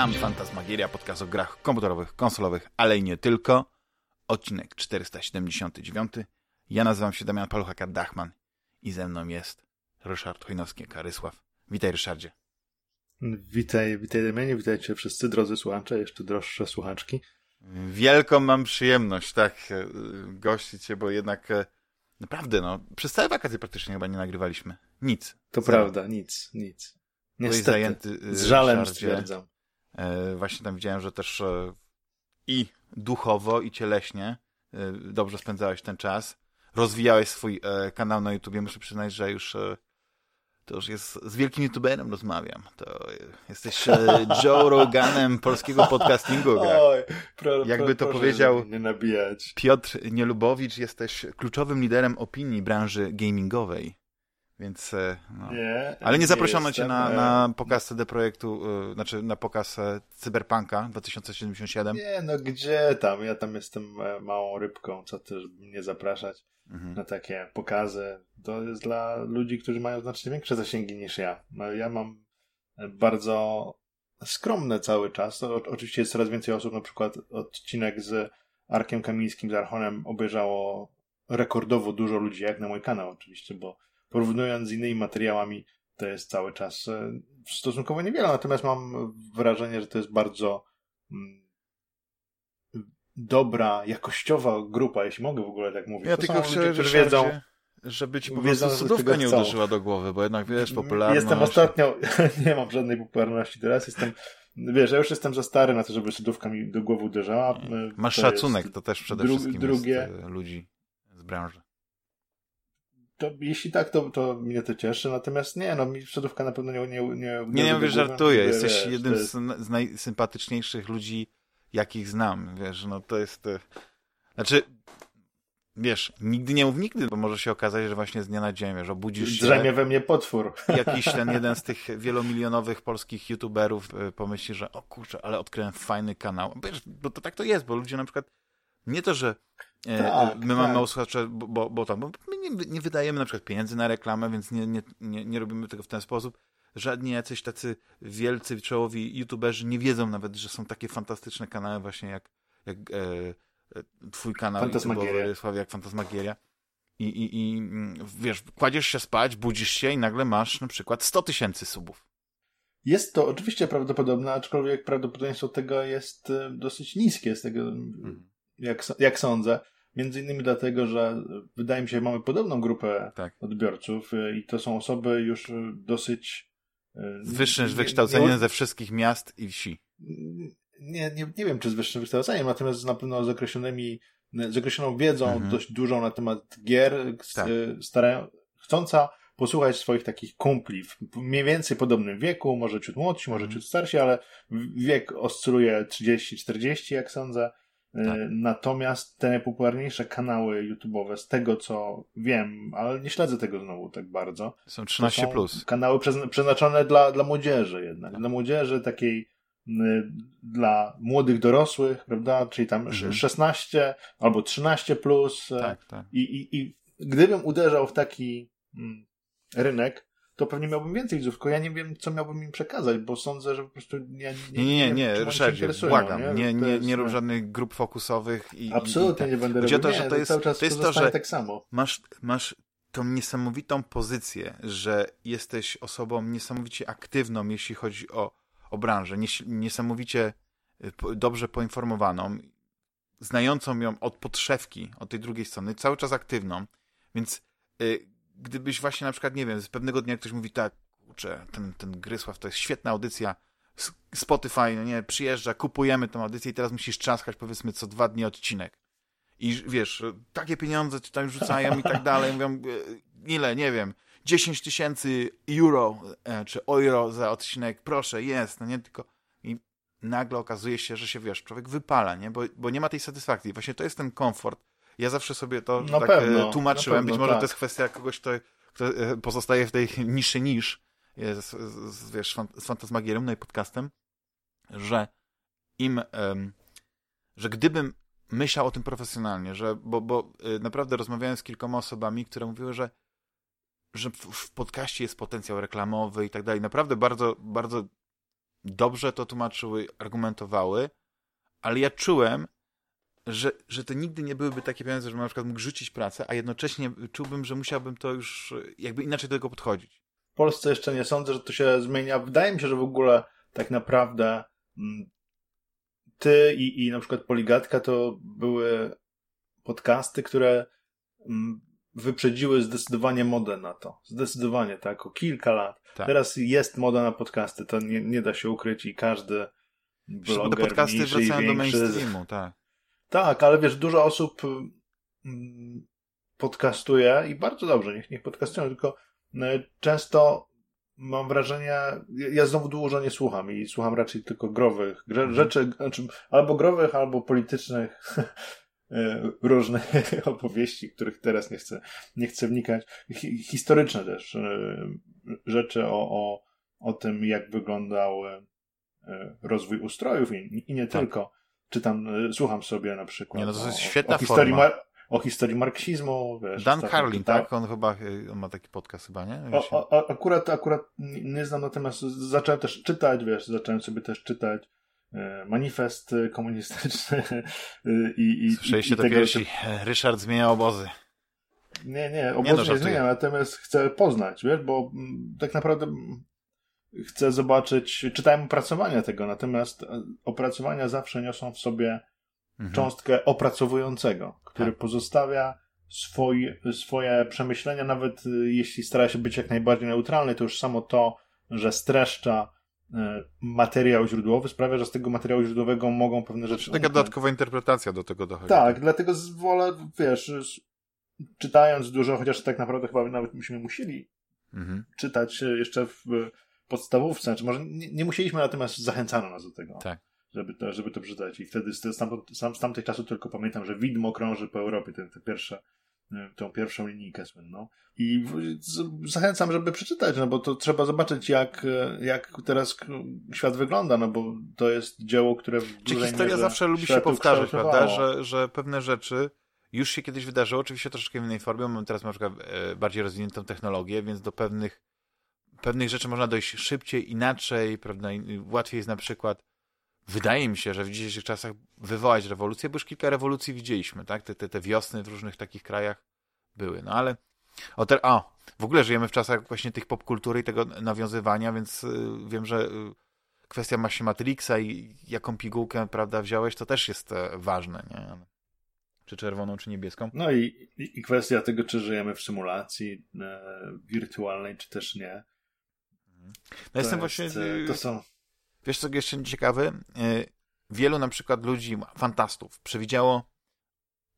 Witam, Fantasmagieria, podcast o grach komputerowych, konsolowych, ale i nie tylko. Odcinek 479. Ja nazywam się Damian Paluchaka-Dachman i ze mną jest Ryszard Chojnowski-Karysław. Witaj, Ryszardzie. Witaj, witaj Damianie, witajcie wszyscy drodzy słuchacze, jeszcze droższe słuchaczki. Wielką mam przyjemność, tak, e, gościć cię, bo jednak e, naprawdę, no, przez całe wakacje praktycznie chyba nie nagrywaliśmy. Nic. To Zero. prawda, nic, nic. Niestety, zajęty, e, z żalem Ryszardzie. stwierdzam. Właśnie tam widziałem, że też i duchowo, i cieleśnie dobrze spędzałeś ten czas. Rozwijałeś swój kanał na YouTubie. Muszę przyznać, że już to już jest z wielkim youtuberem rozmawiam. To jesteś e, Joe Roganem polskiego podcastingu. Oj, pro, Jakby to powiedział nie nabijać. Piotr Nielubowicz, jesteś kluczowym liderem opinii branży gamingowej. Więc, e, no. nie, Ale nie zaproszono nie cię na, na pokaz CD Projektu, yy, znaczy na pokaz Cyberpunka 2077. Nie, no gdzie tam? Ja tam jestem małą rybką, co też mnie zapraszać mhm. na takie pokazy. To jest dla ludzi, którzy mają znacznie większe zasięgi niż ja. No, ja mam bardzo skromne cały czas. To oczywiście jest coraz więcej osób, na przykład odcinek z Arkiem Kamińskim, z Archonem obejrzało rekordowo dużo ludzi, jak na mój kanał oczywiście, bo porównując z innymi materiałami, to jest cały czas e, stosunkowo niewiele, natomiast mam wrażenie, że to jest bardzo mm, dobra, jakościowa grupa, jeśli mogę w ogóle tak mówić. Ja to tylko chcę, ludzie, wiedzą, żeby ci po prostu sodówka nie uderzyła do głowy, bo jednak wiesz, popularność... Jestem ostatnio, nie mam żadnej popularności teraz, jestem, wiesz, ja już jestem za stary na to, żeby sodówka mi do głowy uderzała. Masz to szacunek, to też przede dru wszystkim drugie... jest ludzi z branży. To, jeśli tak, to, to mnie to cieszy, natomiast nie, no mi sodówka na pewno nie... Nie, nie, nie, nie, nie mówię, żartuję, jesteś wiesz, jednym jest... z najsympatyczniejszych ludzi jakich znam, wiesz, no to jest... E, znaczy, wiesz, nigdy nie mów nigdy, bo może się okazać, że właśnie z dnia na dzień, wiesz, obudzisz się... Drzemie we mnie potwór. Jakiś ten jeden z tych wielomilionowych polskich youtuberów e, pomyśli, że o kurczę, ale odkryłem fajny kanał. Wiesz, bo to tak to jest, bo ludzie na przykład nie to, że tak, my tak. mamy mało słuchaczy, bo, bo, bo, tam, bo my nie, nie, wydajemy na przykład pieniędzy na reklamę, więc nie, nie, nie, nie robimy tego w ten sposób, żadni jacyś tacy wielcy, czołowi youtuberzy nie wiedzą nawet, że są takie fantastyczne kanały właśnie jak, jak e, e twój kanał YouTube'owy, jak Fantasmagieria. I, i, I mm, wiesz, kładziesz się spać, budzisz się i nagle masz na przykład 100 tysięcy subów. Jest to oczywiście prawdopodobne, aczkolwiek prawdopodobieństwo tego jest e, dosyć niskie, z tego, mhm. Jak, jak sądzę. Między innymi dlatego, że wydaje mi się, że mamy podobną grupę tak. odbiorców e, i to są osoby już dosyć z wyższym wykształceniem ze wszystkich miast i wsi. Nie, nie, nie wiem, czy z wyższym wykształceniem, natomiast na pewno z określonymi, z określoną wiedzą mhm. dość dużą na temat gier, tak. starają, chcąca posłuchać swoich takich kumpli w mniej więcej podobnym wieku, może ciut młodsi, może mhm. ciut starsi, ale wiek oscyluje 30-40, jak sądzę. Tak. E, natomiast te najpopularniejsze kanały YouTube'owe, z tego co wiem, ale nie śledzę tego znowu tak bardzo. Są 13 są plus. Kanały przeznaczone dla, dla młodzieży jednak. Tak. Dla młodzieży takiej dla młodych dorosłych, prawda? Czyli tam mhm. 16 albo 13 plus. E, tak, tak. I, i, I gdybym uderzał w taki rynek, to pewnie miałbym więcej widzów, tylko ja nie wiem, co miałbym im przekazać, bo sądzę, że po prostu nie, nie, nie, nie, nie Ryszardzie, błagam, nie, nie, nie, nie rób żadnych grup fokusowych i Absolutnie i, i, nie będę robił, to, że to jest, cały czas to jest to, że tak samo. Masz, masz tą niesamowitą pozycję, że jesteś osobą niesamowicie aktywną, jeśli chodzi o, o branżę, niesamowicie y, dobrze poinformowaną, znającą ją od podszewki, od tej drugiej strony, cały czas aktywną, więc y, gdybyś właśnie na przykład, nie wiem, z pewnego dnia ktoś mówi tak, kurczę, ten, ten Grysław to jest świetna audycja, Spotify, no nie, przyjeżdża, kupujemy tą audycję i teraz musisz trzaskać powiedzmy co dwa dni odcinek. I wiesz, takie pieniądze ci tam rzucają i tak dalej. Mówią, e, ile, nie wiem, 10 tysięcy euro e, czy euro za odcinek, proszę, jest, no nie, tylko i nagle okazuje się, że się, wiesz, człowiek wypala, nie, bo, bo nie ma tej satysfakcji. Właśnie to jest ten komfort, ja zawsze sobie to na tak pewno, e, tłumaczyłem. Pewno, Być może tak. to jest kwestia kogoś, kto, kto e, pozostaje w tej niszy niż, z, z, wiesz, z Fantasmagierem, no i podcastem, że im, um, że gdybym myślał o tym profesjonalnie, że, bo, bo e, naprawdę rozmawiałem z kilkoma osobami, które mówiły, że, że w, w podcaście jest potencjał reklamowy i tak dalej. Naprawdę bardzo, bardzo dobrze to tłumaczyły, argumentowały, ale ja czułem, że, że to nigdy nie byłyby takie pieniądze, żebym na przykład mógł rzucić pracę, a jednocześnie czułbym, że musiałbym to już jakby inaczej do tego podchodzić. W Polsce jeszcze nie sądzę, że to się zmienia. Wydaje mi się, że w ogóle tak naprawdę mm, ty i, i na przykład Poligatka to były podcasty, które mm, wyprzedziły zdecydowanie modę na to. Zdecydowanie, tak, o kilka lat. Tak. Teraz jest moda na podcasty, to nie, nie da się ukryć i każdy bloger te podcasty wracają do mainstreamu, tak. Tak, ale wiesz, dużo osób mm, podcastuje i bardzo dobrze, niech, niech podcastują, tylko e, często mam wrażenie, ja znowu dużo nie słucham i słucham raczej tylko growych mhm. rzeczy, znaczy, albo growych, albo politycznych e, różnych opowieści, których teraz nie chcę, nie chcę wnikać. Historyczne też e, rzeczy o, o, o tym, jak wyglądał rozwój ustrojów i, i nie tak. tylko czytam, e, słucham sobie na przykład. Nie, no to jest świetna o, o historii forma. o historii marksizmu. Wiesz, Dan Carlin, tak? tak? On chyba on ma taki podcast chyba, nie? O, o, akurat, akurat nie znam, natomiast zacząłem też czytać, wiesz, zacząłem sobie też czytać e, manifest komunistyczny i, i Słyszeliście to pierwsi. Ryszard zmienia obozy. Nie, nie, obozy nie, no, nie zmienia, natomiast chcę poznać, wiesz, bo tak naprawdę chcę zobaczyć, czytałem opracowania tego, natomiast e, opracowania zawsze niosą w sobie mhm. cząstkę opracowującego, który tak. pozostawia swoi, swoje przemyślenia, nawet e, jeśli stara się być jak najbardziej neutralny, to już samo to, że streszcza e, materiał źródłowy sprawia, że z tego materiału źródłowego mogą pewne rzeczy... Taka dodatkowa interpretacja do tego dochodzi. Tak, dlatego wolę, wiesz, czytając dużo, chociaż tak naprawdę chyba nawet myśmy musieli mhm. czytać jeszcze w podstawówce, znaczy może nie, nie musieliśmy, natomiast zachęcano nas do tego. Tak. Żeby to, żeby to przeczytać. I wtedy z, z, z tamtych czasów tylko pamiętam, że widmo krąży po Europie, te, te pierwsze, e, tą pierwszą linijkę słynną. I zachęcam, żeby przeczytać, no bo to trzeba zobaczyć, jak, e, jak teraz świat wygląda, no bo to jest dzieło, które w Czy historia zawsze lubi się powtarzać, prawda? Że, że pewne rzeczy już się kiedyś wydarzyło, oczywiście troszeczkę w innej formie. Mamy teraz na przykład e, bardziej rozwiniętą technologię, więc do pewnych pewnych rzeczy można dojść szybciej, inaczej, prawda? Łatwiej jest na przykład, wydaje mi się, że w dzisiejszych czasach wywołać rewolucję, bo już kilka rewolucji widzieliśmy, tak? Te, te, te wiosny w różnych takich krajach były, no ale o, te, o, w ogóle żyjemy w czasach właśnie tych popkultury i tego nawiązywania, więc y, wiem, że y, kwestia właśnie Matrixa i jaką pigułkę, prawda, wziąłeś, to też jest e, ważne, nie? Czy czerwoną, czy niebieską. No i, i, i kwestia tego, czy żyjemy w symulacji e, wirtualnej, czy też nie. No jestem właśnie... E, to są... Wiesz co jeszcze ciekawy? E, wielu na przykład ludzi, fantastów, przewidziało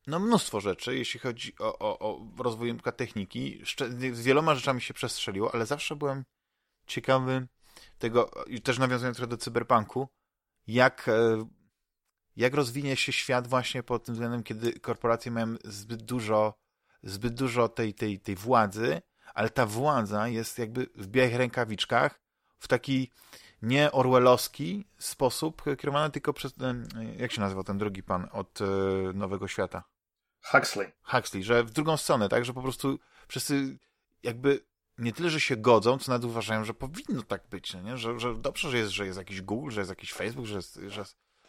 no mnóstwo rzeczy, jeśli chodzi o, o, o rozwój techniki. Z wieloma rzeczami się przestrzeliło, ale zawsze byłem ciekawy tego, też nawiązując trochę do cyberpunku, jak, e, jak rozwinie się świat właśnie pod tym względem, kiedy korporacje mają zbyt dużo, zbyt dużo tej, tej, tej władzy ale ta władza jest jakby w białych rękawiczkach, w taki nie orwellowski sposób kierowany tylko przez, jak się nazywa ten drugi pan od e, Nowego Świata? Huxley. Huxley, że w drugą stronę, tak, że po prostu wszyscy jakby nie tyle, że się godzą, co nawet uważają, że powinno tak być, nie? Że, że dobrze, że jest, że jest jakiś Google, że jest jakiś Facebook, że jest, że,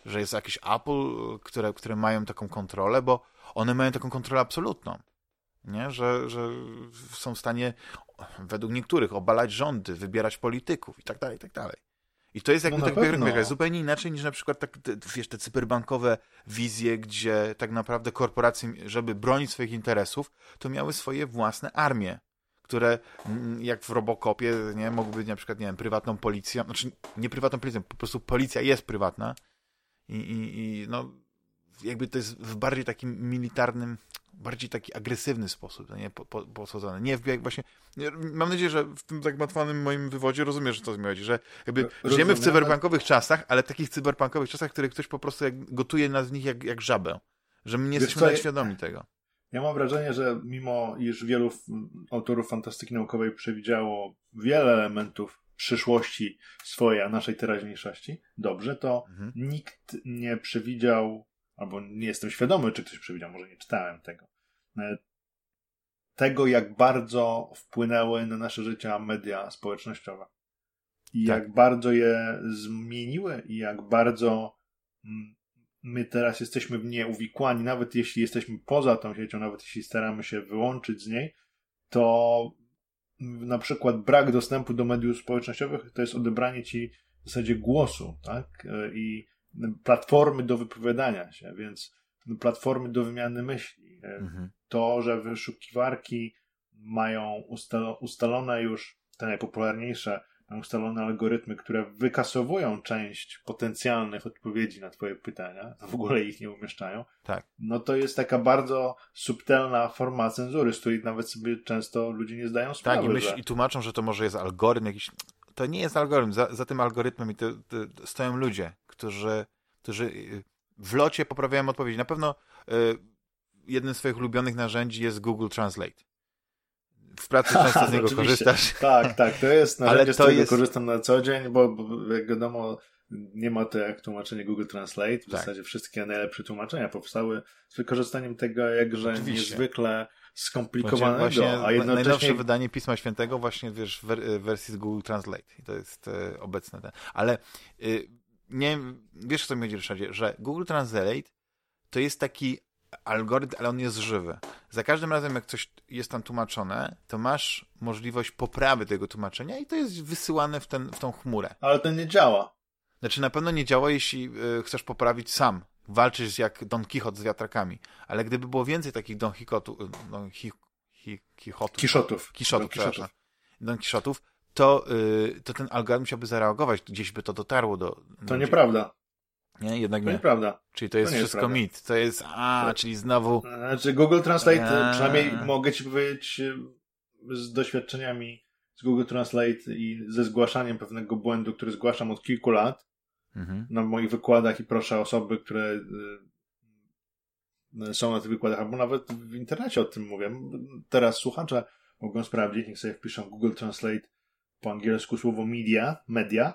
że jest jakiś Apple, które, które mają taką kontrolę, bo one mają taką kontrolę absolutną nie? Że, że są w stanie według niektórych obalać rządy, wybierać polityków i tak dalej, i tak dalej. I to jest jakby no tak jak, zupełnie inaczej niż na przykład tak, te, wiesz, te cyberbankowe wizje, gdzie tak naprawdę korporacje, żeby bronić swoich interesów, to miały swoje własne armie, które mm, jak w Robocopie, nie, mogły być na przykład, nie wiem, prywatną policją, znaczy nie prywatną policją, po prostu policja jest prywatna i, i, i no jakby to jest w bardziej takim militarnym, bardziej taki agresywny sposób, no nie po, po, posadzone. Nie w właśnie. Mam nadzieję, że w tym zagmatwanym moim wywodzie rozumiesz, że to mi chodzi, że jakby Rozumiem, żyjemy w cyberpunkowych czasach, ale takich cyberpunkowych czasach, w których ktoś po prostu jak, gotuje nas z nich jak, jak żabę. Że my nie jesteśmy nawet świadomi tego. Ja mam wrażenie, że mimo iż wielu autorów fantastyki naukowej przewidziało wiele elementów przyszłości swojej, a naszej teraźniejszości, dobrze, to mhm. nikt nie przewidział albo nie jestem świadomy, czy ktoś przewidział, może nie czytałem tego, e, tego, jak bardzo wpłynęły na nasze życia media społecznościowe. i tak. jak bardzo je zmieniły i jak bardzo mm, my teraz jesteśmy w nie uwikłani, nawet jeśli jesteśmy poza tą siecią, nawet jeśli staramy się wyłączyć z niej, to na przykład brak dostępu do mediów społecznościowych to jest odebranie ci w zasadzie głosu, tak? I platformy do wypowiadania się, więc platformy do wymiany myśli. Mhm. To, że wyszukiwarki mają ustalone już te najpopularniejsze ustalone algorytmy, które wykasowują część potencjalnych odpowiedzi na Twoje pytania, w ogóle ich nie umieszczają, tak. no to jest taka bardzo subtelna forma cenzury, z której nawet sobie często ludzie nie zdają sprawy. Tak, i, myśl, że... i tłumaczą, że to może jest algorytm jakiś. To nie jest algorytm. Za, za tym algorytmem i to, to stoją ludzie, którzy, którzy y, w locie poprawiają odpowiedzi. Na pewno y, jednym z swoich ulubionych narzędzi jest Google Translate w pracy często z niego korzystasz. Tak, tak, to jest narzędzie, Ale to z którego jest... korzystam na co dzień, bo, bo jak wiadomo, nie ma to jak tłumaczenie Google Translate. W tak. zasadzie wszystkie najlepsze tłumaczenia powstały z wykorzystaniem tego jakże Oczywiście. niezwykle skomplikowanego, właśnie, a jednocześnie... Najnowsze wydanie Pisma Świętego właśnie, wiesz, w wersji z Google Translate. I to jest e, obecne. Ale y, nie wiesz, co mi chodzi, Ryszardzie, że Google Translate to jest taki algorytm, ale on jest żywy. Za każdym razem, jak coś jest tam tłumaczone, to masz możliwość poprawy tego tłumaczenia i to jest wysyłane w, ten, w tą chmurę. Ale to nie działa. Znaczy na pewno nie działa, jeśli y, chcesz poprawić sam. Walczysz jak Don Quixote z wiatrakami. Ale gdyby było więcej takich Don Quixotów, y, Don Hi, Hi, Quixotów, Kiszotów. Kiszotów, Don Don Quixotów, to, y, to ten algorytm musiałby zareagować, gdzieś by to dotarło do... To nieprawda. Nie, jednak to nie. nieprawda. Czyli to jest to wszystko jest mit. To jest, a, czyli znowu... Znaczy Google Translate, a... przynajmniej mogę ci powiedzieć z doświadczeniami z Google Translate i ze zgłaszaniem pewnego błędu, który zgłaszam od kilku lat mhm. na moich wykładach i proszę osoby, które y, są na tych wykładach, albo nawet w internecie o tym mówię. Teraz słuchacze mogą sprawdzić, niech sobie wpiszą Google Translate po angielsku słowo media, media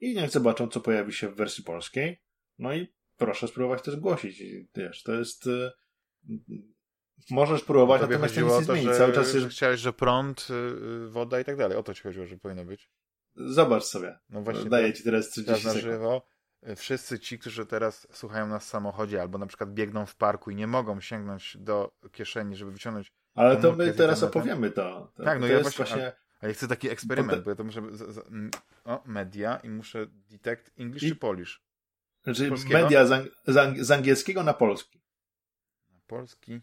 i niech zobaczą, co pojawi się w wersji polskiej. No i proszę spróbować to zgłosić. Wiesz, to jest... Y, możesz próbować, no natomiast to nic zmieni. Cały czas jest... Chciałeś, że prąd, y, woda i tak dalej. O to ci chodziło, że powinno być. Zobacz sobie. No właśnie. Daję tak, ci teraz 30 na żywo. Wszyscy ci, którzy teraz słuchają nas w samochodzie albo na przykład biegną w parku i nie mogą sięgnąć do kieszeni, żeby wyciągnąć ale to my teraz opowiemy to. to tak, no to ja właśnie, właśnie, a ja chcę taki eksperyment, bo, bo ja to muszę... Z, z, o, media i muszę detect English I, czy Polish? Znaczy media z, ang z, angielskiego na polski. Na polski?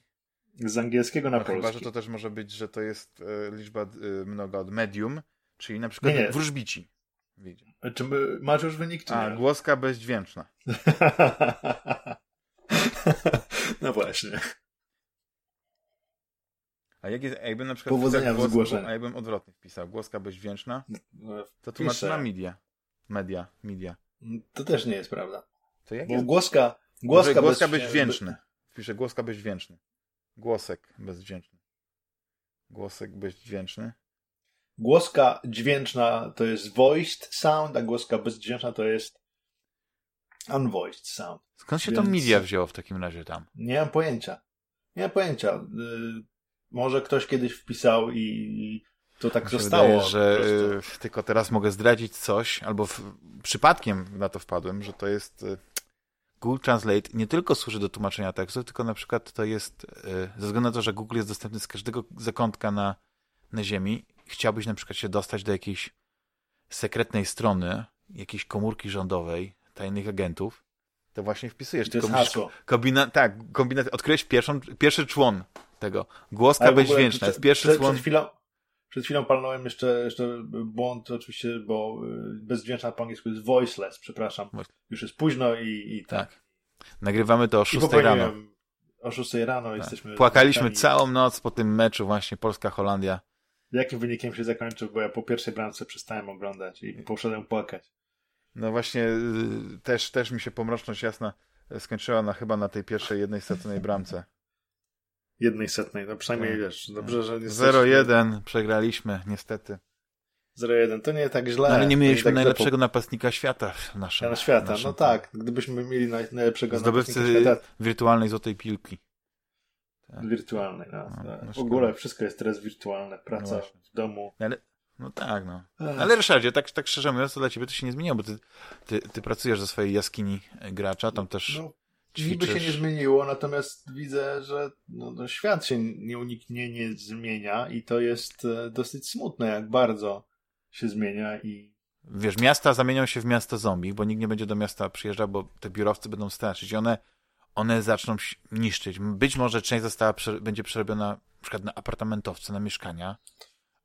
Z angielskiego na no, polski. Chyba, że to też może być, że to jest e, liczba e, mnoga od medium, czyli na przykład nie, nie. wróżbici. Widzę. Czy masz już wynik, czy A, nie? głoska bezdźwięczna. no właśnie. A jak jest, jakbym na przykład Powodzenia głos, zgłoszenia. A jakbym odwrotnie wpisał, głoska bezdźwięczna, no, to tłumaczy na media. Media, media. To też nie jest prawda. To jak Bo jest? głoska, głoska, głoska bezdźwięczny. Wpiszę głoska bezdźwięczny. Głosek bezdźwięczny. Głosek bezdźwięczny. Głoska dźwięczna to jest voiced sound, a głoska bezdźwięczna to jest unvoiced sound. Skąd się Więc... to media wzięło w takim razie tam? Nie mam pojęcia. Nie mam pojęcia. Może ktoś kiedyś wpisał i to tak zostało. Wydaje, że y, tylko teraz mogę zdradzić coś, albo w, przypadkiem na to wpadłem, że to jest y, Google Translate nie tylko służy do tłumaczenia tekstów, tylko na przykład to jest, ze względu na to, że Google jest dostępny z każdego zakątka na, na ziemi, chciałbyś na przykład się dostać do jakiejś sekretnej strony, jakiejś komórki rządowej, tajnych agentów, to właśnie wpisujesz. To jest hasło. Kombina tak, kombinat odkryłeś pierwszą, pierwszy człon tego. Głoska bezdźwięczna. Jest pierwszy przed, człon. Przed chwilą, przed chwilą palnąłem jeszcze, jeszcze błąd oczywiście, bo y, bezdźwięczna po angielsku jest voiceless, przepraszam. Już jest późno i, i tak. tak. Nagrywamy to o 6 rano. O 6 rano tak. jesteśmy... Płakaliśmy całą noc po tym meczu właśnie Polska-Holandia. Jakim wynikiem się zakończył, bo ja po pierwszej bramce przestałem oglądać i poszedłem płakać. No właśnie, y, też, też mi się pomroczność jasna skończyła na, chyba na tej pierwszej jednej setnej bramce. Jednej setnej, no przynajmniej tak. wiesz, dobrze, że... 0-1, przegraliśmy, niestety. 0-1, to nie tak źle. No, ale nie mieliśmy tak najlepszego napastnika świata w naszym. Na świata, naszym no tak. Gdybyśmy mieli najlepszego Zdobywcy napastnika świata. wirtualnej złotej piłki. Tak. Wirtualnej, no. no, no w ogóle wszystko jest teraz wirtualne. Praca no w domu. Ale No tak, no. Ale Ryszardzie, tak, tak szczerze mówiąc, to dla ciebie to się nie zmieniło, bo ty, ty, ty pracujesz ze swojej jaskini gracza, tam też no, Niby się nie zmieniło, natomiast widzę, że no, no, świat się nieuniknienie nie zmienia i to jest e, dosyć smutne, jak bardzo się zmienia i Wiesz, miasta zamienią się w miasta zombie, bo nikt nie będzie do miasta przyjeżdżał, bo te biurowcy będą straszyć i one, one zaczną niszczyć. Być może część została, będzie przerobiona na przykład na apartamentowce, na mieszkania,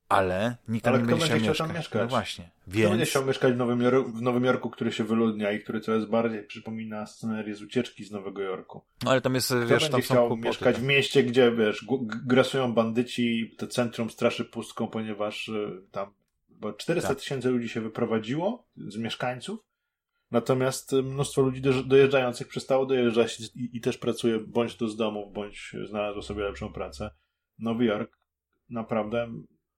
ale nikt tam ale nie będzie chciał, mieszkać. Tam mieszkać. No właśnie. Więc... Kto będzie chciał mieszkać w Nowym, Jorku, w Nowym Jorku, który się wyludnia i który coraz bardziej przypomina scenerię z ucieczki z Nowego Jorku? No ale tam jest, Kto wiesz, tam chciał są mieszkać w mieście, gdzie, wiesz, grasują bandyci, to centrum straszy pustką, ponieważ y, tam bo 400 tak. tysięcy ludzi się wyprowadziło z mieszkańców, natomiast y, mnóstwo ludzi dojeżdżających przestało dojeżdżać i, i też pracuje bądź to z domu, bądź znalazło sobie lepszą pracę. Nowy Jork naprawdę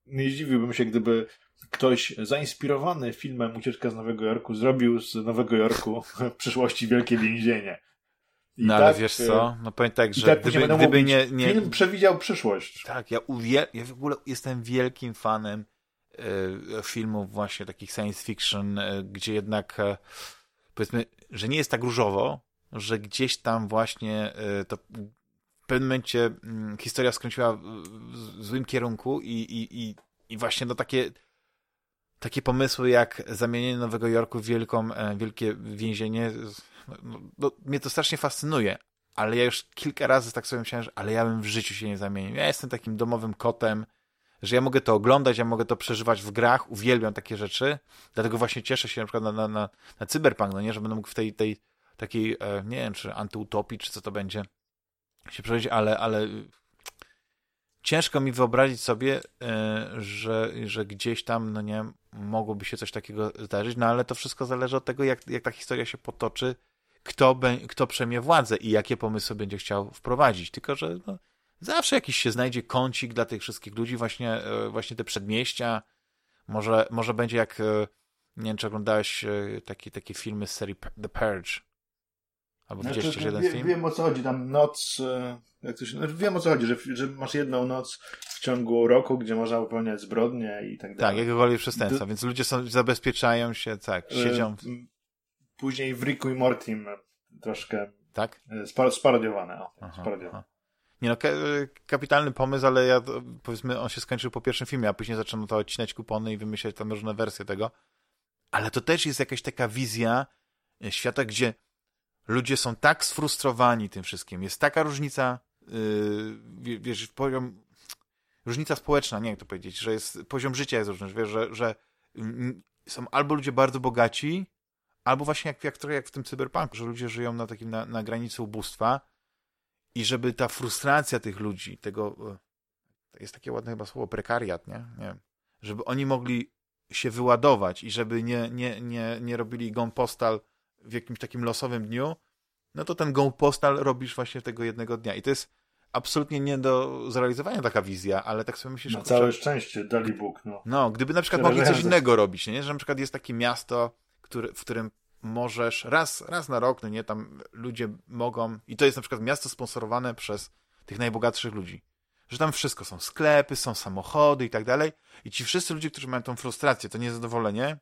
nie zdziwiłbym się, gdyby ktoś zainspirowany filmem Ucieczka z Nowego Jorku zrobił z Nowego Jorku w przyszłości wielkie więzienie. I no tak, ale wiesz co, y, no powiem tak, że tak gdyby, gdyby nie, nie... Film przewidział przyszłość. Tak, ja, uwiel... ja w ogóle jestem wielkim fanem y, filmów właśnie takich science fiction, y, gdzie jednak powiedzmy, że nie jest tak różowo, że gdzieś tam właśnie to pewnym momencie mm, historia skręciła w złym kierunku i, i, i, i właśnie no takie, takie pomysły jak zamienienie Nowego Jorku w wielką, e, wielkie więzienie, no, no, mnie to strasznie fascynuje, ale ja już kilka razy tak sobie myślałem, że ale ja bym w życiu się nie zamienił. Ja jestem takim domowym kotem, że ja mogę to oglądać, ja mogę to przeżywać w grach, uwielbiam takie rzeczy, dlatego właśnie cieszę się na przykład na, na, na, na Cyberpunk, no nie, że będę mógł w tej, tej takiej, e, nie wiem, czy antyutopii, czy co to będzie, się przeżyć, ale, ale ciężko mi wyobrazić sobie, e, że, że gdzieś tam, no nie mogłoby się coś takiego zdarzyć, no ale to wszystko zależy od tego, jak, jak ta historia się potoczy, kto, be, kto przejmie władzę i jakie pomysły będzie chciał wprowadzić. Tylko, że no, zawsze jakiś się znajdzie kącik dla tych wszystkich ludzi, właśnie, e, właśnie te przedmieścia. Może, może będzie jak, e, nie wiem, czy oglądałeś takie, takie filmy z serii The Purge, Albo znaczy, widzieliście jeden wie, film? Wiem o co chodzi, tam noc, e, jak to się, znaczy, wiem o co chodzi, że, że masz jedną noc w ciągu roku, gdzie można popełniać zbrodnie i tak dalej. Tak, jakiekolwiek przestępstwa, więc ludzie są, zabezpieczają się, tak, e, siedzą. Później w Ricku i Mortim troszkę tak? E, sparodiowane. O, aha, sparodiowane. Aha. Nie no, kapitalny pomysł, ale ja, powiedzmy, on się skończył po pierwszym filmie, a później zaczęto to odcinać kupony i wymyślać tam różne wersje tego. Ale to też jest jakaś taka wizja świata, gdzie ludzie są tak sfrustrowani tym wszystkim. Jest taka różnica, yy, wiesz, poziom, różnica społeczna, nie jak to powiedzieć, że jest, poziom życia jest różny, wiesz, że, że są albo ludzie bardzo bogaci, albo właśnie jak, jak trochę jak w tym cyberpunku, że ludzie żyją na takim, na, na granicy ubóstwa i żeby ta frustracja tych ludzi, tego, e, jest takie ładne chyba słowo, prekariat, nie? nie żeby oni mogli się wyładować i żeby nie, nie, nie, nie robili gon postal w jakimś takim losowym dniu, no to ten go postal robisz właśnie tego jednego dnia. I to jest absolutnie nie do zrealizowania taka wizja, ale tak sobie myślisz... Na całe szczęście, dali Bóg, no. No, gdyby na przykład mogli coś innego robić, nie? Że na przykład jest takie miasto, który, w którym możesz raz, raz na rok, no nie, tam ludzie mogą, i to jest na przykład miasto sponsorowane przez tych najbogatszych ludzi, że tam wszystko, są sklepy, są samochody i tak dalej, i ci wszyscy ludzie, którzy mają tą frustrację, to niezadowolenie,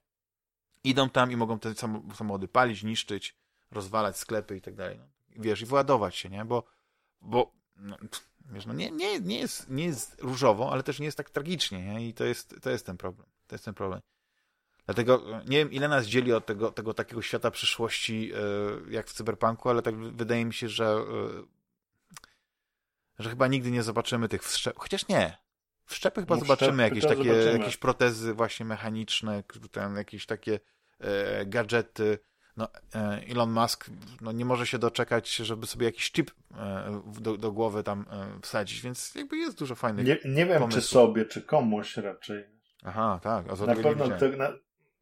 idą tam i mogą te samochody palić, niszczyć, rozwalać sklepy i tak dalej. No, wiesz, i wyładować się, nie? Bo, bo no, wiesz, no nie, nie, nie, jest, nie jest różowo, ale też nie jest tak tragicznie, nie? I to jest, to jest ten problem. To jest ten problem. Dlatego nie wiem, ile nas dzieli od tego, tego takiego świata przyszłości, yy, jak w cyberpunku, ale tak wydaje mi się, że, yy, że chyba nigdy nie zobaczymy tych wszczepów. Chociaż nie. Wszczepy chyba zobaczymy jakieś takie, zobaczymy. jakieś protezy właśnie mechaniczne, tam jakieś takie e, gadżety. No, e, Elon Musk no, nie może się doczekać, żeby sobie jakiś chip e, do, do głowy tam e, wsadzić, więc jakby jest dużo fajnych Nie, nie wiem, pomysłów. czy sobie, czy komuś raczej. Aha, tak. Na, pewno to, na,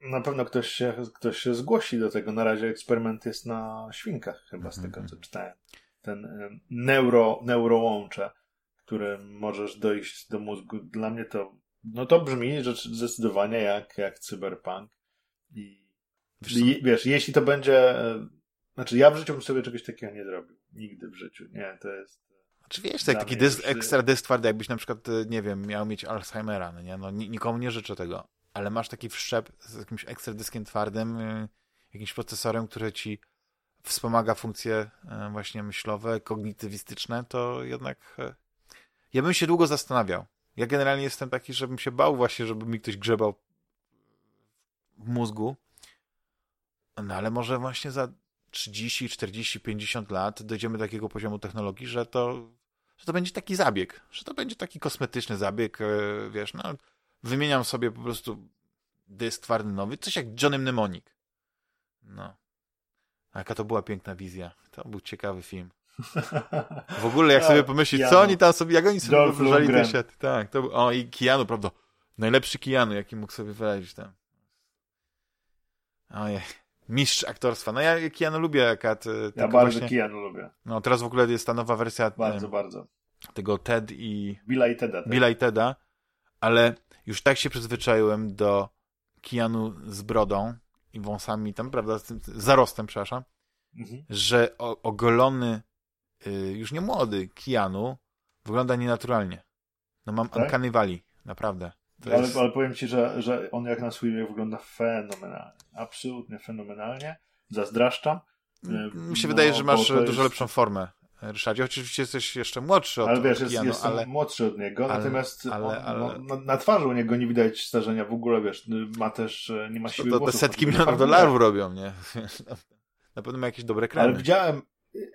na, pewno ktoś się, ktoś się zgłosi do tego. Na razie eksperyment jest na świnkach, chyba z tego, co mhm. czytałem. Ten e, neuro, neurołącze, które możesz dojść do mózgu. Dla mnie to, no to brzmi rzecz zdecydowanie jak, jak cyberpunk. I Wiesz, wiesz, jeśli to będzie. E, znaczy, ja w życiu bym sobie czegoś takiego nie zrobił. Nigdy w życiu. Nie, to jest. Znaczy wiesz, tak, taki dysk, ekstra dysk twardy, jakbyś na przykład, e, nie wiem, miał mieć Alzheimera, no nie? No, nikomu nie życzę tego. ale masz taki wszczep z jakimś ekstra dyskiem twardym, y, jakimś procesorem, który ci wspomaga funkcje właśnie myślowe, kognitywistyczne, to jednak ja bym się długo zastanawiał. Ja generalnie jestem taki, żebym się bał właśnie, żeby mi ktoś grzebał w mózgu. No ale może właśnie za 30, 40, 50 lat dojdziemy do takiego poziomu technologii, że to, że to będzie taki zabieg, że to będzie taki kosmetyczny zabieg, wiesz, no wymieniam sobie po prostu dysk twardy nowy, coś jak Johnny Mnemonic. No. A jaka to była piękna wizja. To był ciekawy film. W ogóle jak sobie pomyślić, co oni tam sobie, jak oni sobie wyobrażali ten świat. Tak, to był, o i Keanu, prawda? Najlepszy Keanu, jaki mógł sobie wyrazić tam. Ojej. Mistrz aktorstwa. No ja Keanu lubię, Kat. Ja bardzo właśnie, Keanu lubię. No teraz w ogóle jest ta nowa wersja. Bardzo, bardzo. Tego Ted i... Billa i Teda. Tak. Billa i Teda. Ale już tak się przyzwyczaiłem do Keanu z brodą i wąsami tam, prawda, z tym zarostem, przepraszam, mhm. że o, ogolony, y, już nie młody Keanu wygląda nienaturalnie. No mam tak? Uncanny Valley, naprawdę. Ale, jest... ale, powiem ci, że, że on jak na swój wiek wygląda fenomenalnie. Absolutnie fenomenalnie. Zazdraszczam. Mi się no, wydaje, że masz dużo jest... lepszą formę Ryszardzie. Oczywiście jesteś jeszcze młodszy od Ale wiesz, jest, jestem ale... młodszy od niego, ale, natomiast ale, on, ale... No, na twarzy u niego nie widać starzenia w ogóle, wiesz, ma też, e, nie ma siły to, to, to setki milionów dolarów robią, nie? Na pewno ma jakieś dobre kremy. Ale widziałem,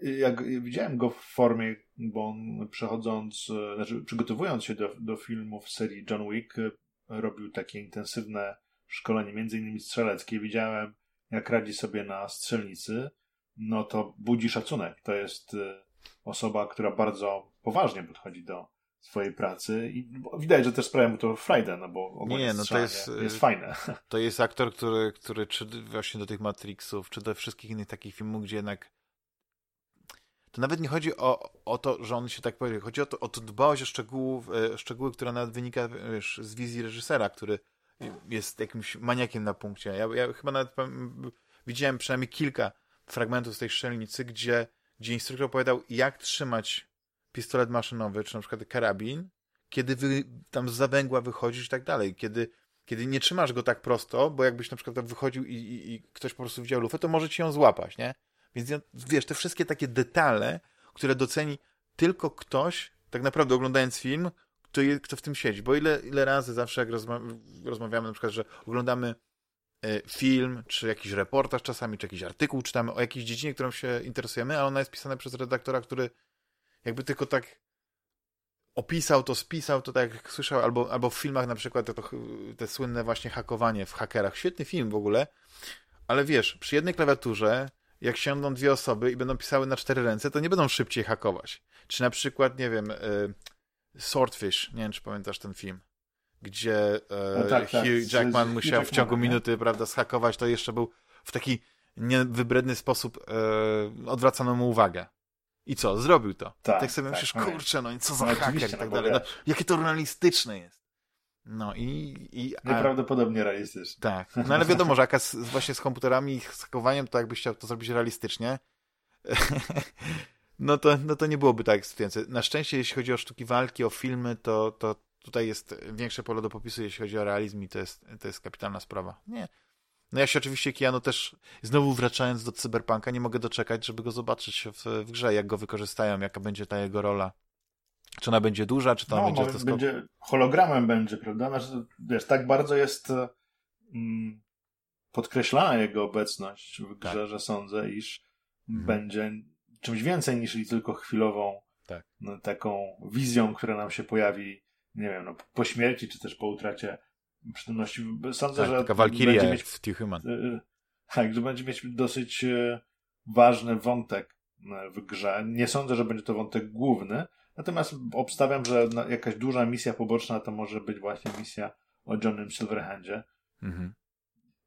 jak widziałem go w formie, bo on przechodząc, e, znaczy przygotowując się do, do filmów serii John Wick, e, robił takie intensywne szkolenie, między innymi strzeleckie. Widziałem, jak radzi sobie na strzelnicy, no to budzi szacunek. To jest osoba, która bardzo poważnie podchodzi do swojej pracy i widać, że też sprawia mu to frajdę, no bo nie, no to jest, jest fajne. To jest aktor, który, który czy właśnie do tych Matrixów, czy do wszystkich innych takich filmów, gdzie jednak to nawet nie chodzi o, o to, że on się tak powie, chodzi o to, o to dbałość o e, szczegóły, która nawet wynika wiesz, z wizji reżysera, który jest jakimś maniakiem na punkcie. Ja, ja chyba nawet widziałem przynajmniej kilka fragmentów z tej strzelnicy, gdzie gdzie instruktor opowiadał, jak trzymać pistolet maszynowy, czy na przykład karabin, kiedy wy, tam z zawęgła wychodzisz i tak dalej. Kiedy, kiedy nie trzymasz go tak prosto, bo jakbyś na przykład wychodził i, i, i ktoś po prostu widział lufę, to może ci ją złapać, nie? Więc wiesz, te wszystkie takie detale, które doceni tylko ktoś, tak naprawdę oglądając film, kto, je, kto w tym siedzi. Bo ile, ile razy zawsze, jak rozma rozmawiamy na przykład, że oglądamy E, film, czy jakiś reportaż czasami, czy jakiś artykuł czytamy o jakiejś dziedzinie, którą się interesujemy, a ona jest pisana przez redaktora, który jakby tylko tak opisał to, spisał to tak jak słyszał, albo, albo w filmach na przykład te, to, te słynne właśnie hakowanie w hakerach. Świetny film w ogóle, ale wiesz, przy jednej klawiaturze, jak siądą dwie osoby i będą pisały na cztery ręce, to nie będą szybciej hakować. Czy na przykład, nie wiem, y, Swordfish, nie wiem, czy pamiętasz ten film gdzie e, no tak, tak. Hugh Jackman z, musiał w ciągu minuty, prawda, schakować, to jeszcze był w taki niewybredny sposób e, odwracano mu uwagę. I co? Zrobił to. Tak, tak sobie tak, myślisz, kurczę, no i co za no, haker i tak no dalej. No, jakie to realistyczne jest. No i... i a... Nieprawdopodobnie realistyczne. Tak. No ale wiadomo, że jaka z, właśnie z komputerami i z hakowaniem, to jakbyś chciał to zrobić realistycznie, no to, no to nie byłoby tak ekscytujące. Na szczęście, jeśli chodzi o sztuki walki, o filmy, to, to tutaj jest większe pole do popisu, jeśli chodzi o realizm i to jest, to jest kapitalna sprawa. Nie. No ja się oczywiście Keanu też, znowu wracając do Cyberpunka, nie mogę doczekać, żeby go zobaczyć w, w grze, jak go wykorzystają, jaka będzie ta jego rola. Czy ona będzie duża, czy to no, będzie... To będzie hologramem będzie, prawda? Znaczy, wiesz, tak bardzo jest mm, podkreślana jego obecność w grze, tak. że sądzę, iż mhm. będzie czymś więcej niż tylko chwilową tak. no, taką wizją, która nam się pojawi nie wiem, no, po śmierci, czy też po utracie przytomności. Sądzę, tak, że taka będzie mieć, w Tichuman. Y, y, tak, że będzie mieć dosyć y, ważny wątek w grze. Nie sądzę, że będzie to wątek główny, natomiast obstawiam, że jakaś duża misja poboczna to może być właśnie misja o Johnem Silverhandzie. Mhm.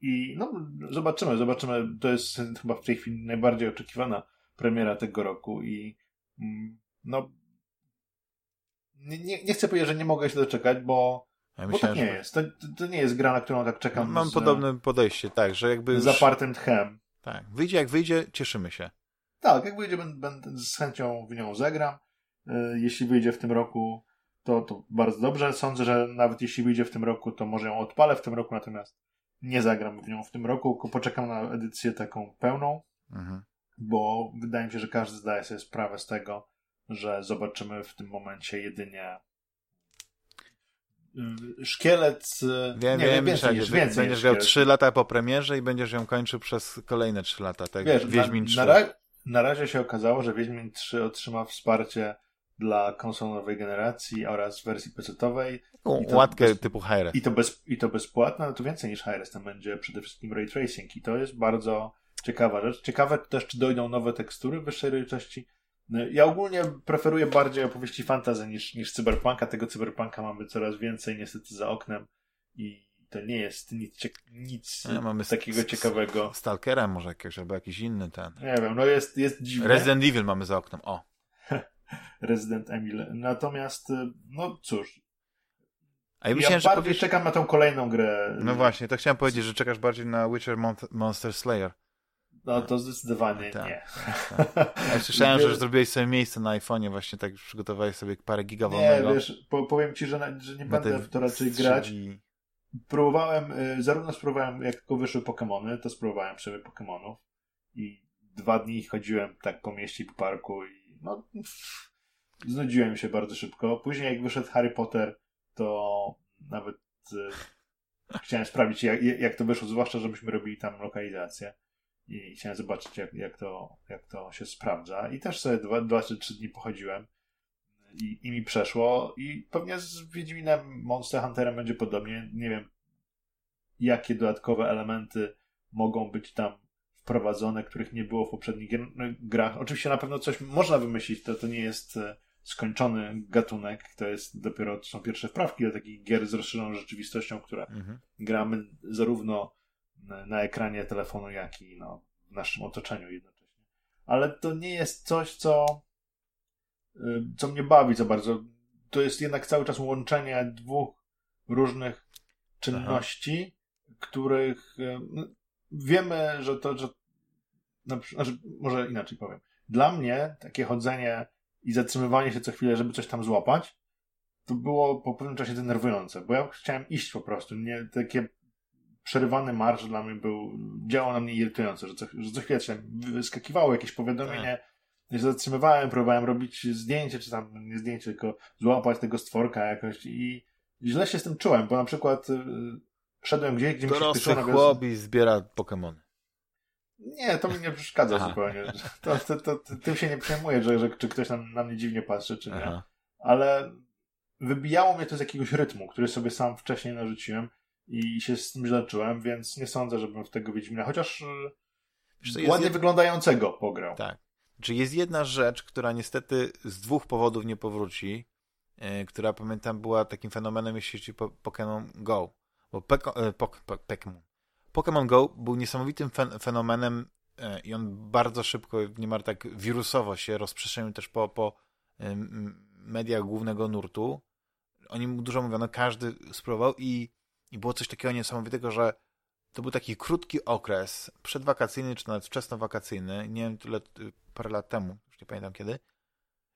I no, zobaczymy, zobaczymy. To jest chyba w tej chwili najbardziej oczekiwana premiera tego roku i mm, no, nie, nie chcę powiedzieć, że nie mogę się doczekać, bo, ja bo tak nie że... jest. To, to, nie jest gra, na którą tak czekam. Mam z, podobne podejście, tak, że jakby. Z zapartym tchem. Tak, wyjdzie jak wyjdzie, cieszymy się. Tak, jak wyjdzie, będę, będę z chęcią w nią zagram. E, jeśli wyjdzie w tym roku, to, to bardzo dobrze. Sądzę, że nawet jeśli wyjdzie w tym roku, to może ją odpalę w tym roku, natomiast nie zagram w nią w tym roku, poczekam na edycję taką pełną, mhm. bo wydaje mi się, że każdy zdaje sobie sprawę z tego, że zobaczymy w tym momencie jedynie y, szkielet. Y, wiem, nie, wiem, więcej, niż, więcej Będziesz miał 3 lata po premierze i będziesz ją kończył przez kolejne 3 lata, tak? Wiesz, Wiedźmin na, 3. Na, ra na razie się okazało, że Wiedźmin 3 otrzyma wsparcie dla konsol nowej generacji oraz wersji PC-owej. Łatkę bez, typu Hi-Res. I to, bez, I to bezpłatne, no to więcej niż Hi-Res. Tam będzie przede wszystkim ray tracing i to jest bardzo ciekawa rzecz. Ciekawe też, czy dojdą nowe tekstury wyższej rozdzielczości. No, ja ogólnie preferuję bardziej opowieści fantasy niż, niż cyberpunka. Tego cyberpunka mamy coraz więcej niestety za oknem i to nie jest nic, nic mamy takiego ciekawego. Stalkera może jakiegoś, albo jakiś inny ten. Nie wiem, no jest, jest dziwne. Resident Evil mamy za oknem, o. Resident Evil. Natomiast, y, no cóż. A ja, myślałem, ja bardziej powiesz... czekam na tą kolejną grę. No właśnie, to chciałem powiedzieć, że czekasz bardziej na Witcher Monster Slayer. No to zdecydowanie tak, nie. Tak. Ja słyszałem, że już zrobiłeś sobie miejsce na iPhone'ie, właśnie tak przygotowałeś sobie parę giga wolnego. Nie, wiesz, po, powiem ci, że, że nie będę w to raczej grać. Próbowałem, y, zarówno spróbowałem, jak tylko wyszły Pokémony, to spróbowałem sobie Pokémonów i dwa dni chodziłem tak po mieście po parku i no znudziłem się bardzo szybko. Później jak wyszedł Harry Potter, to nawet y, chciałem sprawdzić jak, jak to wyszło, zwłaszcza żebyśmy robili tam lokalizację i chciałem zobaczyć jak, jak, to, jak to się sprawdza i też sobie dwa, dwa czy trzy dni pochodziłem i, i mi przeszło i pewnie z Wiedźminem Monster Hunterem będzie podobnie. Nie wiem jakie dodatkowe elementy mogą być tam wprowadzone, których nie było w poprzednich grach. Oczywiście na pewno coś można wymyślić, to, to nie jest e, skończony gatunek, to jest dopiero to są pierwsze wprawki do takich gier z rozszerzoną rzeczywistością, które mhm. gramy zarówno na ekranie telefonu, jak i no, w naszym otoczeniu jednocześnie. Ale to nie jest coś, co, y, co mnie bawi za bardzo. To jest jednak cały czas łączenie dwóch różnych czynności, Aha. których no, wiemy, że to, że znaczy, może inaczej powiem. Dla mnie takie chodzenie i zatrzymywanie się co chwilę, żeby coś tam złapać, to było po pewnym czasie denerwujące, bo ja chciałem iść po prostu. Nie, takie przerywany marsz dla mnie był, działał na mnie irytująco, że co, że co chwilę się wyskakiwało jakieś powiadomienie, tak. ja się zatrzymywałem, próbowałem robić zdjęcie, czy tam nie zdjęcie, tylko złapać tego stworka jakoś i źle się z tym czułem, bo na przykład y, szedłem gdzieś, gdzie Dorosły mi się spieszono... chłop i zbiera Pokémony. Nie, to mi nie przeszkadza Aha. zupełnie. To, to, to, to, tym się nie przejmuję, że, że czy ktoś na, na mnie dziwnie patrzy, czy nie. Aha. Ale wybijało mnie to z jakiegoś rytmu, który sobie sam wcześniej narzuciłem i się z tym źle czułem, więc nie sądzę, żebym w tego Wiedźmina, chociaż Wiesz, ładnie jed... wyglądającego pograł. Tak. Czy jest jedna rzecz, która niestety z dwóch powodów nie powróci, yy, która pamiętam była takim fenomenem, jeśli chodzi o Pokémon Go. Bo Peko, yy, Pok, Go był niesamowitym fen fenomenem yy, i on bardzo szybko, niemal tak wirusowo się rozprzestrzenił też po, po mediach głównego nurtu. O nim dużo mówiono, każdy spróbował i i było coś takiego niesamowitego, że to był taki krótki okres, przedwakacyjny, czy nawet wczesnowakacyjny, nie wiem, tyle, parę lat temu, już nie pamiętam kiedy.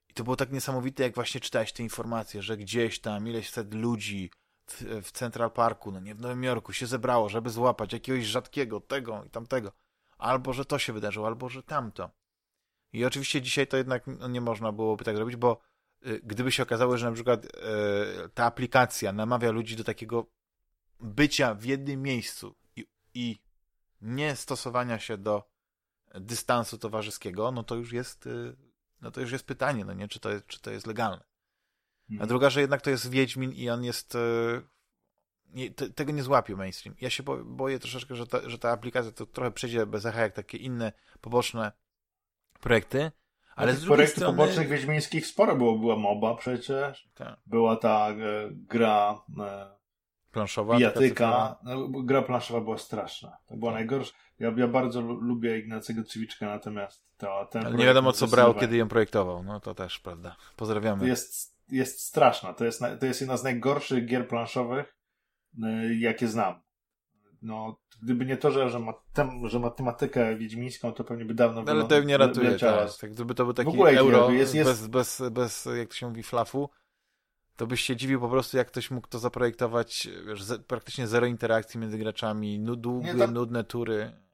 I to było tak niesamowite, jak właśnie czytałeś te informacje, że gdzieś tam ileś set ludzi w, w Central Parku, no nie w Nowym Jorku, się zebrało, żeby złapać jakiegoś rzadkiego, tego i tamtego. Albo, że to się wydarzyło, albo, że tamto. I oczywiście dzisiaj to jednak nie można byłoby tak robić, bo y, gdyby się okazało, że na przykład y, ta aplikacja namawia ludzi do takiego bycia w jednym miejscu i, i nie stosowania się do dystansu towarzyskiego, no to już jest, y, no to już jest pytanie, no nie, czy to jest, czy to jest legalne. A mhm. druga, że jednak to jest Wiedźmin i on jest y, nie, te, tego nie złapie mainstream. Ja się boję troszeczkę, że ta, że ta aplikacja to trochę przejdzie bez echa jak takie inne poboczne projekty, ale z drugiej strony... pobocznych wiedźmińskich sporo było. Była MOBA przecież. Tak. Była ta e, gra e, Planszowa? Bijatyka. No, gra planszowa była straszna. To była najgorsza. Ja, ja bardzo lubię Ignacego Cywiczka, natomiast to, ten Ale nie wiadomo, co brał, kiedy ją projektował. No to też, prawda. Pozdrawiamy. Jest, jest straszna. To jest, to jest jedna z najgorszych gier planszowych, y, jakie znam. No, gdyby nie to, że, że, ma, tem, że matematykę wiedźmińską, to pewnie by dawno no, Ale to nie ratuje, tak. tak. Gdyby to był taki euro jest, jest... Bez, bez, bez, jak to się mówi, flafu, to byś się dziwił po prostu, jak ktoś mógł to zaprojektować, wiesz, praktycznie zero interakcji między graczami, długie, to... nudne tury.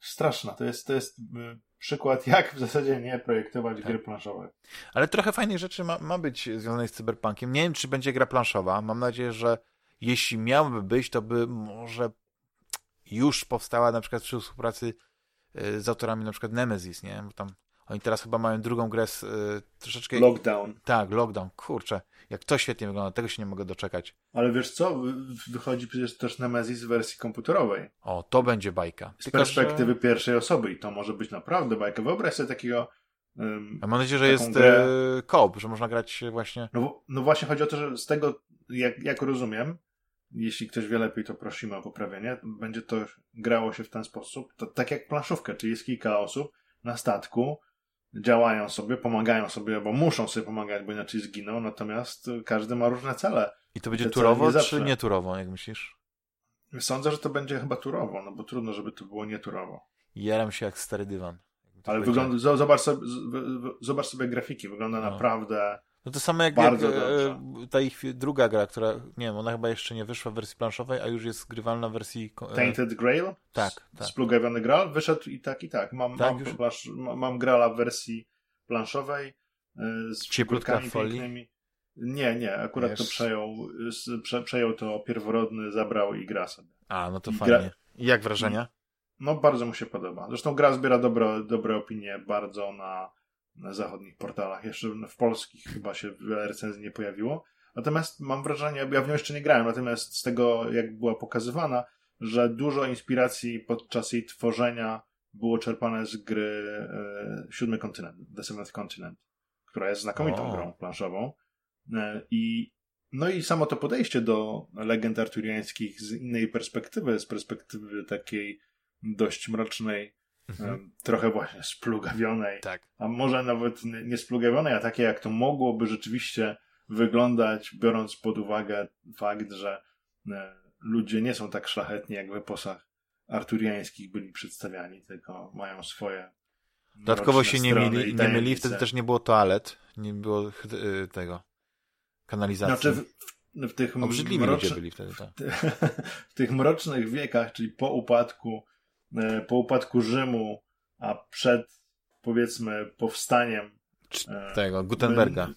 Straszna, to jest, to jest y, przykład, jak w zasadzie nie projektować tak. gry planszowe. Ale trochę fajnych rzeczy ma, ma być związanych z cyberpunkiem. Nie wiem, czy będzie gra planszowa. Mam nadzieję, że jeśli miałaby być, to by może już powstała na przykład przy współpracy y, z autorami na przykład Nemesis, nie? Bo tam oni teraz chyba mają drugą grę z y, troszeczkę... Lockdown. Tak, Lockdown. Kurczę, jak to świetnie wygląda, tego się nie mogę doczekać. Ale wiesz co, wychodzi przecież też Nemesis w wersji komputerowej. O, to będzie bajka. Z Tylko, perspektywy że... pierwszej osoby i to może być naprawdę bajka. Wyobraź sobie takiego... Um, mam nadzieję, że jest grę... Koop, że można grać właśnie... No, no właśnie chodzi o to, że z tego, jak, jak rozumiem, jeśli ktoś wie lepiej, to prosimy o poprawienie. Będzie to grało się w ten sposób, to tak jak planszówkę, czyli jest kilka osób na statku, działają sobie, pomagają sobie, bo muszą sobie pomagać, bo inaczej zginą, natomiast każdy ma różne cele. I to będzie turowo, nie czy nie turowo, jak myślisz? Sądzę, że to będzie chyba turowo, no bo trudno, żeby to było nie turowo. Jaram się jak stary dywan. Ale wygląda, zobacz sobie, zobacz sobie grafiki, wygląda no. naprawdę no to samo jak, Bardzo jak e, ta ich druga gra, która, nie wiem, ona chyba jeszcze nie wyszła w wersji planszowej, a już jest grywalna w wersji... E, Tainted Grail? Tak, tak. Splugawiony Graal? Wyszedł i tak, i tak. Mam, tak, mam, plasz, mam Grala w wersji planszowej e, z Cieplutka folii? Nie, nie, akurat Wiesz. to przejął, prze, przejął to pierworodny, zabrał i gra sobie. A, no to I fajnie. Gra... I jak wrażenia? No bardzo mu się podoba. Zresztą gra zbiera dobre, dobre opinie bardzo na na zachodnich portalach. Jeszcze w polskich chyba się wiele recenzji nie pojawiło. Natomiast mam wrażenie, ja w nią jeszcze nie grałem, natomiast z tego, jak była pokazywana, że dużo inspiracji podczas jej tworzenia było czerpane z gry e, Siódmy Kontynent, The Seventh Continent, która jest znakomitą o. grą planszową. E, I no i samo to podejście do legend arturiańskich z innej perspektywy, z perspektywy takiej dość mrocznej Mhm. Trochę właśnie splugawionej. Tak. A może nawet nie splugawionej, a takie jak to mogłoby rzeczywiście wyglądać, biorąc pod uwagę fakt, że ludzie nie są tak szlachetni, jak w eposach arturiańskich byli przedstawiani, tylko mają swoje. Dodatkowo się nie mieli, nie mieli, wtedy też nie było toalet, nie było e, tego kanalizacji. Znaczy w, w, w tych Obrzydliwi ludzie byli wtedy, tak. w tych mrocznych wiekach, czyli po upadku po upadku Rzymu, a przed powiedzmy powstaniem e, tego Gutenberga.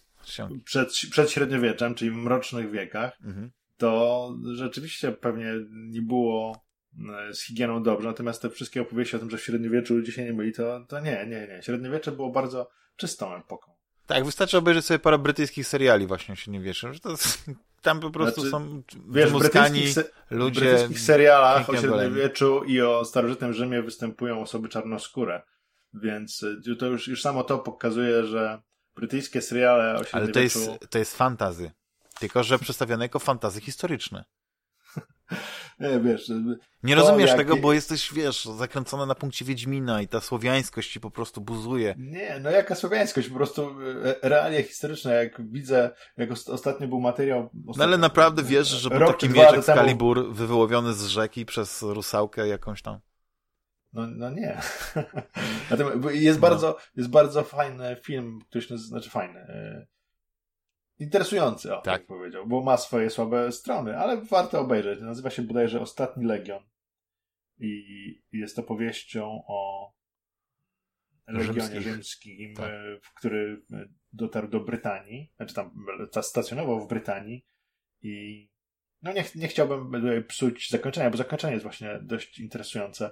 Przed, przed średniowieczem, czyli w mrocznych wiekach, mhm. to rzeczywiście pewnie nie było e, z higieną dobrze, natomiast te wszystkie opowieści o tym, że w średniowieczu ludzie się nie myli, to, to nie, nie, nie. Średniowiecze było bardzo czystą epoką. Tak, wystarczy obejrzeć sobie parę brytyjskich seriali właśnie o średniowieczu, że to tam po prostu znaczy, są wiesz, wymuskani se ludzie. W brytyjskich serialach o średniowieczu i o starożytnym Rzymie występują osoby czarnoskóre. Więc y, to już, już samo to pokazuje, że brytyjskie seriale o średniowieczu... Ale to jest, to jest fantazy. Tylko, że przedstawione jako fantazy historyczne. Nie, wiesz, nie rozumiesz jak... tego, bo jesteś, wiesz, zakręcony na punkcie Wiedźmina i ta słowiańskość ci po prostu buzuje. Nie, no jaka słowiańskość? Po prostu e, realia historyczne, jak widzę, jak ostatnio był materiał... No ale naprawdę wiesz, że był taki miecz Excalibur temu... wywołowiony z rzeki przez rusałkę jakąś tam? No, no nie. jest, no. bardzo, jest bardzo fajny film, który się znaczy fajny, e, interesujący, o, tak. tak powiedział, bo ma swoje słabe strony, ale warto obejrzeć. Nazywa się bodajże Ostatni Legion i jest opowieścią o Legionie Rzymskim, tak. E, który dotarł do Brytanii, znaczy tam stacjonował w Brytanii i no nie, nie chciałbym psuć zakończenia, bo zakończenie jest właśnie dość interesujące,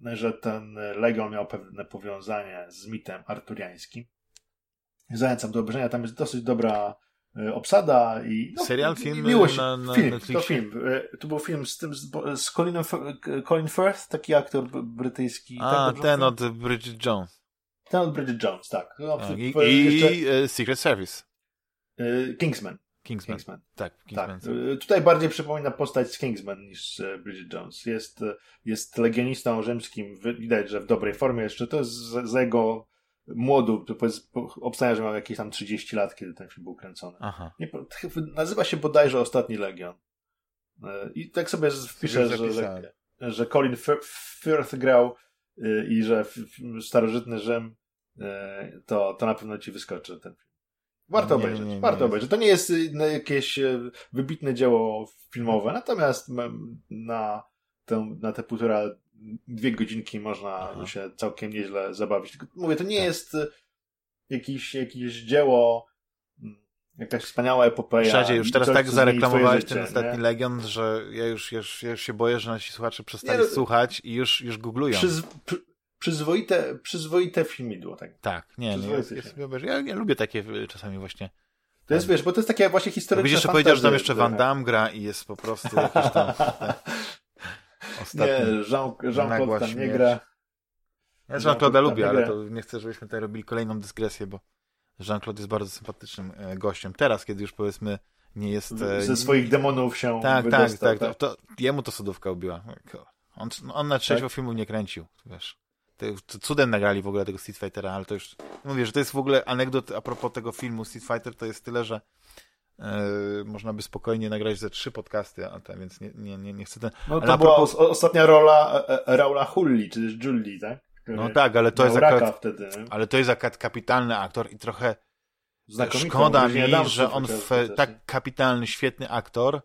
że ten Legion miał pewne powiązanie z mitem arturiańskim Zachęcam do obejrzenia, tam jest dosyć dobra e, obsada i no, Serial, film miłość. na, na film, Netflixie? To film. E, to był film z tym, z Colin, Colin Firth, taki aktor brytyjski. A, tak ten od Bridget Jones. Ten od Bridget Jones, tak. No, tak I, i jeszcze... Secret Service. Kingsman. Kingsman. Kingsman. Tak, Kingsman. tak. Tutaj bardziej przypomina postać z Kingsman niż Bridget Jones. Jest, jest legionistą rzymskim, widać, że w dobrej formie jeszcze. To jest za jego młodu, obstawiam, że miał jakieś tam 30 lat, kiedy ten film był kręcony. Aha. Nie, nazywa się bodajże Ostatni Legion. E, I tak sobie wpiszę, że, że, że Colin Firth grał e, i że starożytny Rzym e, to, to na pewno ci wyskoczy ten film. Warto nie, obejrzeć, nie, nie, warto obejrzeć. To nie jest jakieś wybitne dzieło filmowe, natomiast na, tę, na te półtora, dwie godzinki można Aha. się całkiem nieźle zabawić. Tylko mówię, to nie tak. jest y, jakieś, jakieś dzieło mm, jakaś wspaniała epopeja. Szadzie, już teraz tak zareklamowałeś ten ostatni nie? Legend, że ja już, już, ja już się boję, że nasi słuchacze przestali nie, no, słuchać i już, już googlują. Przyz, przy, przyzwoite, przyzwoite filmidło. Tak, tak nie, nie jest, ja, ja, lubię takie czasami właśnie to jest, wiesz, bo to jest takie właśnie historyczne Widzisz, że powiedział, że tam jeszcze Van Damme gra i jest po prostu jakiś tam... nie, Jean-Claude tam nie gra. Ja Jean-Claude'a lubię, ale to nie chcę, żebyśmy tutaj robili kolejną dysgresję, bo Jean-Claude jest bardzo sympatycznym e, gościem. Teraz, kiedy już powiedzmy nie jest... E, Ze swoich demonów się Tak, wydostał, tak, tak. To, to, jemu to sodówka ubiła. On, on na trzeźwo tak? filmu nie kręcił, wiesz. To cudem nagrali w ogóle tego Street Fightera, ale to już... Mówię, że to jest w ogóle anegdot a propos tego filmu Street Fighter, to jest tyle, że można by spokojnie nagrać ze trzy podcasty, a te, więc nie, nie, nie, nie chcę ten... No to ale była propos... ostatnia rola e, Raula Hulli, czy też Julie, tak? no tak, ale to jest akurat, wtedy, ale to jest akurat kapitalny aktor i trochę szkoda mi, że on w, tak kapitalny, świetny aktor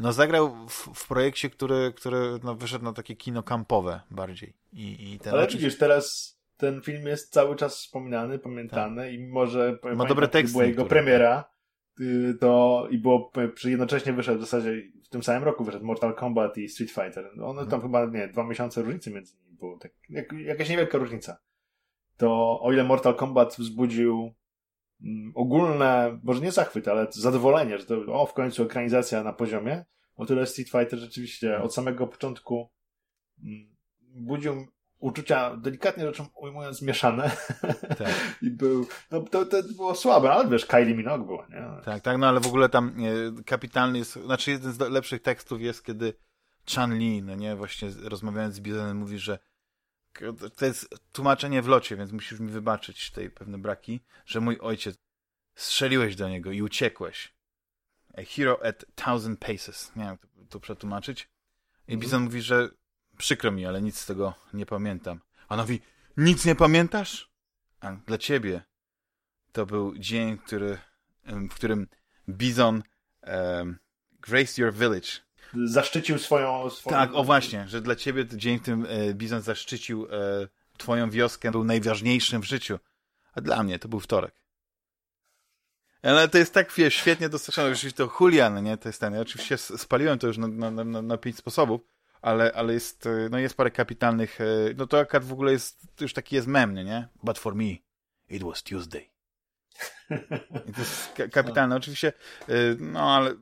no zagrał w, w projekcie, który, który no, wyszedł na takie kino kampowe bardziej. I, i ten ale oczywiście... widzisz, teraz ten film jest cały czas wspominany, pamiętany tak. i może ma dobre teksty. Była jego premiera y, to i było przy jednocześnie wyszedł w zasadzie w tym samym roku wyszedł Mortal Kombat i Street Fighter. One tam hmm. chyba nie, dwa miesiące różnicy między nimi było. Tak, jak, jakaś niewielka różnica. To o ile Mortal Kombat wzbudził mm, ogólne, może nie zachwyt, ale zadowolenie, że to o, w końcu ekranizacja na poziomie, o tyle Street Fighter rzeczywiście od samego początku mm, budził uczucia, delikatnie rzeczą ujmując, mieszane. Tak. I był, no to, to było słabe, ale wiesz, Kylie Minogue była, nie? Tak, tak, no ale w ogóle tam kapitalny jest, znaczy jeden z lepszych tekstów jest, kiedy Chan Li, no nie, właśnie rozmawiając z Bizonem mówi, że to jest tłumaczenie w locie, więc musisz mi wybaczyć tej pewne braki, że mój ojciec strzeliłeś do niego i uciekłeś. A hero at thousand paces. Nie wiem, to, to przetłumaczyć. I Bizon mm. mówi, że przykro mi, ale nic z tego nie pamiętam. A on mówi, nic nie pamiętasz? A dla ciebie to był dzień, który, w którym Bizon um, graced your village. Zaszczycił swoją, swoją... Tak, o właśnie, że dla ciebie dzień, w którym e, Bizon zaszczycił e, twoją wioskę, był najważniejszym w życiu. A dla mnie to był wtorek. Ale to jest tak wiesz, świetnie dostarczone. Oczywiście to Julian, nie? To jest ten. Ja oczywiście spaliłem to już na, na, na, na pięć sposobów ale, ale jest, e, no jest parę kapitalnych, e, no to akad w ogóle jest, już taki jest mem, nie? But for me, it was Tuesday. I to jest kapitalne. Oczywiście, e, no ale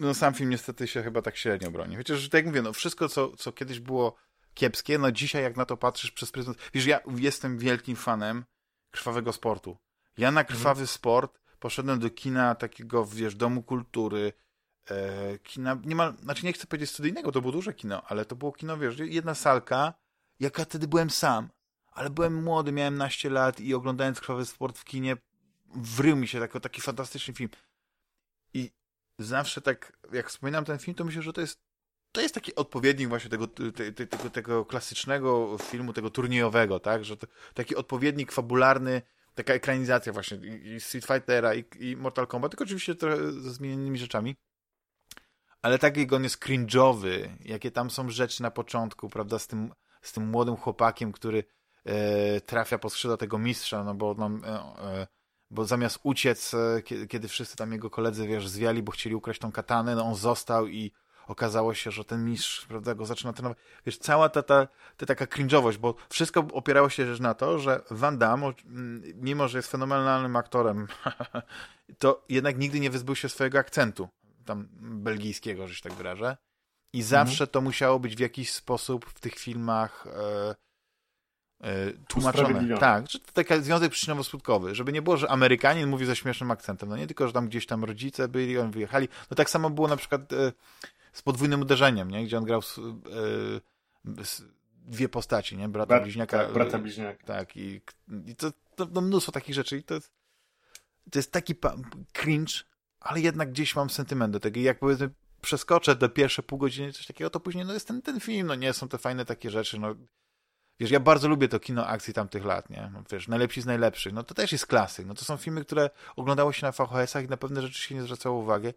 no, sam film niestety się chyba tak średnio broni. Chociaż, tak jak mówię, no wszystko, co, co kiedyś było kiepskie, no dzisiaj jak na to patrzysz przez pryzmat... Wiesz, ja jestem wielkim fanem krwawego sportu. Ja na krwawy mhm. sport poszedłem do kina takiego, wiesz, domu kultury, kina, niemal, znaczy nie chcę powiedzieć studyjnego, to było duże kino, ale to było kino, wiesz, jedna salka, jaka wtedy byłem sam, ale byłem młody, miałem naście lat i oglądając Krwawy Sport w kinie, wrył mi się taki, taki fantastyczny film. I zawsze tak, jak wspominam ten film, to myślę, że to jest to jest taki odpowiednik właśnie tego, te, te, tego, tego klasycznego filmu, tego turniejowego, tak, że to, taki odpowiednik fabularny, taka ekranizacja właśnie i Street Fightera i, i Mortal Kombat, tylko oczywiście trochę ze zmienionymi rzeczami ale tak jak on jest cringe'owy, jakie tam są rzeczy na początku, prawda, z tym, z tym młodym chłopakiem, który e, trafia po skrzydła tego mistrza, no bo no, e, bo zamiast uciec, e, kiedy, wszyscy tam jego koledzy, wiesz, zwiali, bo chcieli ukraść tą katanę, no on został i okazało się, że ten mistrz, prawda, go zaczyna trenować. Wiesz, cała ta, ta, ta taka cringe'owość, bo wszystko opierało się rzecz na to, że Van Damme, mimo że jest fenomenalnym aktorem, to jednak nigdy nie wyzbył się swojego akcentu tam belgijskiego, że się tak wyrażę. I mhm. zawsze to musiało być w jakiś sposób w tych filmach e, e, tłumaczone. Tak, że to taki związek przyczynowo-skutkowy, żeby nie było, że Amerykanin mówi ze śmiesznym akcentem. No nie tylko, że tam gdzieś tam rodzice byli, on wyjechali. No tak samo było na przykład e, z podwójnym uderzeniem, nie? gdzie on grał z, e, z dwie postaci, nie? Brata Brat, bliźniaka. Tak, brata bliźniaka. Tak, i, i to, to, to mnóstwo takich rzeczy. I to, to jest taki cringe, ale jednak gdzieś mam sentyment do tego. I jak powiedzmy przeskoczę do pierwsze pół godziny, coś takiego, to później no jest ten, ten film, no nie są te fajne takie rzeczy, no Wiesz, ja bardzo lubię to kino akcji tamtych lat, nie? No, wiesz, najlepsi z najlepszych. No to też jest klasyk. No to są filmy, które oglądało się na VHS-ach i na pewne rzeczy się nie zwracało uwagi. E,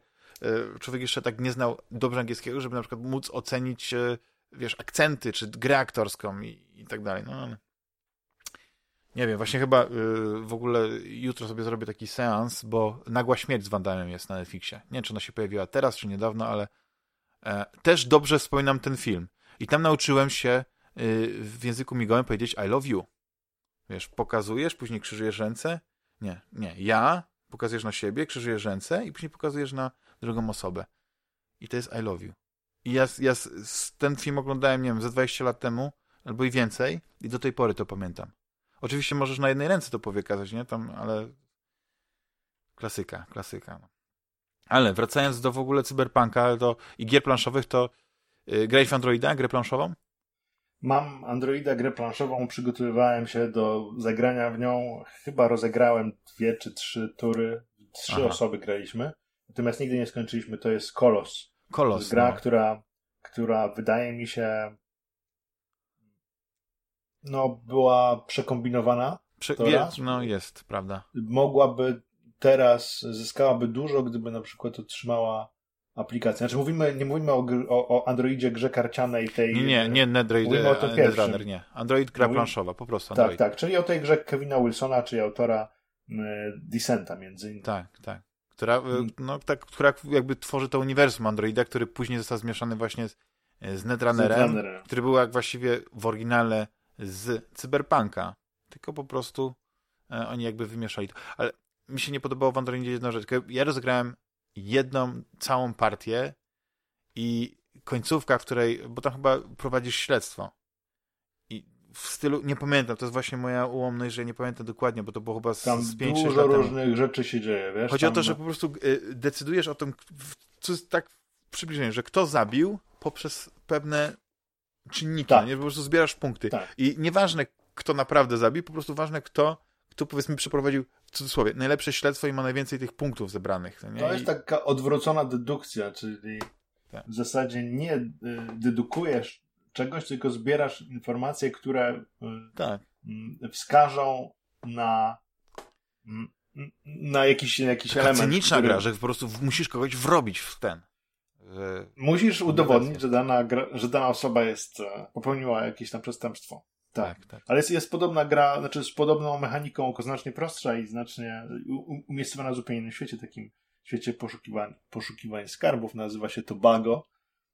człowiek jeszcze tak nie znał dobrze angielskiego, żeby na przykład móc ocenić, e, wiesz, akcenty, czy grę aktorską i, i tak dalej. No, no. Nie wiem, właśnie chyba y, w ogóle jutro sobie zrobię taki seans, bo Nagła Śmierć z Wandamem jest na Netflixie. Nie wiem, czy ona się pojawiła teraz, czy niedawno, ale e, też dobrze wspominam ten film. I tam nauczyłem się y, w języku migowym powiedzieć I love you. Wiesz, pokazujesz, później krzyżujesz ręce. Nie, nie, ja, pokazujesz na siebie, krzyżujesz ręce i później pokazujesz na drugą osobę. I to jest I love you. I ja, ja ten film oglądałem, nie wiem, ze 20 lat temu, albo i więcej, i do tej pory to pamiętam. Oczywiście możesz na jednej ręce to powiekazać, nie? Tam, ale klasyka, klasyka. No. Ale wracając do w ogóle cyberpunka do, i gier planszowych, to yy, grałeś w Androida, grę planszową? Mam Androida, grę planszową, przygotowywałem się do zagrania w nią. Chyba rozegrałem dwie czy trzy tury. Trzy Aha. osoby graliśmy. Natomiast nigdy nie skończyliśmy. To jest Kolos. Kolos. To jest gra, no. która, która wydaje mi się no, była przekombinowana. Prze jest, no jest, prawda. Mogłaby teraz, zyskałaby dużo, gdyby na przykład otrzymała aplikację. Znaczy mówimy, nie mówimy o, o, o Androidzie grze karcianej tej... Nie, nie, nie Nedroid, mówimy o tym Netrunner, nie. Android gra planszowa, po prostu tak, Android. Tak, tak, czyli o tej grze Kevina Wilsona, czyli autora y, Descenta między innymi. Tak, tak. Która, y, mm. no, tak, która jakby tworzy to uniwersum Androida, który później został zmieszany właśnie z, z Netrunnerem, który był jak właściwie w oryginale z Cyberpunka, tylko po prostu e, oni jakby wymieszali to. Ale mi się nie podobało w Androidzie jedna rzecz. Ja rozegrałem jedną całą partię i końcówka, w której, bo tam chyba prowadzisz śledztwo. I w stylu, nie pamiętam, to jest właśnie moja ułomność, że nie pamiętam dokładnie, bo to było chyba z, tam z 5 dużo różnych rzeczy się dzieje, wiesz? Chodzi tam... o to, że po prostu y, decydujesz o tym, co jest tak przybliżenie, że kto zabił poprzez pewne czynniki, tak. nie? Po prostu zbierasz punkty. Tak. I nieważne, kto naprawdę zabił, po prostu ważne, kto, kto powiedzmy przeprowadził w cudzysłowie, najlepsze śledztwo i ma najwięcej tych punktów zebranych. Nie? To jest taka odwrócona dedukcja, czyli tak. w zasadzie nie y, dedukujesz czegoś, tylko zbierasz informacje, które y, tak. Mm, wskażą na mm, na jakiś, jakiś Taka element. cyniczna który... gra, że po prostu musisz kogoś wrobić w ten. Musisz udowodnić, że dana, gra, że dana osoba jest, e, popełniła jakieś tam przestępstwo. Tak. tak, tak. Ale jest, jest podobna gra, znaczy z podobną mechaniką, tylko znacznie prostsza i znacznie umiejscowiona w zupełnie innym świecie, takim świecie poszukiwań, poszukiwań skarbów. Nazywa się to Bago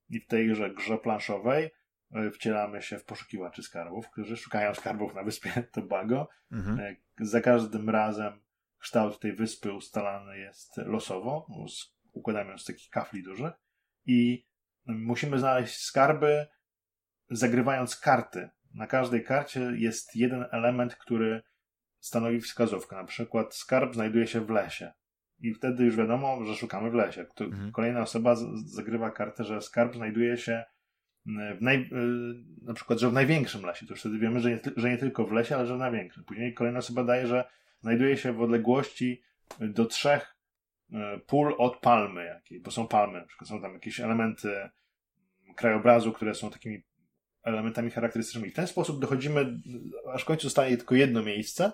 i w tejże grze planszowej e, wcielamy się w poszukiwaczy skarbów, którzy szukają skarbów na wyspie Tobago. Mhm. E, za każdym razem kształt tej wyspy ustalany jest losowo, układamy z takich kafli dużych i musimy znaleźć skarby zagrywając karty. Na każdej karcie jest jeden element, który stanowi wskazówkę. Na przykład skarb znajduje się w lesie. I wtedy już wiadomo, że szukamy w lesie. Mhm. Kolejna osoba zagrywa kartę, że skarb znajduje się w naj, na przykład, że w największym lesie. To już wtedy wiemy, że nie, że nie tylko w lesie, ale że w największym. Później kolejna osoba daje, że znajduje się w odległości do trzech E, pól od palmy jakiej, bo są palmy, na przykład są tam jakieś elementy krajobrazu, które są takimi elementami charakterystycznymi. W ten sposób dochodzimy, aż w końcu zostaje tylko jedno miejsce,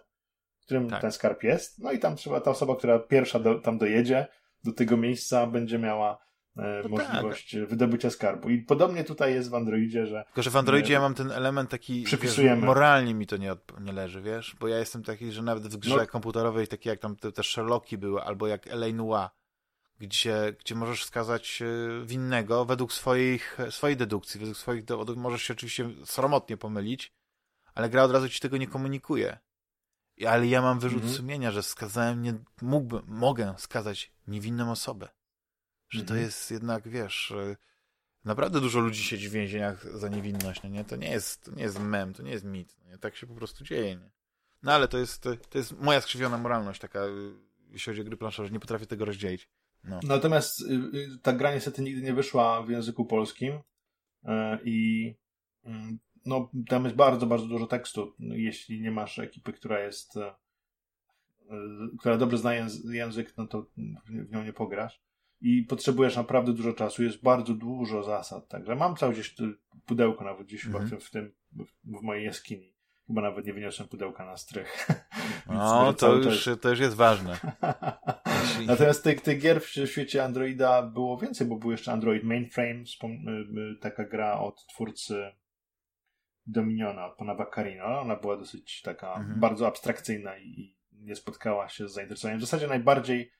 w którym tak. ten skarb jest, no i tam trzeba, ta osoba, która pierwsza do, tam dojedzie, do tego miejsca będzie miała E, no możliwość tak. wydobycia skarbu. I podobnie tutaj jest w Androidzie, że... Tylko, że w Androidzie ja mam ten element taki, przypisujemy. Wiesz, moralnie mi to nie, nie leży, wiesz? Bo ja jestem taki, że nawet w grze no. komputerowej, takie jak tam te, te Sherlocki były, albo jak L.A. Noir, gdzie, gdzie możesz skazać e, winnego według swoich, swojej dedukcji, według swoich dowodów. Możesz się oczywiście sromotnie pomylić, ale gra od razu ci tego nie komunikuje. Ale ja mam wyrzut -hmm. sumienia, że skazałem, nie, mógłbym, mogę skazać niewinną osobę że to mhm. jest jednak, wiesz, naprawdę dużo ludzi siedzi w więzieniach za niewinność, no nie? To nie jest, to nie jest mem, to nie jest mit, no nie? Tak się po prostu dzieje, nie? No ale to jest, to jest moja skrzywiona moralność taka, jeśli chodzi o gry planszowe, że nie potrafię tego rozdzielić. No. Natomiast y, y, ta gra niestety nigdy nie wyszła w języku polskim e, i mm, no, tam jest bardzo, bardzo dużo tekstu. Jeśli nie masz ekipy, która jest e, e, która dobrze zna język, no to w nią nie pograsz. I potrzebujesz naprawdę dużo czasu. Jest bardzo dużo zasad, także mam cały gdzieś pudełko nawet gdzieś -hmm. chyba w tym, w mojej jaskini. Chyba nawet nie wyniosłem pudełka na strych. No, to już, to już jest ważne. Natomiast tych, tych gier w świecie Androida było więcej, bo był jeszcze Android Mainframe, y, y, taka gra od twórcy Dominiona, od pana Vaccarino. Ona była dosyć taka mhm. bardzo abstrakcyjna i nie spotkała się z zainteresowaniem. W zasadzie najbardziej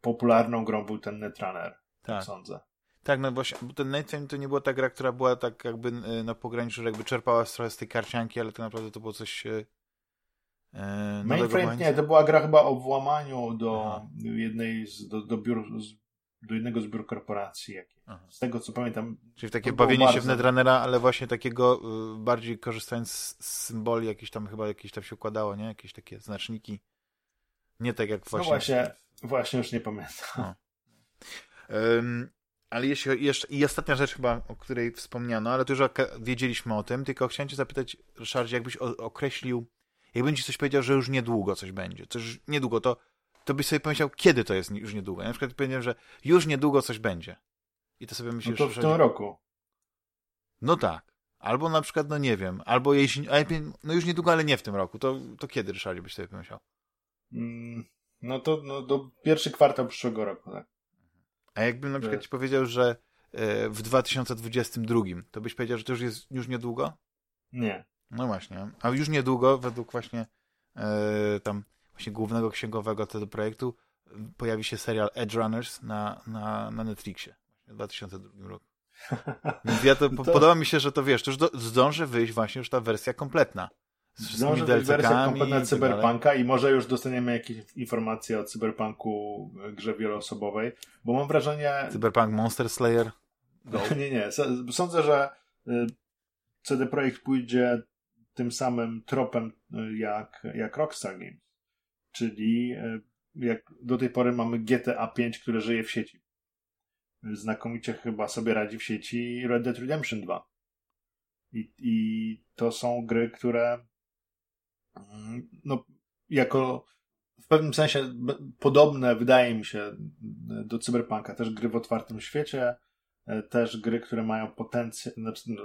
popularną grą był ten Netrunner, tak sądzę. Tak, no właśnie, bo ten Netrunner to nie była ta gra, która była tak jakby y, na pograniczu, że jakby czerpała trochę z tej karcianki, ale tak naprawdę to było coś e, Mainframe nie, to była gra chyba o włamaniu do Aha. jednej z, do, do biur, do jednego z biur korporacji. Aha. Z tego co pamiętam. Czyli takie bawienie bardzo... się w Netrunnera, ale właśnie takiego y, bardziej korzystając z, z symboli, jakieś tam chyba jakieś tam się układało, nie? Jakieś takie znaczniki. Nie tak jak właśnie. No właśnie, właśnie już nie pamiętam. Um, ale jeśli jeszcze, i ostatnia rzecz chyba, o której wspomniano, ale to już wiedzieliśmy o tym, tylko chciałem cię zapytać, Ryszardzie, jakbyś określił jakbym ci coś powiedział, że już niedługo coś będzie, coś niedługo, to, to byś sobie pomyślał, kiedy to jest już niedługo. Ja na przykład powiedziałem, że już niedługo coś będzie. I to sobie myślisz, no to w tym roku. No tak. Albo na przykład, no nie wiem, albo jeśli, no już niedługo, ale nie w tym roku. To, to kiedy, Ryszardzie, byś sobie pomyślał? Mm, no to no, do pierwszy kwartał przyszłego roku, tak. A jakbym na przykład ci powiedział, że e, w 2022, to byś powiedział, że to już jest już niedługo? Nie. No właśnie. A już niedługo, według właśnie e, tam właśnie głównego księgowego tego projektu, pojawi się serial Edge Runners na, na, na Netflixie w 2002 roku. Więc ja to, to, podoba mi się, że to wiesz, to już do, zdąży wyjść właśnie już ta wersja kompletna. Zdąży wyjść wersja kompletna tak Cyberpunka i może już dostaniemy jakieś informacje o Cyberpunku grze wieloosobowej, bo mam wrażenie... Cyberpunk Monster Slayer? Go. nie, nie. Sądzę, że y, CD Projekt pójdzie tym samym tropem y, jak, jak Rockstar Games. Czyli y, jak do tej pory mamy GTA 5, które żyje w sieci. Znakomicie chyba sobie radzi w sieci Red Dead Redemption 2. I, i to są gry, które no, jako w pewnym sensie podobne, wydaje mi się, do Cyberpunka. Też gry w otwartym świecie, e, też gry, które mają potencjał, znaczy, no,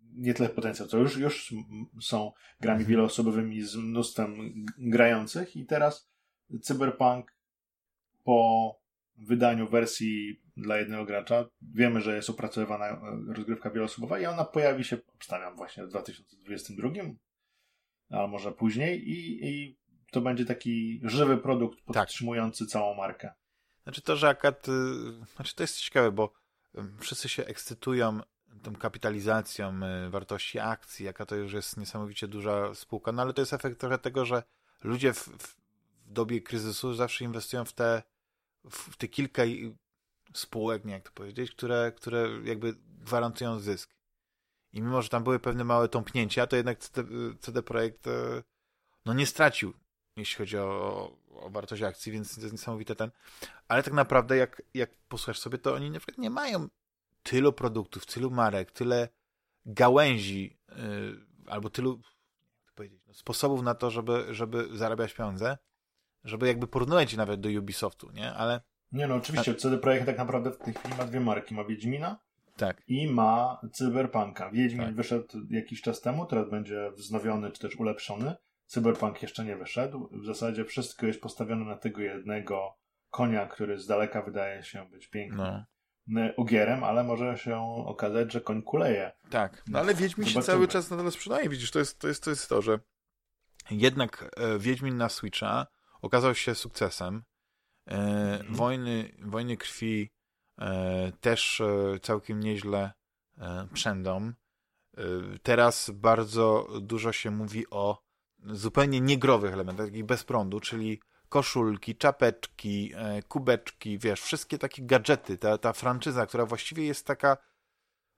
nie tyle potencjał, to już, już są grami mhm. wieloosobowymi z mnóstwem grających i teraz Cyberpunk po wydaniu wersji dla jednego gracza, wiemy, że jest opracowywana e, rozgrywka wieloosobowa i ona pojawi się, obstawiam, właśnie w 2022, ale może później i, i to będzie taki żywy produkt tak. podtrzymujący tak. całą markę. Znaczy to, że akad, y, znaczy to jest ciekawe, bo wszyscy się ekscytują tą kapitalizacją y, wartości akcji, jaka to już jest niesamowicie duża spółka, no ale to jest efekt trochę tego, że ludzie w, w dobie kryzysu zawsze inwestują w te, w te kilka spółek, nie jak to powiedzieć, które, które jakby gwarantują zysk. I mimo, że tam były pewne małe tąpnięcia, to jednak CD, CD Projekt y, no nie stracił, jeśli chodzi o, o wartość akcji, więc to jest niesamowite ten. Ale tak naprawdę, jak, jak posłuchasz sobie, to oni na przykład nie mają tylu produktów, tylu marek, tyle gałęzi, yy, albo tylu no, sposobów na to, żeby, żeby zarabiać pieniądze, żeby jakby porównywać nawet do Ubisoftu, nie? Ale... Nie no, oczywiście. CD Projekt tak naprawdę w tej chwili ma dwie marki. Ma Wiedźmina tak. i ma Cyberpunka. Wiedźmin tak. wyszedł jakiś czas temu, teraz będzie wznowiony czy też ulepszony. Cyberpunk jeszcze nie wyszedł. W zasadzie wszystko jest postawione na tego jednego konia, który z daleka wydaje się być piękny. No ogierem, ale może się okazać, że koń kuleje. Tak, no ale Wiedźmin Zobaczymy. się cały czas nadal sprzedaje, widzisz, to jest to, jest, to, jest to że jednak e, Wiedźmin na Switcha okazał się sukcesem. E, mhm. wojny, wojny krwi też e, całkiem nieźle e, przędą. E, teraz bardzo dużo się mówi o zupełnie niegrowych elementach, takich bez prądu, czyli koszulki, czapeczki, e, kubeczki, wiesz, wszystkie takie gadżety, ta, ta franczyza, która właściwie jest taka,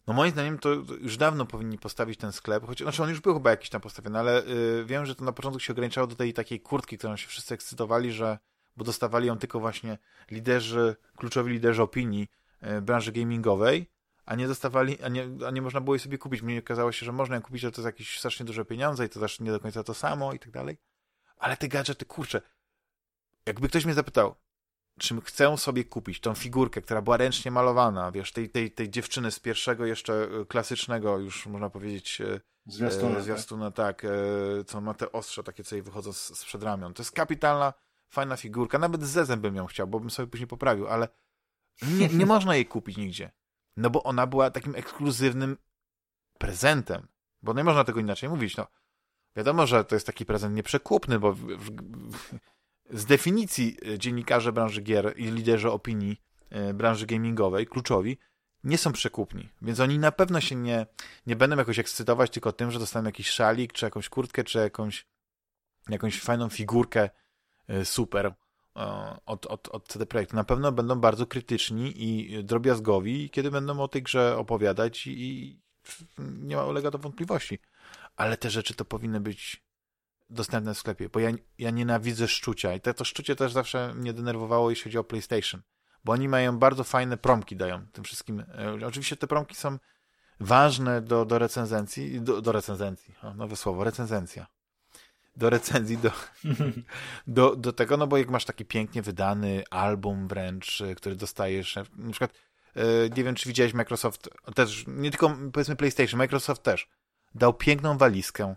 no moim zdaniem to już dawno powinni postawić ten sklep, choć, znaczy on już był chyba jakiś tam postawiony, ale y, wiem, że to na początku się ograniczało do tej takiej kurtki, którą się wszyscy ekscytowali, że, bo dostawali ją tylko właśnie liderzy, kluczowi liderzy opinii y, branży gamingowej, a nie dostawali, a nie, a nie można było jej sobie kupić. Mnie okazało się, że można ją kupić, ale to jest jakieś strasznie duże pieniądze i to też nie do końca to samo i tak dalej. Ale te gadżety, kurczę, jakby ktoś mnie zapytał, czym chcę sobie kupić tą figurkę, która była ręcznie malowana, wiesz, tej, tej, tej dziewczyny z pierwszego jeszcze e, klasycznego, już można powiedzieć, e, zwiastuna, e, zwiastuna tak, e, co ma te ostrze takie, co jej wychodzą z, z przedramion. To jest kapitalna, fajna figurka, nawet z zezem bym ją chciał, bo bym sobie później poprawił, ale nie, nie można jej kupić nigdzie, no bo ona była takim ekskluzywnym prezentem, bo nie można tego inaczej mówić, no. Wiadomo, że to jest taki prezent nieprzekupny, bo w, w, w, z definicji e, dziennikarze branży gier i liderzy opinii e, branży gamingowej, kluczowi, nie są przekupni, więc oni na pewno się nie, nie będą jakoś ekscytować tylko tym, że dostaną jakiś szalik, czy jakąś kurtkę, czy jakąś, jakąś fajną figurkę super od, od, od CD Projektu. Na pewno będą bardzo krytyczni i drobiazgowi, kiedy będą o tej grze opowiadać i, i nie ma ulega to wątpliwości. Ale te rzeczy to powinny być dostępne w sklepie, bo ja, ja nienawidzę szczucia i to, to szczucie też zawsze mnie denerwowało, jeśli chodzi o PlayStation, bo oni mają bardzo fajne promki, dają tym wszystkim. E, oczywiście te promki są ważne do, do recenzencji, do, do recenzencji, o, nowe słowo, recenzencja. Do recenzji, do, do, do tego, no bo jak masz taki pięknie wydany album wręcz, e, który dostajesz, na przykład, nie wiem, czy widziałeś Microsoft, też, nie tylko powiedzmy PlayStation, Microsoft też, dał piękną walizkę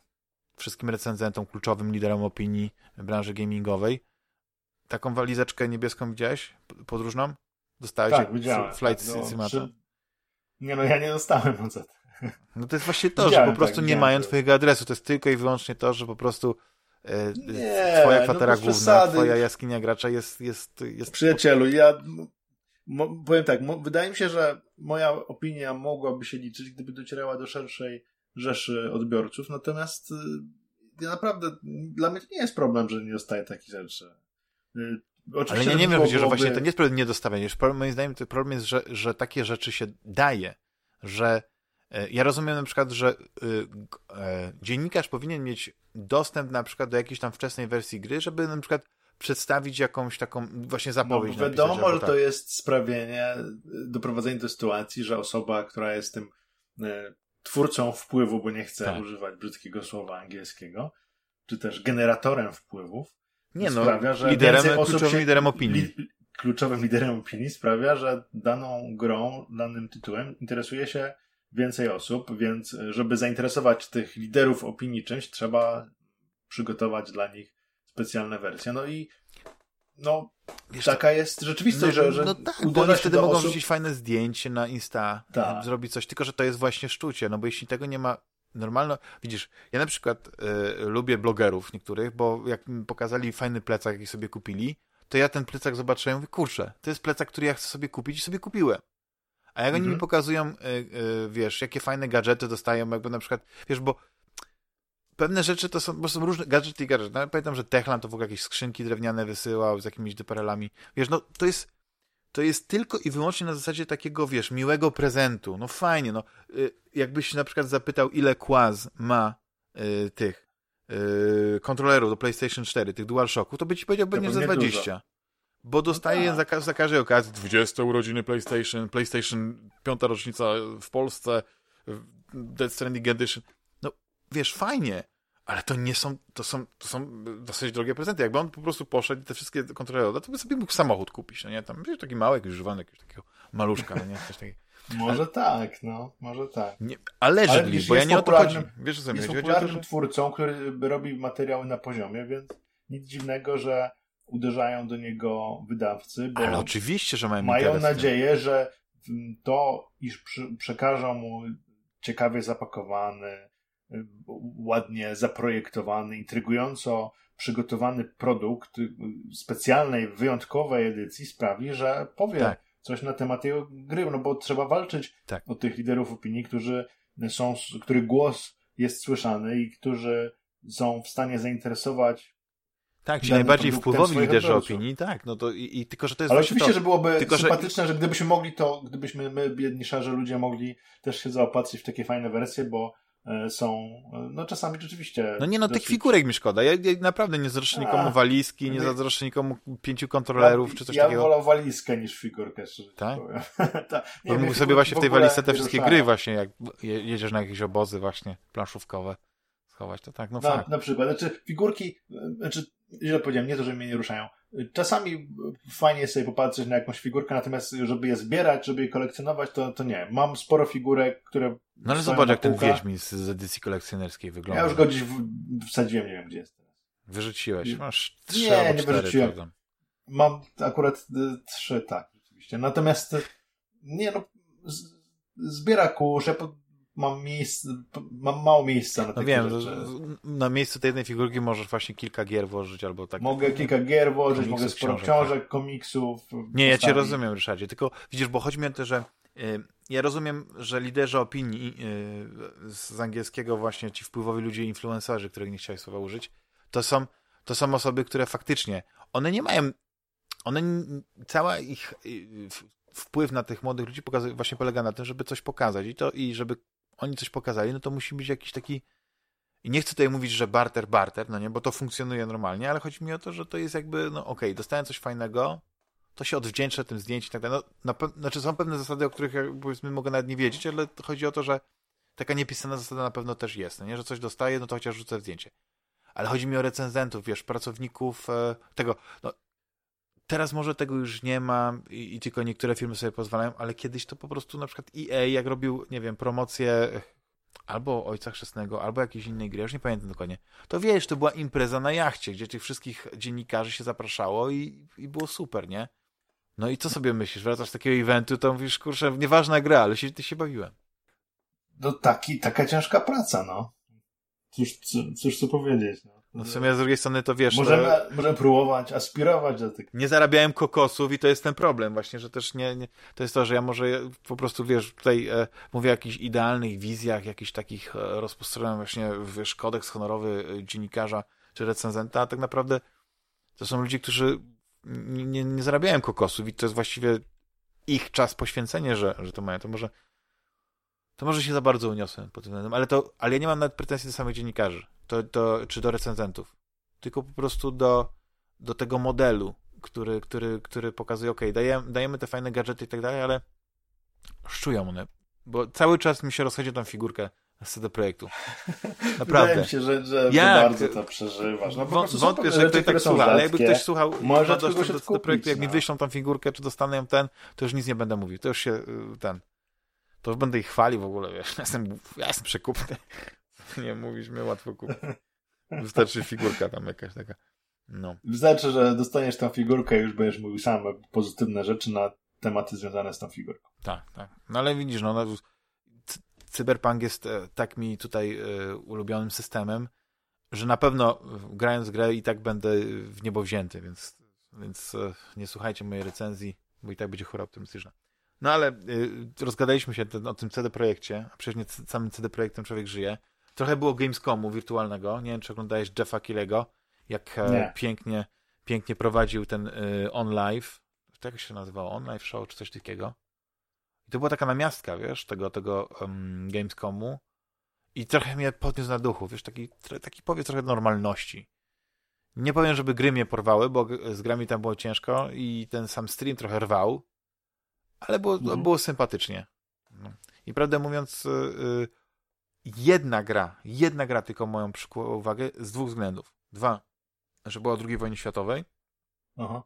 wszystkim recenzentom, kluczowym liderom opinii branży gamingowej. Taką walizeczkę niebieską widziałeś? Podróżną? Dostałeś? Tak, widziałem. Flight tak, no, Simulator. Nie no, ja nie dostałem co No to jest właśnie to, widziałem, że po prostu tak, nie mają twojego adresu. To jest tylko i wyłącznie to, że po prostu e, nie, twoja no kwatera no główna, przesady. twoja jaskinia gracza jest... jest, jest... Przyjacielu, ja powiem tak, wydaje mi się, że moja opinia mogłaby się liczyć, gdyby docierała do szerszej rzeszy odbiorców, natomiast y, ja naprawdę, dla mnie to nie jest problem, że nie dostaję takich rzeczy. Y, oczywiście, Ale ja nie wiem, byłoby... że właśnie to nie jest problem niedostawienia. Moim zdaniem to problem jest, że, że takie rzeczy się daje, że e, ja rozumiem na przykład, że y, e, dziennikarz powinien mieć dostęp na przykład do jakiejś tam wczesnej wersji gry, żeby na przykład przedstawić jakąś taką właśnie zapowiedź. No, wiadomo, napisać, że to tak. jest sprawienie, doprowadzenie do sytuacji, że osoba, która jest tym e, twórcą wpływu, bo nie chcę tak. używać brzydkiego słowa angielskiego, czy też generatorem wpływów, nie no, sprawia, że liderem, kluczowym się, liderem opinii. Li, kluczowym liderem opinii sprawia, że daną grą, danym tytułem interesuje się więcej osób, więc żeby zainteresować tych liderów opinii czymś, trzeba przygotować dla nich specjalne wersje. No i no, Wiesz, taka jest rzeczywistość, no, że, że no tak, bo oni wtedy mogą osób... wrzucić fajne zdjęcie na Insta, tak. zrobić coś, tylko że to jest właśnie sztucie, no bo jeśli tego nie ma normalno, widzisz, ja na przykład y, lubię blogerów niektórych, bo jak mi pokazali fajny plecak, jaki sobie kupili, to ja ten plecak zobaczyłem i mówię, kurczę, to jest plecak, który ja chcę sobie kupić i sobie kupiłem. A jak oni mi mhm. pokazują, y, y, wiesz, jakie fajne gadżety dostają, jakby na przykład, wiesz, bo pewne rzeczy to są, bo są różne gadżety i gadżety. No, pamiętam, że Techland to w ogóle jakieś skrzynki drewniane wysyłał z jakimiś deparelami. Wiesz, no to jest, to jest tylko i wyłącznie na zasadzie takiego, wiesz, miłego prezentu. No fajnie, no. Y, jakbyś na przykład zapytał, ile Quaz ma y, tych y, kontrolerów do PlayStation 4, tych DualShocków, to by ci powiedział będzie za 20. Dużo. Bo dostaje no tak. za, za każdej okazji 20 urodziny PlayStation, PlayStation 5 rocznica w Polsce, Dead Stranding Edition wiesz, fajnie, ale to nie są, to są, to są dosyć drogie prezenty. Jakby on po prostu poszedł i te wszystkie kontrolery to by sobie mógł samochód kupić, no nie? Tam, wiesz, taki mały, jakiś używany, jakiegoś takiego maluszka, no nie? Coś takiego. Może ale... tak, no, może tak. Nie, ale ale bo ja nie o to chodzi. Wiesz, co jest popularnym że... twórcą, który robi materiały na poziomie, więc nic dziwnego, że uderzają do niego wydawcy, bo ale oczywiście, że mają, mają nadzieję, że to, iż przekażą mu ciekawie zapakowany, ładnie zaprojektowany, intrygująco przygotowany produkt specjalnej, wyjątkowej edycji sprawi, że powie tak. coś na temat tej gry, no bo trzeba walczyć tak. o tych liderów opinii, którzy są, których głos jest słyszany i którzy są w stanie zainteresować tak, ci najbardziej wpływowi liderzy opinii, tak, no to i, i, tylko, że to jest Ale oczywiście, to, że byłoby tylko, sympatyczne, że... że gdybyśmy mogli to, gdybyśmy my, biedni szarze ludzie, mogli też się zaopatrzyć w takie fajne wersje, bo E, są, e, no czasami rzeczywiście... No nie no, dosyć... tych figurek mi szkoda. Ja, ja naprawdę nie zazdroszczę nikomu walizki, nie zazdroszczę nikomu pięciu kontrolerów, ja, czy coś ja takiego. Ja wolał walizkę niż figurkę, tak? Ta, nie, Mógł sobie właśnie w tej walizce te wszystkie gry właśnie, jak jedziesz na jakieś obozy właśnie planszówkowe. Schować, to tak, no na, fakt. na przykład, znaczy figurki, znaczy źle powiedziałem, nie to, że mnie nie ruszają. Czasami fajnie jest sobie popatrzeć na jakąś figurkę, natomiast żeby je zbierać, żeby je kolekcjonować, to, to nie. Mam sporo figurek, które No ale zobacz, jak ten Wiedźmin z, z edycji kolekcjonerskiej wygląda. Ja już go gdzieś w, wsadziłem, nie wiem gdzie jest teraz. Wyrzuciłeś, masz trzy nie, albo nie cztery. wyrzuciłem. Tam. Mam akurat y, trzy, tak, rzeczywiście. Natomiast y, nie no, z, zbiera kurz, ja po, mam miejsce, mam mało miejsca na No wiem, rzeczy. na miejscu tej jednej figurki możesz właśnie kilka gier włożyć albo tak. Mogę kilka gier włożyć, Komiksów, mogę sporo książek, książek, tak. komiksów. Nie, ja cię rozumiem, Ryszardzie, tylko widzisz, bo chodzi mi o to, że y, ja rozumiem, że liderzy opinii y, z angielskiego właśnie ci wpływowi ludzie, influencerzy, których nie chciałeś słowa użyć, to są, to są osoby, które faktycznie, one nie mają, one, cała ich y, wpływ na tych młodych ludzi pokazuje, właśnie polega na tym, żeby coś pokazać i to, i żeby oni coś pokazali, no to musi być jakiś taki i nie chcę tutaj mówić, że barter, barter, no nie, bo to funkcjonuje normalnie, ale chodzi mi o to, że to jest jakby, no okej, dostałem coś fajnego, to się odwdzięczę tym zdjęciem i tak dalej. No, na znaczy są pewne zasady, o których powiedzmy mogę nawet nie wiedzieć, ale chodzi o to, że taka niepisana zasada na pewno też jest, no nie, że coś dostaję, no to chociaż rzucę zdjęcie. Ale chodzi mi o recenzentów, wiesz, pracowników e, tego, no teraz może tego już nie ma i, i tylko niektóre firmy sobie pozwalają, ale kiedyś to po prostu na przykład EA, jak robił, nie wiem, promocję albo Ojca Chrzestnego, albo jakiejś innej gry, już nie pamiętam dokładnie, to wiesz, to była impreza na jachcie, gdzie tych wszystkich dziennikarzy się zapraszało i, i było super, nie? No i co sobie myślisz? Wracasz z takiego eventu, to mówisz, kurczę, nieważna gra, ale się, ty się bawiłem. No taki, taka ciężka praca, no. Cóż, cóż, cóż powiedzieć, no. No w sumie z drugiej strony to wiesz, Możemy, to możemy próbować, aspirować do tych. nie zarabiałem kokosów i to jest ten problem właśnie, że też nie, nie to jest to, że ja może po prostu, wiesz, tutaj e, mówię o jakichś idealnych wizjach, jakichś takich e, właśnie, wiesz, kodeks honorowy e, dziennikarza czy recenzenta, a tak naprawdę to są ludzie, którzy nie, nie, nie zarabiają kokosów i to jest właściwie ich czas poświęcenie, że, że to mają, to może to może się za bardzo uniosłem pod tym względem, ale to, ale ja nie mam nawet pretensji do samych dziennikarzy, to, to, czy do recenzentów, tylko po prostu do, do tego modelu, który, który, który pokazuje, ok, dajemy, dajemy te fajne gadżety i tak dalej, ale szczują one, bo cały czas mi się rozchodzi tą figurkę z CD Projektu. Wydaje Naprawdę. mi się, że, że bardzo to przeżywasz. No, Wą- Wątpię, że ktoś tak słucha, ale jakby ktoś słuchał Może do CD Projektu, jak mi no. wyślą tą figurkę, czy dostanę ją ten, to już nic nie będę mówił. To już się y, ten. To już będę ich chwalił w ogóle, wiesz. Ja jestem, ja jestem przekupny. Nie mówisz mnie łatwo kupić. Wystarczy figurka tam jakaś taka. No. Wystarczy, że dostaniesz tą figurkę i już będziesz mówił same pozytywne rzeczy na tematy związane z tą figurką. Tak, tak. No ale widzisz, no, no cy- Cyberpunk jest e, tak mi tutaj e, ulubionym systemem, że na pewno grając grę i tak będę w niebo wzięty, więc, więc e, nie słuchajcie mojej recenzji, bo i tak będzie chora optymistyczna. No ale y, rozgadaliśmy się ten, o tym CD Projekcie, a przecież nie samym CD Projektem człowiek żyje. Trochę było Gamescomu wirtualnego, nie wiem czy oglądałeś Jeffa Killego, jak e, Nie. pięknie, pięknie prowadził ten y, on live, to jak się nazywało, on live show czy coś takiego. I to była taka namiastka, wiesz, tego, tego um, Gamescomu i trochę mnie podniósł na duchu, wiesz, taki, taki powiedz trochę normalności. Nie powiem, żeby gry mnie porwały, bo z grami tam było ciężko i ten sam stream trochę rwał, ale było, Mhm. było sympatycznie. No. I prawdę mówiąc, y, y, jedna gra, jedna gra tylko moją przykuła uwagę z dwóch względów. Dwa, że była o II wojnie światowej. Aha.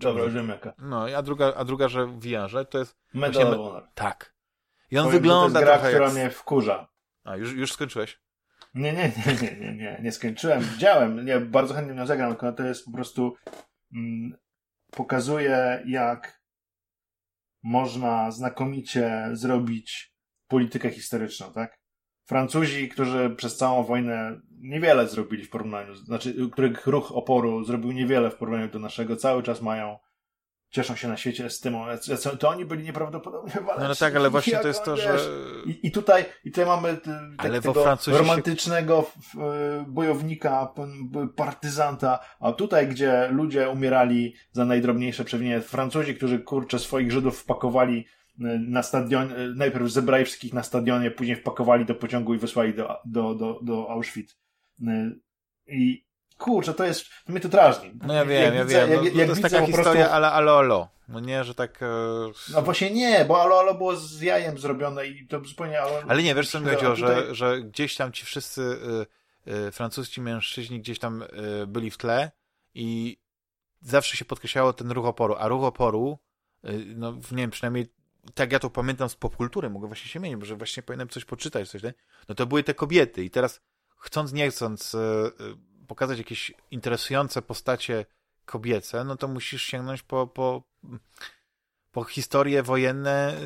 Dobra, już wiem jaka. No, a druga, a druga, że w VR-ze to jest Medal of Honor. tak. I on Powiem, że wygląda to jest gra, która jak... mnie wkurza. A, już, już skończyłeś? Nie, nie, nie, nie, nie, nie, nie skończyłem. Widziałem, nie, bardzo chętnie ją zagram, tylko to jest po prostu mm, pokazuje, jak można znakomicie zrobić politykę historyczną, tak? Francuzi, którzy przez całą wojnę niewiele zrobili w porównaniu, znaczy, których ruch oporu zrobił niewiele w porównaniu do naszego, cały czas mają, cieszą się na świecie estymą. To, to oni byli nieprawdopodobnie waleczni. No, no tak, ale właśnie to jest to, że... i, I tutaj, i tutaj mamy tak, tego się- romantycznego e, bojownika, partyzanta, a tutaj, gdzie ludzie umierali za najdrobniejsze przewinienie, Francuzi, którzy kurczę swoich Żydów wpakowali e, na stadion, e, najpierw zebrali wszystkich na stadionie, później wpakowali do pociągu i wysłali do, do, do, do Auschwitz. E, I kurczę, to jest, to mnie to drażni. No ja Jak- wiem, jak ja widzę- wiem. No, jak- to jak jest widzę taka po prostu- historia ale alo alo. No nie, że tak... e, No właśnie nie, bo Alo Alo było z jajem zrobione i to zupełnie... Ale, Ale nie, wiesz co mi chodziło, tutaj- że, że gdzieś tam ci wszyscy y, y, francuscy mężczyźni gdzieś tam y, byli w tle i zawsze się podkreślało ten ruch oporu, a ruch oporu, y, no nie wiem, przynajmniej tak ja to pamiętam z popkultury, mogę właśnie się mienić, że właśnie powinienem coś poczytać, coś, nie? no to były te kobiety i teraz chcąc, nie chcąc pokazać jakieś interesujące postacie kobiece, no to musisz sięgnąć po, po, po historie wojenne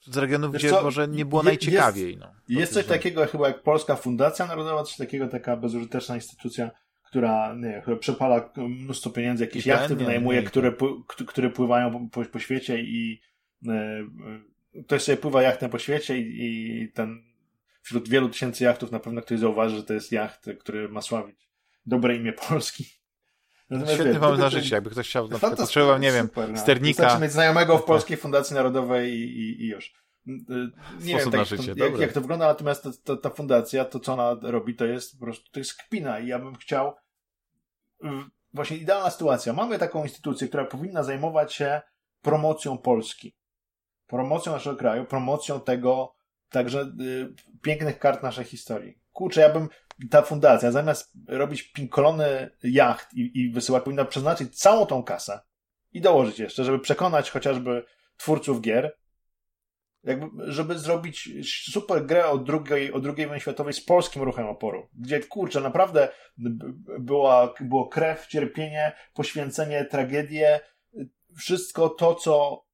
z regionów, Wiesz gdzie co? może nie było najciekawiej. Jest, no, jest coś takiego chyba jak Polska Fundacja Narodowa, coś takiego, taka bezużyteczna instytucja, która, nie, która przepala mnóstwo pieniędzy, jakieś I jachty wynajmuje, które, które pływają po, po świecie i e, ktoś sobie pływa jachtem po świecie i, i ten wśród wielu tysięcy jachtów na pewno ktoś zauważy, że to jest jacht, który ma sławić dobre imię Polski. Natomiast Świetny pomysł na życie, jakby ktoś chciał, na przykład potrzebował, nie wiem, super, no. sternika. Wystarczy mieć znajomego w Polskiej Fundacji Narodowej i, i, i już. Nie wiem, tak, życie, to, jak, jak, to wygląda, natomiast ta, ta, ta, fundacja, to co ona robi, to jest po prostu, to jest kpina i ja bym chciał właśnie idealna sytuacja. Mamy taką instytucję, która powinna zajmować się promocją Polski. Promocją naszego kraju, promocją tego, także y, pięknych kart naszej historii. Kurczę, ja bym, ta fundacja zamiast robić pinkolony jacht i, i wysyłać, powinna przeznaczyć całą tą kasę i dołożyć jeszcze, żeby przekonać chociażby twórców gier, jakby, żeby zrobić super grę o drugiej, o drugiej wojnie światowej z polskim ruchem oporu, gdzie kurczę, naprawdę była, było krew, cierpienie, poświęcenie, tragedie, wszystko to, co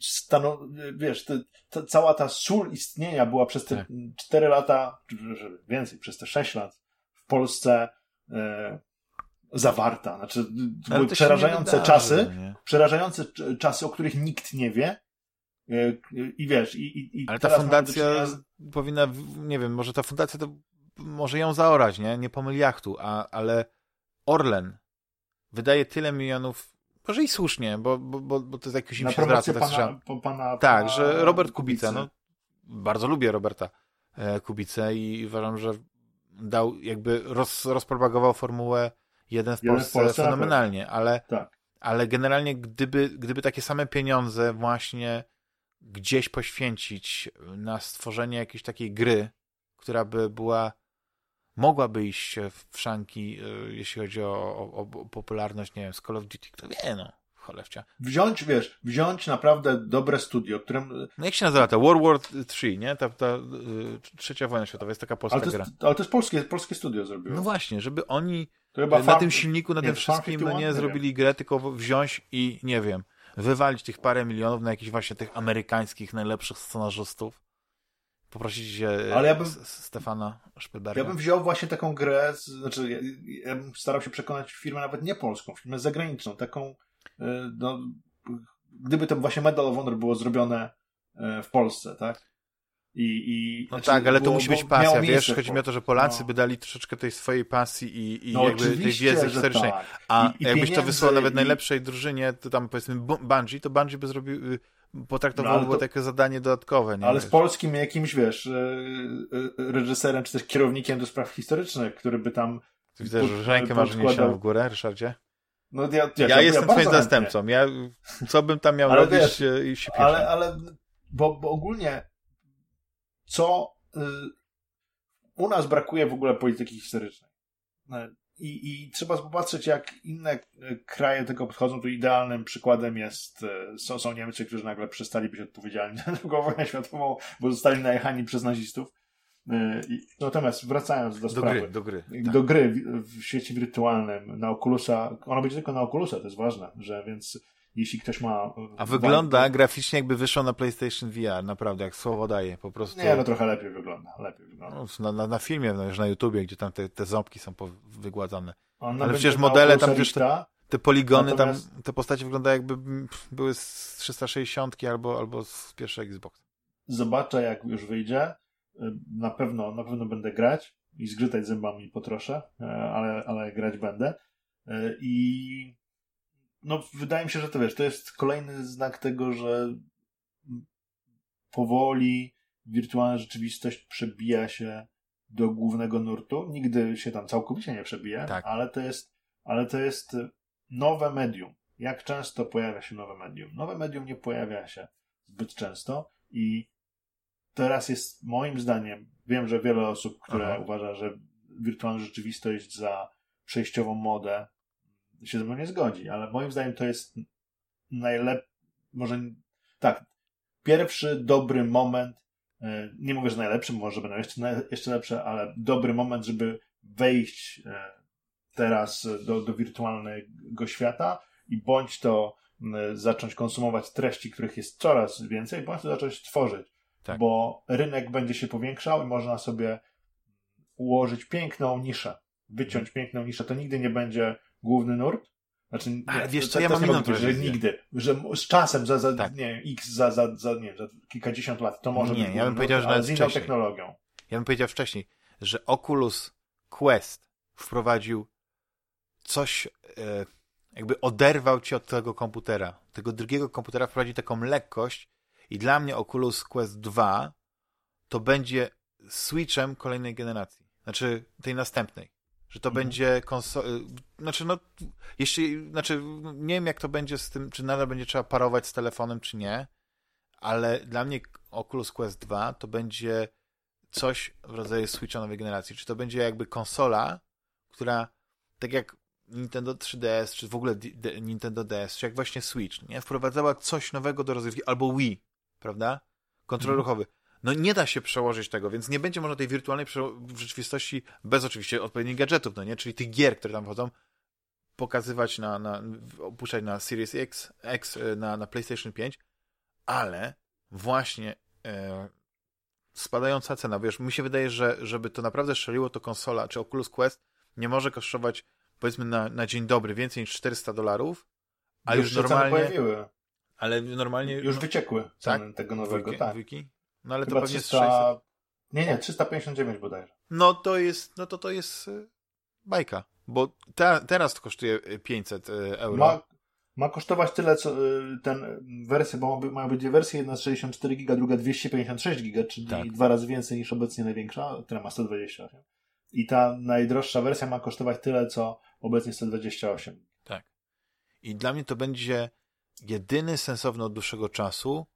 stanu, wiesz, te, te, cała ta sól istnienia była przez te tak. 4 lata, czy więcej, przez te 6 lat w Polsce e, zawarta. Znaczy, to były przerażające wydarzy, czasy, nie? przerażające czasy, o których nikt nie wie. E, I wiesz, i, i, i Ale ta fundacja z... powinna, nie wiem, może ta fundacja to może ją zaorać, nie? Nie pomyl jachtu, a, ale Orlen wydaje tyle milionów może i słusznie, bo, bo, bo, bo to jest jakoś im się zwraca. Tak, pana, pana, pana, tak, że Robert Kubica, no bardzo lubię Roberta e, Kubicę i uważam, że dał, jakby roz, rozpropagował formułę jeden w jeden Polsce, w Polsce fenomenalnie, ale, tak. ale generalnie gdyby, gdyby takie same pieniądze właśnie gdzieś poświęcić na stworzenie jakiejś takiej gry, która by była mogłaby iść w szanki, e, jeśli chodzi o, o, o popularność, nie wiem, z Call of Duty, kto wie, no. Cholewcia. Wziąć, wiesz, wziąć naprawdę dobre studio, którym... No jak się nazywa to? World War III, nie? Ta, ta y, trzecia wojna światowa jest taka polska ale to gra. Jest, ale to jest polskie, polskie studio zrobiło. No właśnie, żeby oni na farm... tym silniku, na nie, tym wszystkim no nie zrobili grę, tylko wziąć i, nie wiem, wywalić tych parę milionów na jakichś właśnie tych amerykańskich najlepszych scenarzystów poprosić Ale ja bym, Stefana Szpilberga. Ja bym wziął właśnie taką grę, znaczy ja, ja, bym starał się przekonać firmę nawet nie polską, firmę zagraniczną, taką e, no, gdyby to właśnie Medal of Honor było zrobione e, w Polsce, tak? I, i, no znaczy, tak, ale było, to musi być pasja, wiesz, chodzi mi o to, że Polacy no. by dali troszeczkę tej swojej pasji i, i no, jakby tej wiedzy historycznej, tak. a I, jakbyś to wysłał nawet najlepszej drużynie, to tam powiedzmy Bungie, to Bungie by zrobił y, potraktowało no, to takie zadanie dodatkowe. Nie ale wiesz. z polskim jakimś, wiesz, e, e, reżyserem czy też kierownikiem do spraw historycznych, który by tam. Ty widzę, że rękę masz w górę, Ryszardzie? No, ja, ja, ja, ja jestem twoim zastępcą. Ja, co bym tam miał ale robić wiesz, i się Ale, ale bo, bo ogólnie co y, u nas brakuje w ogóle polityki historycznej. I, I trzeba popatrzeć, jak inne e, kraje tego podchodzą. Tu idealnym przykładem jest, e, są, są Niemcy, którzy nagle przestali być odpowiedzialni za drugą wojnę światową, bo zostali najechani przez nazistów. E, natomiast wracając do, do sprawy. Gry, do gry. Do tak. gry w, w świecie wirtualnym, na Oculusa. Ona będzie tylko na Oculusa, to jest ważne, że więc jeśli ktoś ma... A wygląda graficznie jakby wyszło na PlayStation VR, naprawdę, jak słowo daje, po prostu... Nie, no trochę lepiej wygląda, lepiej wygląda. No, na, na, filmie, no, już na YouTubie, gdzie tam te, te ząbki są wygładzane. Ale przecież modele tam już te, te poligony, natomiast... tam te postacie wyglądają jakby były z 360 albo, albo z pierwszego Xbox. Zobaczę, jak już wyjdzie. Na pewno, na pewno będę grać i zgrzytać zębami potroszę, e, ale, ale grać będę. E, I no, wydaje mi się, że to wiesz, to jest kolejny znak tego, że powoli wirtualna rzeczywistość przebija się do głównego nurtu. Nigdy się tam całkowicie nie przebije, tak. ale to jest, ale to jest nowe medium. Jak często pojawia się nowe medium? Nowe medium nie pojawia się zbyt często i teraz jest moim zdaniem, wiem, że wiele osób, które Aha. uważa, że wirtualna rzeczywistość za przejściową modę, się ze mną nie zgodzi, ale moim zdaniem to jest najlepszy, może tak, pierwszy dobry moment, e, nie mówię, że najlepszy, może będą jeszcze, jeszcze lepsze, ale dobry moment, żeby wejść e, teraz do, do wirtualnego świata i bądź to zacząć konsumować treści, których jest coraz więcej, bądź to zacząć tworzyć. Tak. Bo rynek będzie się powiększał i można sobie ułożyć piękną niszę, wyciąć hmm. piękną niszę. To nigdy nie będzie główny nurt. Znaczy, nie, Ale wiesz co, ja mam inną być, że nigdy, że z czasem, za, za tak. nie x, za, za, za, nie, za kilkadziesiąt lat, to może nie, być ja bym powiedział, że z inną technologią. Ja bym powiedział wcześniej, że Oculus Quest wprowadził coś, e, jakby oderwał cię od tego komputera. Tego drugiego komputera wprowadzi taką lekkość i dla mnie Oculus Quest 2 to będzie switchem kolejnej generacji. Znaczy tej następnej. Że to mhm. będzie konsola. Znaczy, no, jeśli. Znaczy, nie wiem, jak to będzie z tym, czy nadal będzie trzeba parować z telefonem, czy nie, ale dla mnie Oculus Quest 2 to będzie coś w rodzaju Switcha nowej generacji. Czy to będzie jakby konsola, która, tak jak Nintendo 3DS, czy w ogóle D Nintendo DS, czy jak właśnie Switch, nie? Wprowadzała coś nowego do rozrywki, albo Wii, prawda? Kontroler mhm. No nie da się przełożyć tego, więc nie będzie można tej wirtualnej rzeczywistości bez oczywiście odpowiednich gadżetów, no nie? Czyli tych gier, które tam wchodzą, pokazywać na, na opuszczać na Series X, X e, na, na PlayStation 5, ale właśnie e, spadająca cena, wiesz, mi się wydaje, że żeby to naprawdę strzeliło, to konsola, czy Oculus Quest nie może kosztować powiedzmy na, na dzień dobry więcej niż 400 dolarów, a już, już normalnie... pojawiły. Ale normalnie... Już wyciekły ceny tak? tego nowego, Dwójki, tak. Dwójki? No ale Chyba to pewnie 300... 600... Nie, nie, 359 bodajże. No to jest, no to to jest y, bajka, bo te, teraz to kosztuje 500 y, y, euro. Ma, ma kosztować tyle, co ten wersja, bo mają być dwie wersje, jedna z 64 giga, druga 256 giga, czyli tak. dwa razy więcej niż obecnie największa, która ma 128. I ta najdroższa wersja ma kosztować tyle, co obecnie 128. Tak. I dla mnie to będzie jedyny sensowny od dłuższego czasu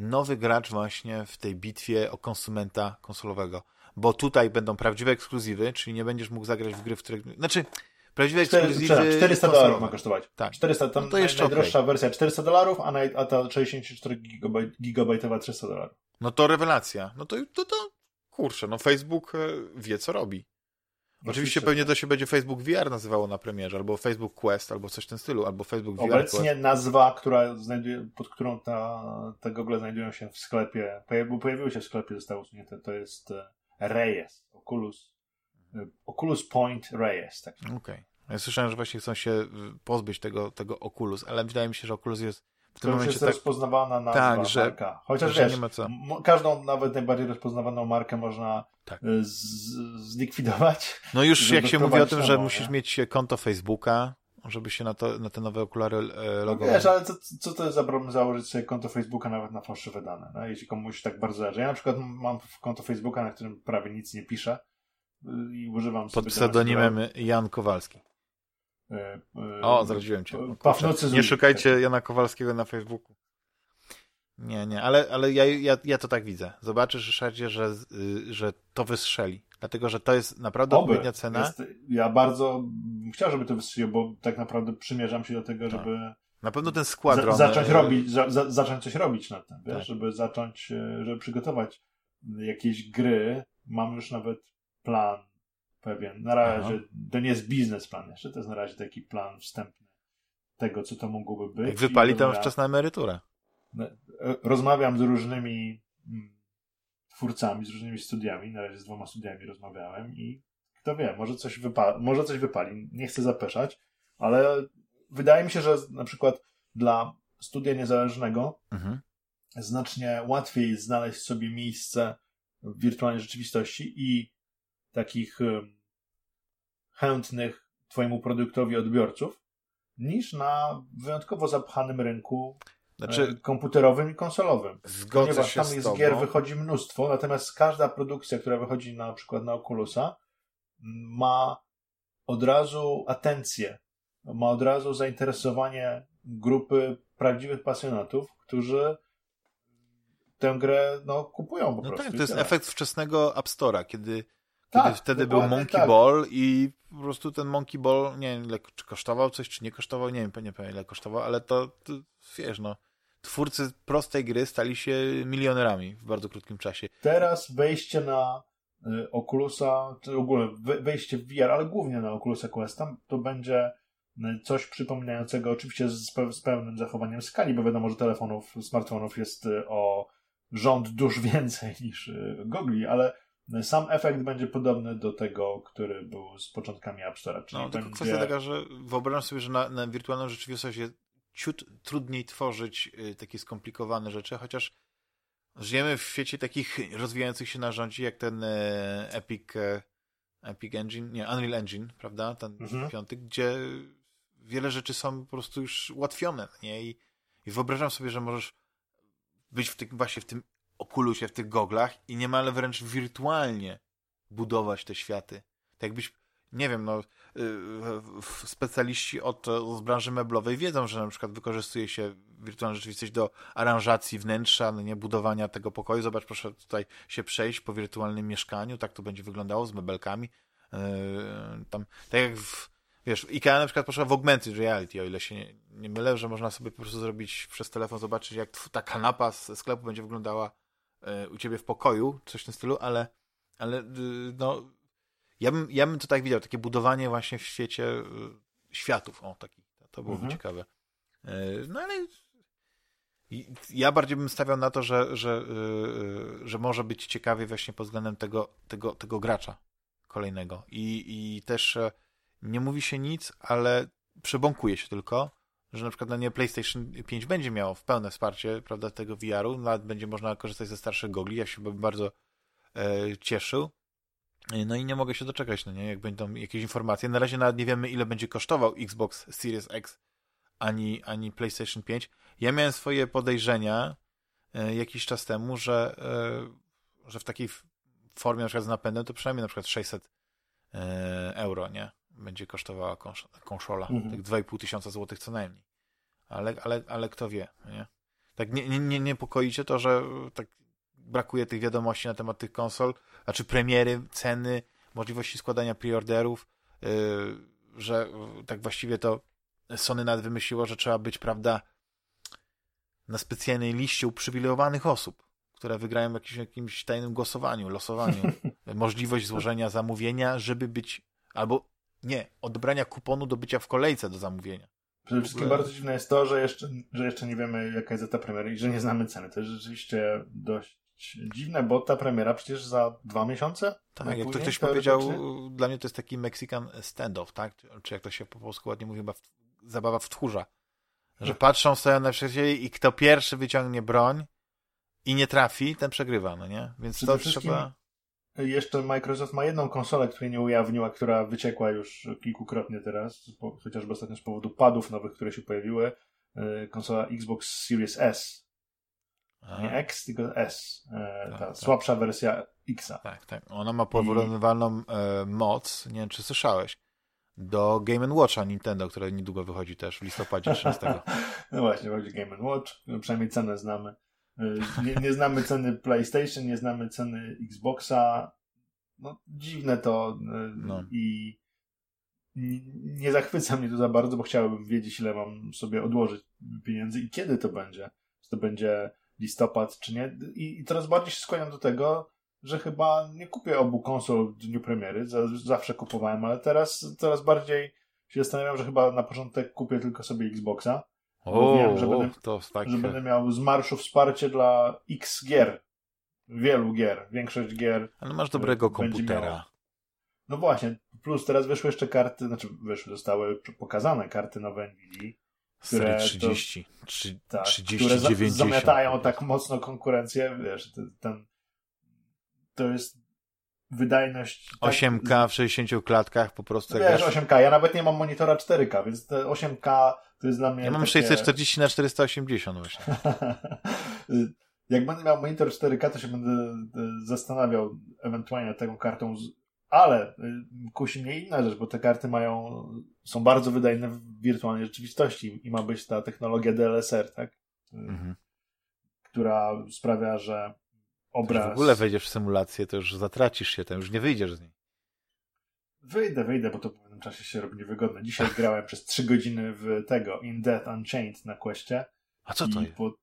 nowy gracz właśnie w tej bitwie o konsumenta konsolowego. Bo tutaj będą prawdziwe ekskluzywy, czyli nie będziesz mógł zagrać w gry, w których... Znaczy, prawdziwe ekskluzywy... 400 dolarów ma kosztować. Tak. 400, tam no to jeszcze najdroższa okay. wersja 400 dolarów, a, naj, a ta 64 gigabajtowa 300 dolarów. No to rewelacja. No to, to, to kurczę, no Facebook e, wie, co robi. Oczywiście pewnie to się będzie Facebook VR nazywało na premierze, albo Facebook Quest, albo coś w tym stylu, albo Facebook VR Obecnie Quest. nazwa, która znajduje, pod którą ta, te gogle znajdują się w sklepie, bo pojawiły się w sklepie, zostały usunięte, to jest e, Reyes, Oculus, e, Oculus Point Reyes. Tak. Okej. Okay. Ja słyszałem, że właśnie chcą się pozbyć tego, tego Oculus, ale wydaje mi się, że Oculus jest w tym to momencie jest tak... rozpoznawana nazwa tak, że, marka. Chociaż że wiesz, nie ma co. każdą nawet najbardziej rozpoznawaną markę można tak. Y, zlikwidować. No już jak się mówi o tym, że musisz mieć konto Facebooka, żeby się na, to, na te nowe okulary e, logować. No wiesz, ale co, co to jest za problem założyć sobie konto Facebooka nawet na fałszywe dane, no? jeśli komuś tak bardzo zależy. Ja na przykład mam konto Facebooka, na którym prawie nic nie piszę y, i używam Pod pseudonimem Jan Kowalski. E, e, o, zdradziłem cię. Nie szukajcie Jana Kowalskiego na Facebooku. Nie, nie, ale, ale ja, ja, ja to tak widzę. Zobaczysz, Ryszardzie, że, y, że to wystrzeli. Dlatego, że to jest naprawdę Oby. odpowiednia cena. Jest, ja bardzo chciał, żeby to wystrzeliło, bo tak naprawdę przymierzam się do tego, tak. żeby na pewno ten skład zacząć robić, za, za, zacząć coś robić na tym, wiesz? Tak. żeby zacząć, e, żeby przygotować jakieś gry. Mam już nawet plan pewien. Na razie Aha. to nie jest biznesplan jeszcze, to jest na razie taki plan wstępny tego, co to mogłoby być. Jak wypali, to ja... wczesna emerytura. E, rozmawiam z różnymi mm, twórcami, z różnymi studiami. Na razie z dwoma studiami rozmawiałem i kto wie, może coś, wypa może coś wypali. Nie chcę zapeszać, ale wydaje mi się, że na przykład dla studia niezależnego mhm. znacznie łatwiej znaleźć sobie miejsce w wirtualnej rzeczywistości i takich chętnych Twojemu produktowi odbiorców, niż na wyjątkowo zapchanym rynku znaczy, e, komputerowym i konsolowym. Zgodzę Ponieważ się tam jest gier wychodzi mnóstwo, natomiast każda produkcja, która wychodzi na przykład na Oculusa, ma od razu atencję, ma od razu zainteresowanie grupy prawdziwych pasjonatów, którzy tę grę no, kupują po no prostu. Tak, to jest efekt wczesnego App Store'a, kiedy Tak, wtedy był Monkey tak. Ball i po prostu ten Monkey Ball, nie wiem, ile, czy kosztował coś, czy nie kosztował, nie wiem, nie pamiętam ile kosztował, ale to, to wiesz, no, twórcy prostej gry stali się milionerami w bardzo krótkim czasie. Teraz wejście na y, Oculusa, czy ogólnie wejście w VR, ale głównie na Oculusa Questa, to będzie y, coś przypominającego, oczywiście z, z pełnym zachowaniem skali, bo wiadomo, że telefonów, smartfonów jest y, o rząd dusz więcej niż gogli, ale sam efekt będzie podobny do tego, który był z początkami App Store. Czyli no, tylko będzie... kwestia taka, że wyobrażam sobie, że na, na wirtualną rzeczywistość jest ciut trudniej tworzyć y, takie skomplikowane rzeczy, chociaż żyjemy w świecie takich rozwijających się narzędzi, jak ten e, Epic, e, Epic Engine, nie, Unreal Engine, prawda, ten mhm. piąty, gdzie wiele rzeczy są po prostu już ułatwione, nie, I, i wyobrażam sobie, że możesz być w tym, właśnie w tym okulusie, w tych goglach i niemal wręcz wirtualnie budować te światy. Tak jakbyś, nie wiem, no, y, specjaliści od, z branży meblowej wiedzą, że na przykład wykorzystuje się wirtualną rzeczywistość do aranżacji wnętrza, no nie budowania tego pokoju. Zobacz, proszę tutaj się przejść po wirtualnym mieszkaniu, tak to będzie wyglądało z mebelkami. Y, tam, tak jak w, wiesz, IKEA na przykład poszła w augmented reality, o ile się nie, nie mylę, że można sobie po prostu zrobić przez telefon, zobaczyć jak ta kanapa z sklepu będzie wyglądała u ciebie w pokoju, coś w tym stylu, ale, ale y, no, ja bym, ja bym to tak widział, takie budowanie właśnie w świecie y, światów, o taki, to byłoby mhm. ciekawe. E, no ale ja bardziej bym stawiał na to, że, że, y, że może być ciekawie właśnie pod względem tego, tego, tego gracza kolejnego. I, I też e, nie mówi się nic, ale przebąkuje się tylko, że na przykład na nie PlayStation 5 będzie miało w pełne wsparcie prawda, tego VR-u, nawet będzie można korzystać ze starszych gogli, ja się bym bardzo e, cieszył. No i nie mogę się doczekać, no nie, jak będą jakieś informacje. Na razie nawet nie wiemy, ile będzie kosztował Xbox Series X ani, ani PlayStation 5. Ja miałem swoje podejrzenia e, jakiś czas temu, że, e, że w takiej formie na przykład z napędem to przynajmniej na przykład 600 e, euro, nie? Będzie kosztowała konsz konszola. Mhm. Tak 2,5 tysiąca złotych co najmniej. Ale, ale, ale kto wie, nie? Tak nie, nie, nie niepokoicie to, że tak brakuje tych wiadomości na temat tych konsol, znaczy premiery, ceny, możliwości składania preorderów, yy, że tak właściwie to Sony nawet wymyśliło, że trzeba być, prawda, na specjalnej liście uprzywilejowanych osób, które wygrają w jakimś, jakimś tajnym głosowaniu, losowaniu. Możliwość złożenia zamówienia, żeby być albo nie, odebrania kuponu do bycia w kolejce do zamówienia. Przede wszystkim ogóle... bardzo dziwne jest to, że jeszcze, że jeszcze nie wiemy, jaka jest ta premiera i że nie znamy ceny. To jest rzeczywiście dość dziwne, bo ta premiera przecież za dwa miesiące? Tak, jak to ktoś powiedział, dla mnie to jest taki Mexican standoff, tak? Czy jak to się po polsku ładnie mówi, zabawa w tchórza. Że patrzą, stoją na przeciwnie i kto pierwszy wyciągnie broń i nie trafi, ten przegrywa, no nie? Więc Przede to trzeba jeszcze Microsoft ma jedną konsolę, której nie ujawniła, która wyciekła już kilkukrotnie teraz, chociażby ostatnio z powodu padów nowych, które się pojawiły. E, konsola Xbox Series S. A. Nie X, tylko S. E, tak, ta tak. słabsza wersja X. Tak, tak. Ona ma porównywalną e, moc, nie wiem czy słyszałeś, do Game Watcha Nintendo, które niedługo wychodzi też w listopadzie 13. no właśnie, chodzi Game Watch, przynajmniej cenę znamy. Y, nie, nie, znamy ceny PlayStation, nie znamy ceny Xboxa. No, dziwne to y, no. i nie zachwyca mnie to za bardzo, bo chciałbym wiedzieć, ile mam sobie odłożyć pieniędzy i kiedy to będzie. Czy to będzie listopad, czy nie. I, i teraz bardziej się skłaniam do tego, że chyba nie kupię obu konsol w dniu premiery. Zawsze kupowałem, ale teraz coraz bardziej się zastanawiam, że chyba na początek kupię tylko sobie Xboxa. O, że, będę, to tak... że będę miał z marszu wsparcie dla X gier. Wielu gier. Większość gier. Ale masz dobrego komputera. No właśnie. Plus teraz wyszły jeszcze karty, znaczy wyszły, zostały pokazane karty nowe Nvidia. Które 30, to, 3, tak, 30, które 90. zamiatają tak mocno konkurencję, wiesz, ten, to jest wydajność... 8K tak, w 60 klatkach po prostu. Wiesz, 8K, ja nawet nie mam monitora 4K, więc te 8K to jest dla mnie. Ja mam takie... 640 na 480 właśnie. Jak będę miał monitor 4K, to się będę e, zastanawiał ewentualnie taką kartą. Ale e, kusi mnie inna rzecz, bo te karty mają, są bardzo wydajne w wirtualnej rzeczywistości i ma być ta technologia DLSR, tak? E, mhm. Która sprawia, że obraz. Jak w ogóle wejdziesz w symulację, to już zatracisz się, tam już nie wyjdziesz z niej. Wyjdę, wyjdę, bo to w pewnym czasie się robi niewygodne. Dzisiaj grałem przez 3 godziny w tego In Death Unchained na Questie. A co to jest? Po...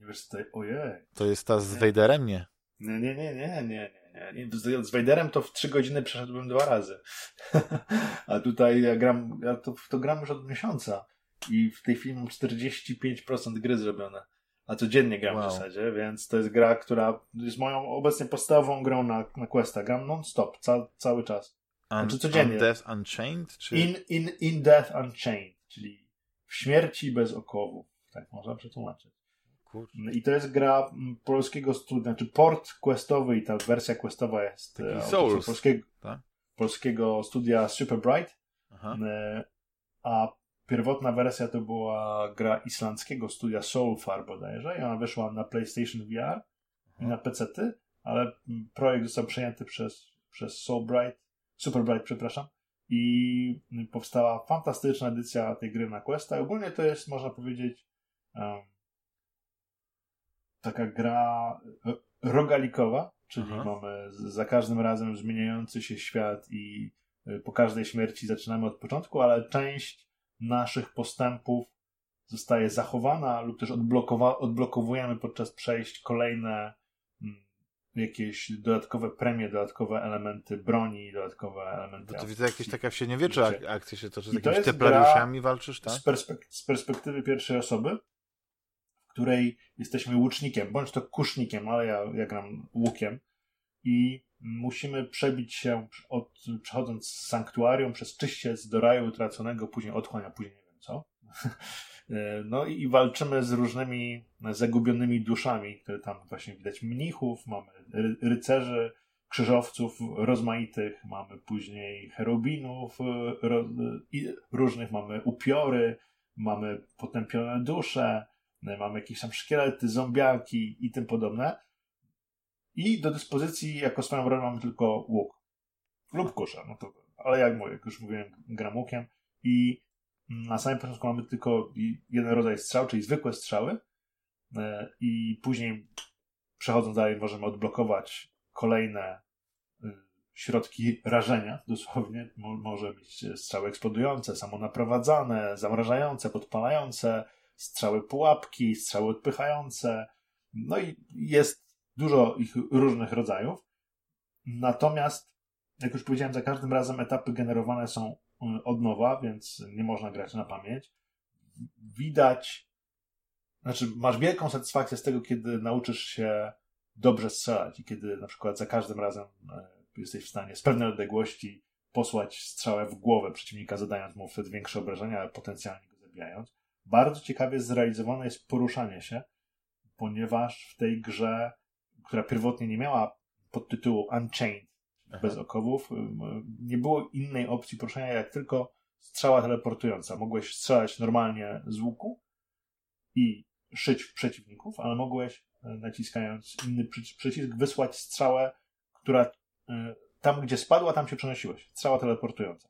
Nie wiesz, to Ojej. To jest ta z nie? Nie, nie, nie, nie, nie, nie. nie. Z, z Vaderem to w 3 godziny przeszedłbym dwa razy. A tutaj ja gram, ja to, to gram już od miesiąca. I w tej chwili mam 45% gry zrobione. A codziennie gram wow. w zasadzie, więc to jest gra, która jest moją obecnie podstawową grą na, na Questa. Gram non-stop, ca, cały czas. Un, znaczy codziennie. In Death Unchained? Czy... In, in, in Death Unchained, czyli w śmierci bez okowów. Tak można przetłumaczyć. Kurczę. I to jest gra polskiego studia, znaczy port questowy i ta wersja questowa jest e, Souls, polskiego, tak? polskiego studia Super Bright. Aha. E, a pierwotna wersja to była gra islandzkiego studia Soulfar bodajże i ona wyszła na PlayStation VR Aha. i na PC-ty, ale projekt został przejęty przez, przez Soulbright, Superbright, przepraszam, i powstała fantastyczna edycja tej gry na Questa. I ogólnie to jest, można powiedzieć, um, taka gra e, rogalikowa, czyli Aha. mamy za każdym razem zmieniający się świat i e, po każdej śmierci zaczynamy od początku, ale część naszych postępów zostaje zachowana lub też odblokowujemy podczas przejść kolejne jakieś dodatkowe premie, dodatkowe elementy broni, dodatkowe elementy... Bo to widzę jakieś taka w średniowieczu ak- akcje się toczy, z jakimiś templariuszami walczysz, tak? Z, perspek- z perspektywy pierwszej osoby, w której jesteśmy łucznikiem, bądź to kusznikiem, ale ja, ja gram łukiem i musimy przebić się od, przechodząc z sanktuarium przez czyściec do raju utraconego, później otchłania, później nie wiem co. No i, walczymy z różnymi zagubionymi duszami, które tam właśnie widać mnichów, mamy rycerzy, krzyżowców rozmaitych, mamy później cherubinów ro, różnych, mamy upiory, mamy potępione dusze, mamy jakieś tam szkielety, zombiaki i tym podobne. I do dyspozycji jako swoją broń mamy tylko łuk. Lub kusza. No to, ale jak mówię, jak już mówiłem, gram łukiem. I na samym początku mamy tylko jeden rodzaj strzał, czyli zwykłe strzały. E, I później przechodząc dalej możemy odblokować kolejne y, środki rażenia, dosłownie. Może mieć strzały eksplodujące, samonaprowadzane, zamrażające, podpalające, strzały pułapki, strzały odpychające. No i jest dużo ich różnych rodzajów. Natomiast, jak już powiedziałem, za każdym razem etapy generowane są od nowa, więc nie można grać na pamięć. Widać, znaczy masz wielką satysfakcję z tego, kiedy nauczysz się dobrze strzelać i kiedy na przykład za każdym razem y, jesteś w stanie z pewnej odległości posłać strzałę w głowę przeciwnika, zadając mu wtedy większe obrażenia, ale potencjalnie go zabijając. Bardzo ciekawie zrealizowane jest poruszanie się, ponieważ w tej grze która pierwotnie nie miała podtytułu Unchained, Aha. bez okowów, nie było innej opcji poruszania jak tylko strzała teleportująca. Mogłeś strzelać normalnie z łuku i szyć w przeciwników, ale mogłeś e, naciskając inny przycisk wysłać strzałę, która e, tam, gdzie spadła, tam się przenosiłeś. Strzała teleportująca.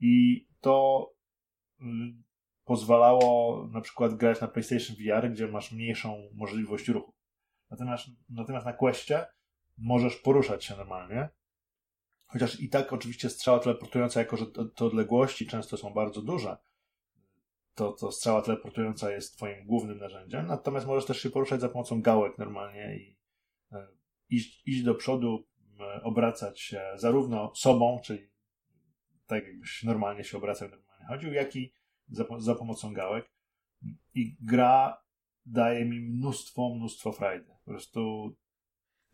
I to pozwalało na przykład grać na PlayStation VR, gdzie masz mniejszą możliwość ruchu. Natomiast, natomiast na Questie możesz poruszać się normalnie. Chociaż i tak oczywiście strzała teleportująca, jako że te odległości często są bardzo duże, to, to strzała teleportująca jest twoim głównym narzędziem. Natomiast możesz też się poruszać za pomocą gałek normalnie i e, iść, iść do przodu, e, obracać się zarówno sobą, czyli tak jakbyś normalnie się obracał, normalnie chodził, jak i za, za pomocą gałek. I gra daje mi mnóstwo, mnóstwo frajdy. Po prostu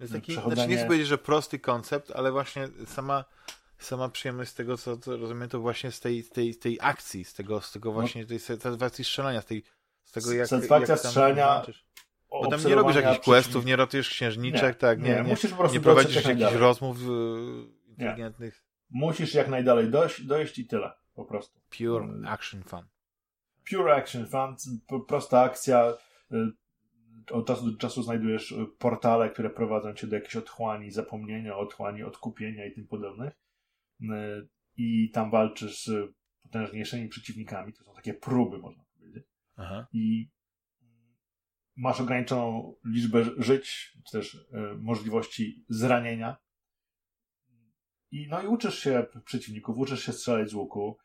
jest taki, przechodzenie... znaczy nie chcę powiedzieć, że prosty koncept, ale właśnie sama, sama przyjemność z tego, co, co rozumiem, to właśnie z tej, z tej, z tej akcji, z tego, z tego no. właśnie, tej satysfakcji strzelania, z, tej, z tego jak Satysfakcja jak strzelania bo tam nie robisz jakichś questów, nie rotujesz księżniczek, nie, tak, nie, nie, nie, musisz po prostu nie prowadzisz jakichś dalej. rozmów yy, inteligentnych. Nie. Musisz jak najdalej dojść, dojść i tyle, po prostu. Pure mm. action fun. Pure action fun, prosta akcja, y, od czasu do czasu znajdujesz y, portale, które prowadzą cię do jakiejś otchłani, zapomnienia, otchłani, odkupienia i tym podobnych. Y, I tam walczysz z potężniejszymi przeciwnikami. To są takie próby, można powiedzieć. Aha. I masz ograniczoną liczbę żyć, czy też możliwości zranienia. i, no i uczysz się przeciwników, uczysz się strzelać z łuku,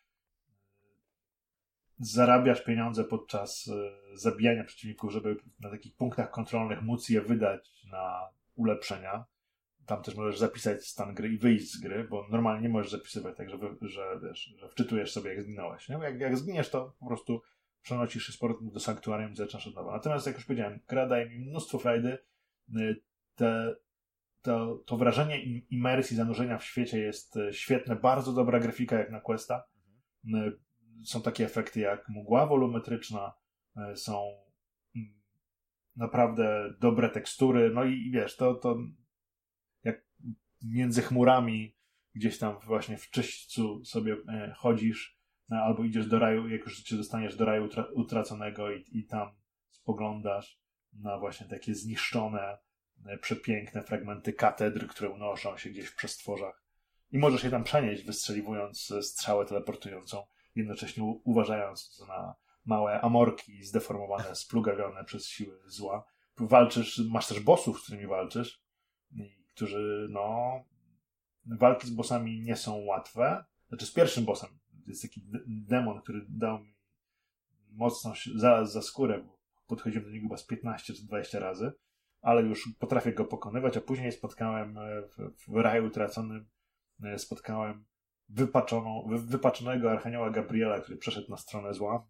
zarabiasz pieniądze podczas e, zabijania przeciwników, żeby na takich punktach kontrolnych móc je wydać na ulepszenia. Tam też możesz zapisać stan gry i wyjść z gry, bo normalnie nie możesz zapisywać tak, że, że, wiesz, że wczytujesz sobie, jak zginąłeś. Nie? Jak, jak zginiesz, to po prostu przenosisz się z powrotem do sanktuarium i zaczynasz od nowa. Natomiast, jak już powiedziałem, gra daje mi mnóstwo frajdy. Y, te, to, to wrażenie imersji, zanurzenia w świecie jest y, świetne. Bardzo dobra grafika jak na Questa. Są takie efekty jak mgła wolumetryczna, są mm, naprawdę dobre tekstury. No i, wiesz, to, to jak między chmurami gdzieś tam właśnie w czyśćcu sobie chodzisz, no, albo idziesz do raju, jak już się dostaniesz do raju utraconego i, i tam spoglądasz na właśnie takie zniszczone, e, przepiękne fragmenty katedr, które unoszą się gdzieś w przestworzach. I możesz je tam przenieść, wystrzeliwując e, strzałę teleportującą, jednocześnie uważając na małe amorki zdeformowane, splugawione przez siły zła. Walczysz, masz też bossów, z którymi walczysz, którzy, no, walki z bossami nie są łatwe. Znaczy, z pierwszym bossem jest taki demon, który dał mi mocno za, za skórę, bo podchodziłem do niego chyba z 15 czy 20 razy, ale już potrafię go pokonywać, a później spotkałem e, w, w raju utraconym e, spotkałem wypaczoną, wypaczonego Archanioła Gabriela, który przeszedł na stronę zła.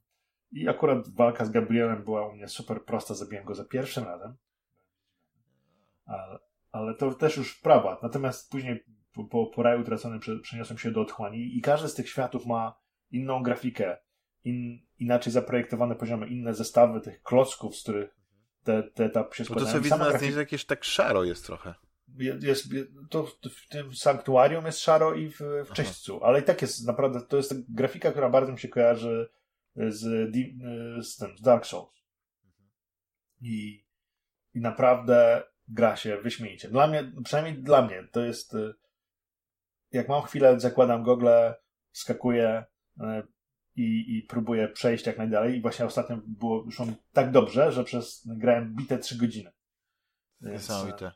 I akurat walka z Gabrielem była u mnie super prosta, zabiłem go za pierwszym razem. Ale, ale to też już prawa. Natomiast później po, po, po raju utraconym przeniosłem się do otchłani i każdy z tych światów ma inną grafikę, in, inaczej zaprojektowane poziomy, inne zestawy tych klocków, z których te, te etapy się składają. Bo to sobie widzę na zdjęciu jakieś tak szaro jest trochę. Jest, to w tym sanktuarium jest szaro i w, w czyśćcu, ale i tak jest naprawdę, to jest grafika, która bardzo mi się kojarzy z, z, tym, z Dark Souls. I, I naprawdę gra się wyśmienicie. Dla mnie, przynajmniej dla mnie, to jest jak mam chwilę, zakładam gogle, skakuję e, i, i próbuję przejść jak najdalej. I właśnie ostatnio było już tak dobrze, że przez grałem bite trzy godziny. Więc... Niesamowite.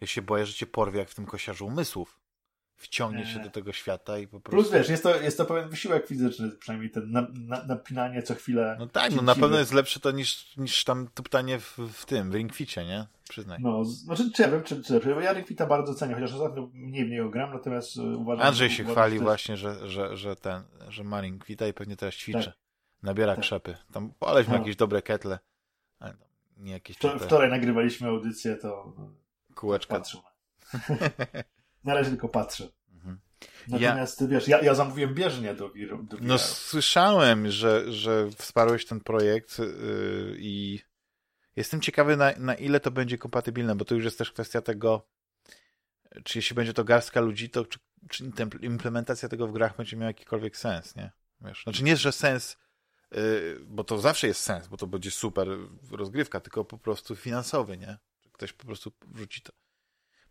Ja się boję, że cię porwie jak w tym kosiarzu umysłów wciągnie się do tego świata i po prostu... Plus wiesz, jest to, jest to pewien wysiłek fizyczny, przynajmniej ten na, na, napinanie co chwilę. No tak, no na pewno jest lepsze to niż, niż tam tuptanie w, w tym, w Ringficie, nie? Przyznaj. No, znaczy, czy ja wiem, czy, czy bo ja Ringfita bardzo cenię, chociaż ostatnio mniej w niego gram, natomiast e, uważam... Andrzej się chwali też... właśnie, że, że, że ten, że ma Ringfita i pewnie teraz ćwiczy. Tak. Nabiera tak. krzepy. Tam poleśmy no. jakieś dobre ketle. Nie jakieś Wczoraj, wczoraj nagrywaliśmy audycję, to... Kółeczka. Patrzył. Na razie tylko patrzę. Natomiast ja... wiesz, ja, ja zamówiłem bieżnię do, do VR. No słyszałem, że, że wsparłeś ten projekt yy, i jestem ciekawy na, na ile to będzie kompatybilne, bo to już jest też kwestia tego, czy jeśli będzie to garstka ludzi, to czy, czy implementacja tego w grach będzie miała jakikolwiek sens, nie? Wiesz, znaczy nie, że sens, yy, bo to zawsze jest sens, bo to będzie super rozgrywka, tylko po prostu finansowy, nie? Ktoś po prostu wrzuci to.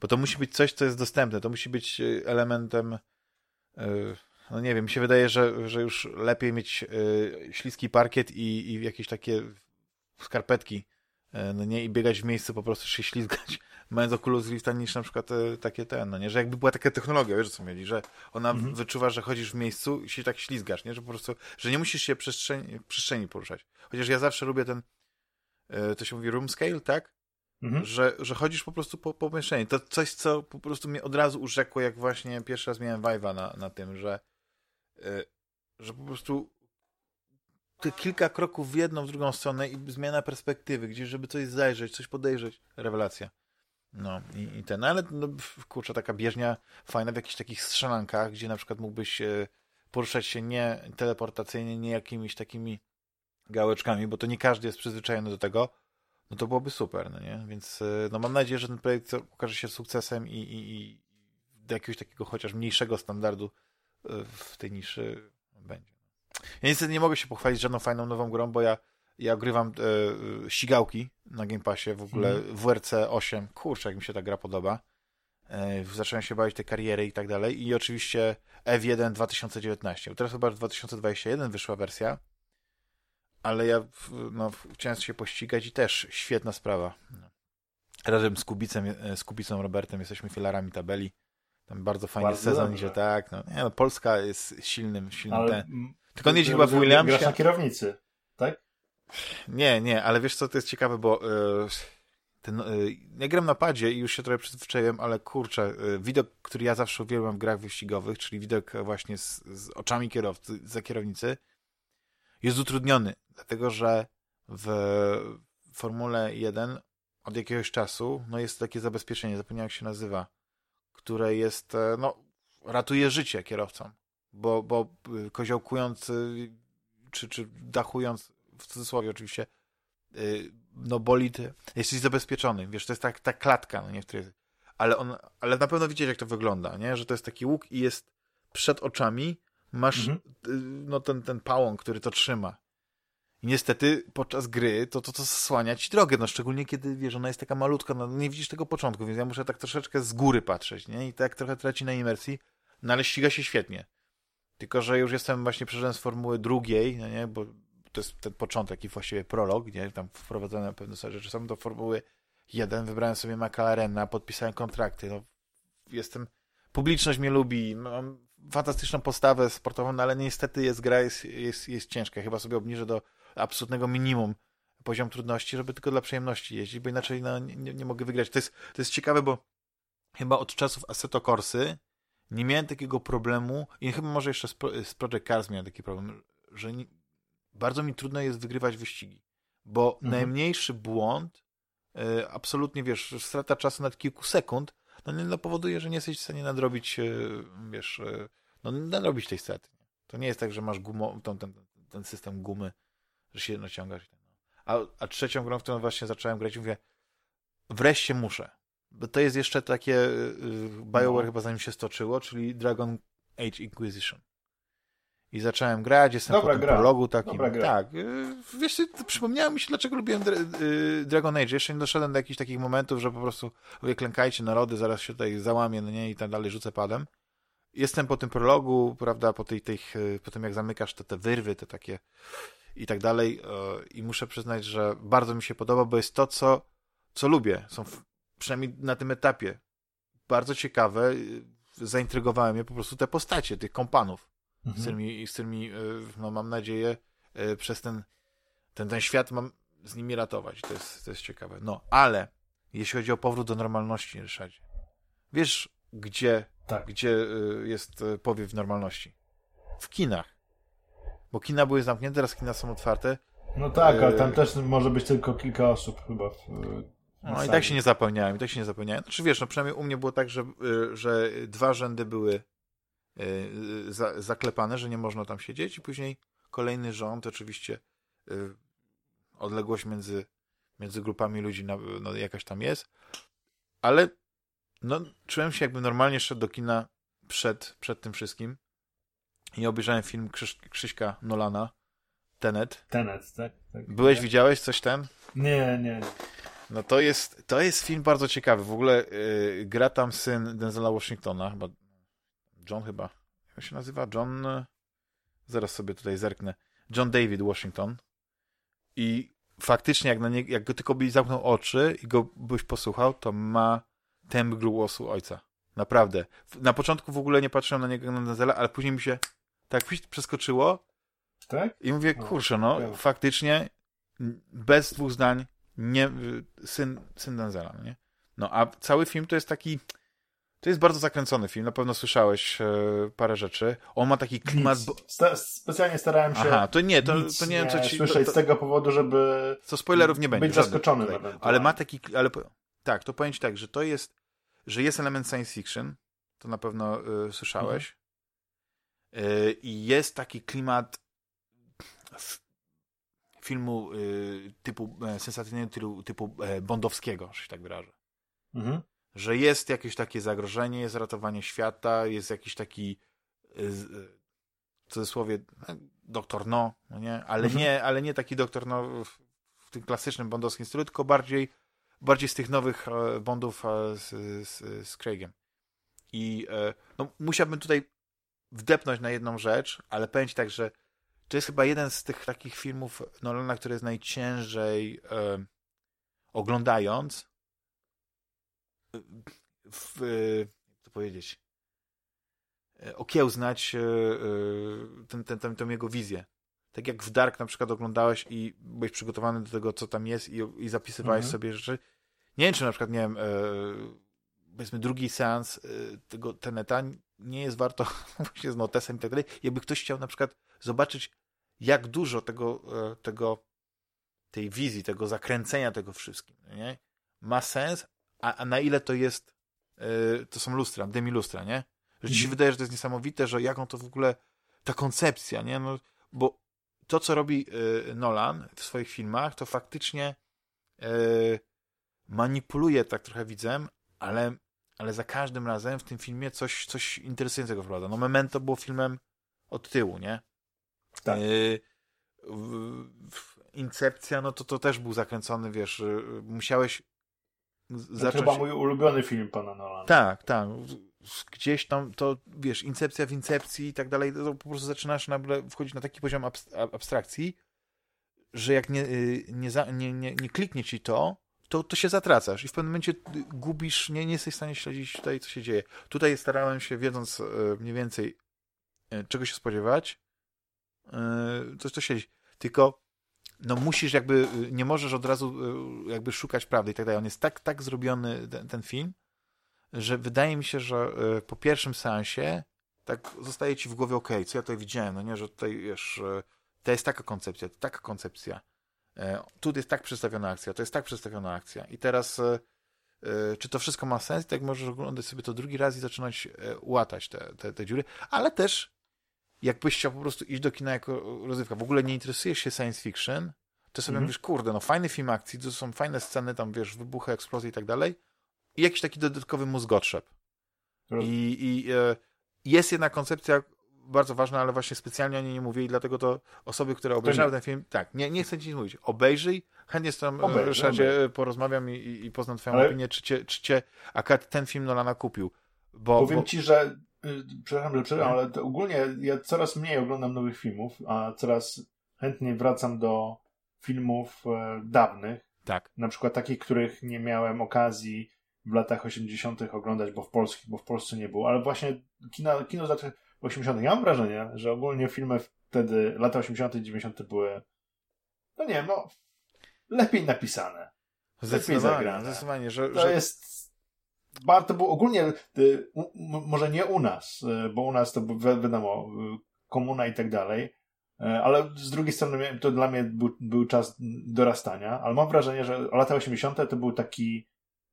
Bo to musi być coś, co jest dostępne. To musi być y, elementem. Y, no nie wiem, mi się wydaje, że, że już lepiej mieć y, śliski parkiet i, i jakieś takie skarpetki, no nie, i biegać w miejscu, po prostu się ślizgać, mając Oculus Rifta, niż na przykład takie ten, no nie, że jakby była taka technologia, wiesz co mieli, że ona mhm. wyczuwa, że chodzisz w miejscu i się tak ślizgasz, nie, że po prostu, że nie musisz się przestrzeni, przestrzeni poruszać. Chociaż ja zawsze lubię ten, to się mówi room scale, tak? Mhm. Że, że chodzisz po prostu po, po pomieszczeniu. To coś, co po prostu mnie od razu urzekło, jak właśnie pierwszy raz miałem Vive'a na, na tym, że, yy, że po prostu te kilka kroków w jedną, w drugą stronę i zmiana perspektywy, gdzieś, żeby coś zajrzeć, coś podejrzeć. Rewelacja. No i, i ten, no, ale no, kurczę, taka bieżnia fajna w jakichś takich strzelankach, gdzie na przykład mógłbyś e, poruszać się nie teleportacyjnie, nie jakimiś takimi gałeczkami, bo to nie każdy jest przyzwyczajony do tego no to byłoby super, no nie? Więc e, no mam nadzieję, że ten projekt okaże się sukcesem i, i, i do jakiegoś takiego chociaż mniejszego standardu e, w tej niszy będzie. Ja niestety nie mogę się pochwalić żadną fajną nową grą, bo ja, ja grywam e, ścigałki na Game Passie, w ogóle hmm. WRC 8. Kurczę, jak mi się ta gra podoba. E, zacząłem się bawić te kariery i tak dalej. I oczywiście F1 2019. Teraz chyba w 2021 wyszła wersja ale ja no, chciałem się pościgać i też świetna sprawa. Razem z Kubicem, e, z Kubicą Robertem jesteśmy filarami tabeli. Tam bardzo fajny bardzo sezon idzie, tak. No, nie, no, Polska jest silnym, silnym ale, ten. Tylko on jeździ chyba w Williamsie. Grasz na kierownicy, tak? Nie, nie, ale wiesz co, to jest ciekawe, bo yy, ten, yy, ja gram na padzie i już się trochę przyzwyczaiłem, ale kurczę, yy, widok, który ja zawsze uwielbiam w grach wyścigowych, czyli widok właśnie z, z oczami kierowcy, za kierownicy, jest utrudniony, dlatego że w Formule 1 od jakiegoś czasu no jest takie zabezpieczenie, zapomniałem jak się nazywa, które jest, e, no, ratuje życie kierowcom, bo, bo y, koziołkując y, czy, czy dachując, w cudzysłowie oczywiście, y, no bolid, jesteś zabezpieczony, wiesz, to jest tak, ta klatka, no nie, w której, ale on, ale na pewno widzieć jak to wygląda, nie, że to jest taki łuk i jest przed oczami, masz mhm. no ten, ten pałąk, który to trzyma i niestety podczas gry to, to, to zasłania ci drogę, no szczególnie kiedy, wiesz, ona jest taka malutka, no nie widzisz tego początku, więc ja muszę tak troszeczkę z góry patrzeć, nie? I tak trochę traci na imersji, no ale ściga się świetnie. Tylko, że już jestem właśnie przeszedłem z formuły drugiej, no nie? Bo to jest ten początek i właściwie prolog, nie? Tam wprowadzone pewne rzeczy są do formuły jeden, wybrałem sobie McLarena, podpisałem kontrakty, no jestem, publiczność mnie lubi, mam fantastyczną postawę sportową, no ale niestety jest gra, jest, jest, jest ciężka, chyba sobie obniżę do absolutnego minimum poziom trudności, żeby tylko dla przyjemności jeździć, bo inaczej no, nie, nie mogę wygrać. To jest, to jest ciekawe, bo chyba od czasów Assetto Corsy nie miałem takiego problemu i chyba może jeszcze z, z Project Cars miałem taki problem, że nie, bardzo mi trudno jest wygrywać wyścigi, bo mhm. najmniejszy błąd y, absolutnie, wiesz, strata czasu nawet kilku sekund, no, no powoduje, że nie jesteś w stanie nadrobić, y, wiesz, y, no nadrobić tej straty. To nie jest tak, że masz gumo, ten, ten, ten system gumy że się naciągasz. No. A, a trzecią grą, w którą właśnie zacząłem grać, mówię, wreszcie muszę. Bo to jest jeszcze takie yy, BioWare no. chyba zanim się stoczyło, czyli Dragon Age Inquisition. I zacząłem grać, jestem Dobra po tym gra. prologu takim. Dobra gra. Tak. Yy, wiesz, przypomniało mi się, dlaczego lubiłem yy, Dragon Age. Jeszcze nie doszedłem do jakichś takich momentów, że po prostu mówię, klękajcie narody, zaraz się tutaj załamię, no nie, i tak dalej, rzucę padem. Jestem po tym prologu, prawda, po, tej, tej, y, po tym jak zamykasz te, te wyrwy, te takie i tak dalej. I muszę przyznać, że bardzo mi się podoba, bo jest to, co, co lubię. Są przynajmniej na tym etapie bardzo ciekawe. Zaintrygowały mnie po prostu te postacie, tych kompanów, mhm. z którymi, z którymi e, no, mam nadzieję, e, przez ten, ten, ten świat mam z nimi ratować. To jest, to jest ciekawe. No, ale jeśli chodzi o powrót do normalności, Ryszardzie, wiesz, gdzie, tak. gdzie jest powiew normalności? W kinach bo kina były zamknięte, teraz kina są otwarte. No tak, ale tam e, też może być tylko kilka osób chyba. W, no i tak się nie zapełniałem, i tak się nie zapełniałem. Znaczy wiesz, no przynajmniej u mnie było tak, że, e, że dwa rzędy były e, za, zaklepane, że nie można tam siedzieć i później kolejny rząd, oczywiście odległość między, między grupami ludzi no, no, jakaś tam jest, ale no, czułem się jakby normalnie szedł do kina przed, przed tym wszystkim i obejrzałem film Krzyś, Krzyśka Nolana, Tenet. Tenet, tak. tak Byłeś, tak. widziałeś coś ten? Nie, nie. No to jest, to jest film bardzo ciekawy. W ogóle yy, gra tam syn Denzela Washingtona, chyba John chyba. Jak się nazywa? John... Zaraz sobie tutaj zerknę. John David Washington. I faktycznie, jak, na nie, jak go tylko byś zamknął oczy i go byś posłuchał, to ma temp głosu ojca. Naprawdę. Na początku w ogóle nie patrzyłem na niego na Denzela, ale później mi się tak przeskoczyło. Tak? I mówię, kurczę, no, ja. faktycznie bez dwóch zdań nie, syn, syn Denzela, no nie? No, a cały film to jest taki to jest bardzo zakręcony film, na pewno słyszałeś e, parę rzeczy. On ma taki klimat... Bo... Sta specjalnie starałem się Aha, to nie, to, to nie wiem, co ci... słyszeć to, to... z tego powodu, żeby... Co spoilerów nie będzie. Być zaskoczony. Ale ma taki... Ale, tak, to powiem ci tak, że to jest że jest element science fiction, to na pewno y, słyszałeś. Y, I jest taki klimat filmu y, typu sensacyjnego typu, typu bondowskiego, że się tak wyrażę. Mhm. Że jest jakieś takie zagrożenie, jest ratowanie świata, jest jakiś taki w cudzysłowie doktor no, no nie? Ale, mhm. nie, ale nie taki doktor no w, w tym klasycznym bondowskim stylu, tylko bardziej bardziej z tych nowych e, Bondów e, z, z, z Craigiem. I e, no, musiałbym tutaj wdepnąć na jedną rzecz, ale powiem tak, że to jest chyba jeden z tych takich filmów Nolana, który jest najciężej e, oglądając w, jak to powiedzieć, okiełznać ten, ten, ten, tą jego wizję. Tak jak w Dark na przykład oglądałeś i byłeś przygotowany do tego, co tam jest i, i zapisywałeś mhm. sobie rzeczy. Nie wiem, czy na przykład, nie wiem, powiedzmy drugi seans tego Teneta nie jest warto właśnie z notesem i tak dalej. Jakby ktoś chciał na przykład zobaczyć, jak dużo tego, tego tej wizji, tego zakręcenia tego wszystkim, nie? ma sens, a, a na ile to jest, yy, to są lustra, demi-lustra, nie? Że ci się mhm. wydaje, że to jest niesamowite, że jaką to w ogóle, ta koncepcja, nie? No, bo to, co robi yy, Nolan w swoich filmach, to faktycznie yy, manipuluje tak trochę widzem, ale, ale za każdym razem w tym filmie coś, coś interesującego wprowadza. No Memento było filmem od tyłu, nie? Tak. Yy, w, w Incepcja, no to to też był zakręcony, wiesz, musiałeś zacząć... To chyba mój ulubiony film pana Nolana. Tak, tak. Gdzieś tam to, wiesz, incepcja w incepcji i tak dalej, to po prostu zaczynasz nagle wchodzić na taki poziom abstrakcji, że jak nie, y, nie, za, nie, nie, nie kliknie ci to, to, to się zatracasz i w pewnym momencie gubisz, nie, nie jesteś w stanie śledzić tutaj, co się dzieje. Tutaj starałem się, wiedząc y, mniej więcej, y, czego się spodziewać, to, to śledzić. Tylko no musisz jakby, nie możesz od razu y, jakby szukać prawdy i tak dalej. On jest tak, tak zrobiony, ten, ten film, że wydaje mi się, że y, po pierwszym seansie tak zostaje ci w głowie, ok, co ja tutaj widziałem, no nie, że tutaj, wiesz, y, to jest taka koncepcja, taka koncepcja. Tu jest tak przedstawiona akcja, to jest tak przedstawiona akcja. I teraz czy to wszystko ma sens? Tak możesz oglądać sobie to drugi raz i zaczynać łatać te, te, te dziury, ale też jakbyś chciał po prostu iść do kina jako rozrywka, w ogóle nie interesujesz się science fiction, to sobie mm -hmm. mówisz, kurde, no fajny film akcji, to są fajne sceny, tam wiesz, wybuchy, eksplozje i tak dalej i jakiś taki dodatkowy mózgotrzep. I, i e, jest jedna koncepcja bardzo ważna, ale właśnie specjalnie o niej nie mówię i dlatego to osoby, które obejrzały ten film, tak, nie, nie chcę ci mówić, obejrzyj, chętnie z tym e, Ryszardzie porozmawiam i, i, poznam twoją ale... opinię, czy cię, czy cię akurat ten film Nolana kupił. Bo, Powiem bo... ci, że przepraszam, że przerwam, ale ogólnie ja coraz mniej oglądam nowych filmów, a coraz chętniej wracam do filmów e, dawnych. Tak. Na przykład takich, których nie miałem okazji w latach 80. oglądać, bo w, Polski, bo w Polsce nie było, ale właśnie kino, kino z lat 80. Ja mam wrażenie, że ogólnie filmy wtedy, lata 80. i 90. były, no nie wiem, no, lepiej napisane. Lepiej zagrane. Zdecydowanie, że, to że... jest warto było ogólnie, y, może nie u nas, y, bo u nas to wiadomo, y, komuna i tak dalej, ale z drugiej strony to dla mnie był, był czas dorastania, ale mam wrażenie, że lata 80. to był taki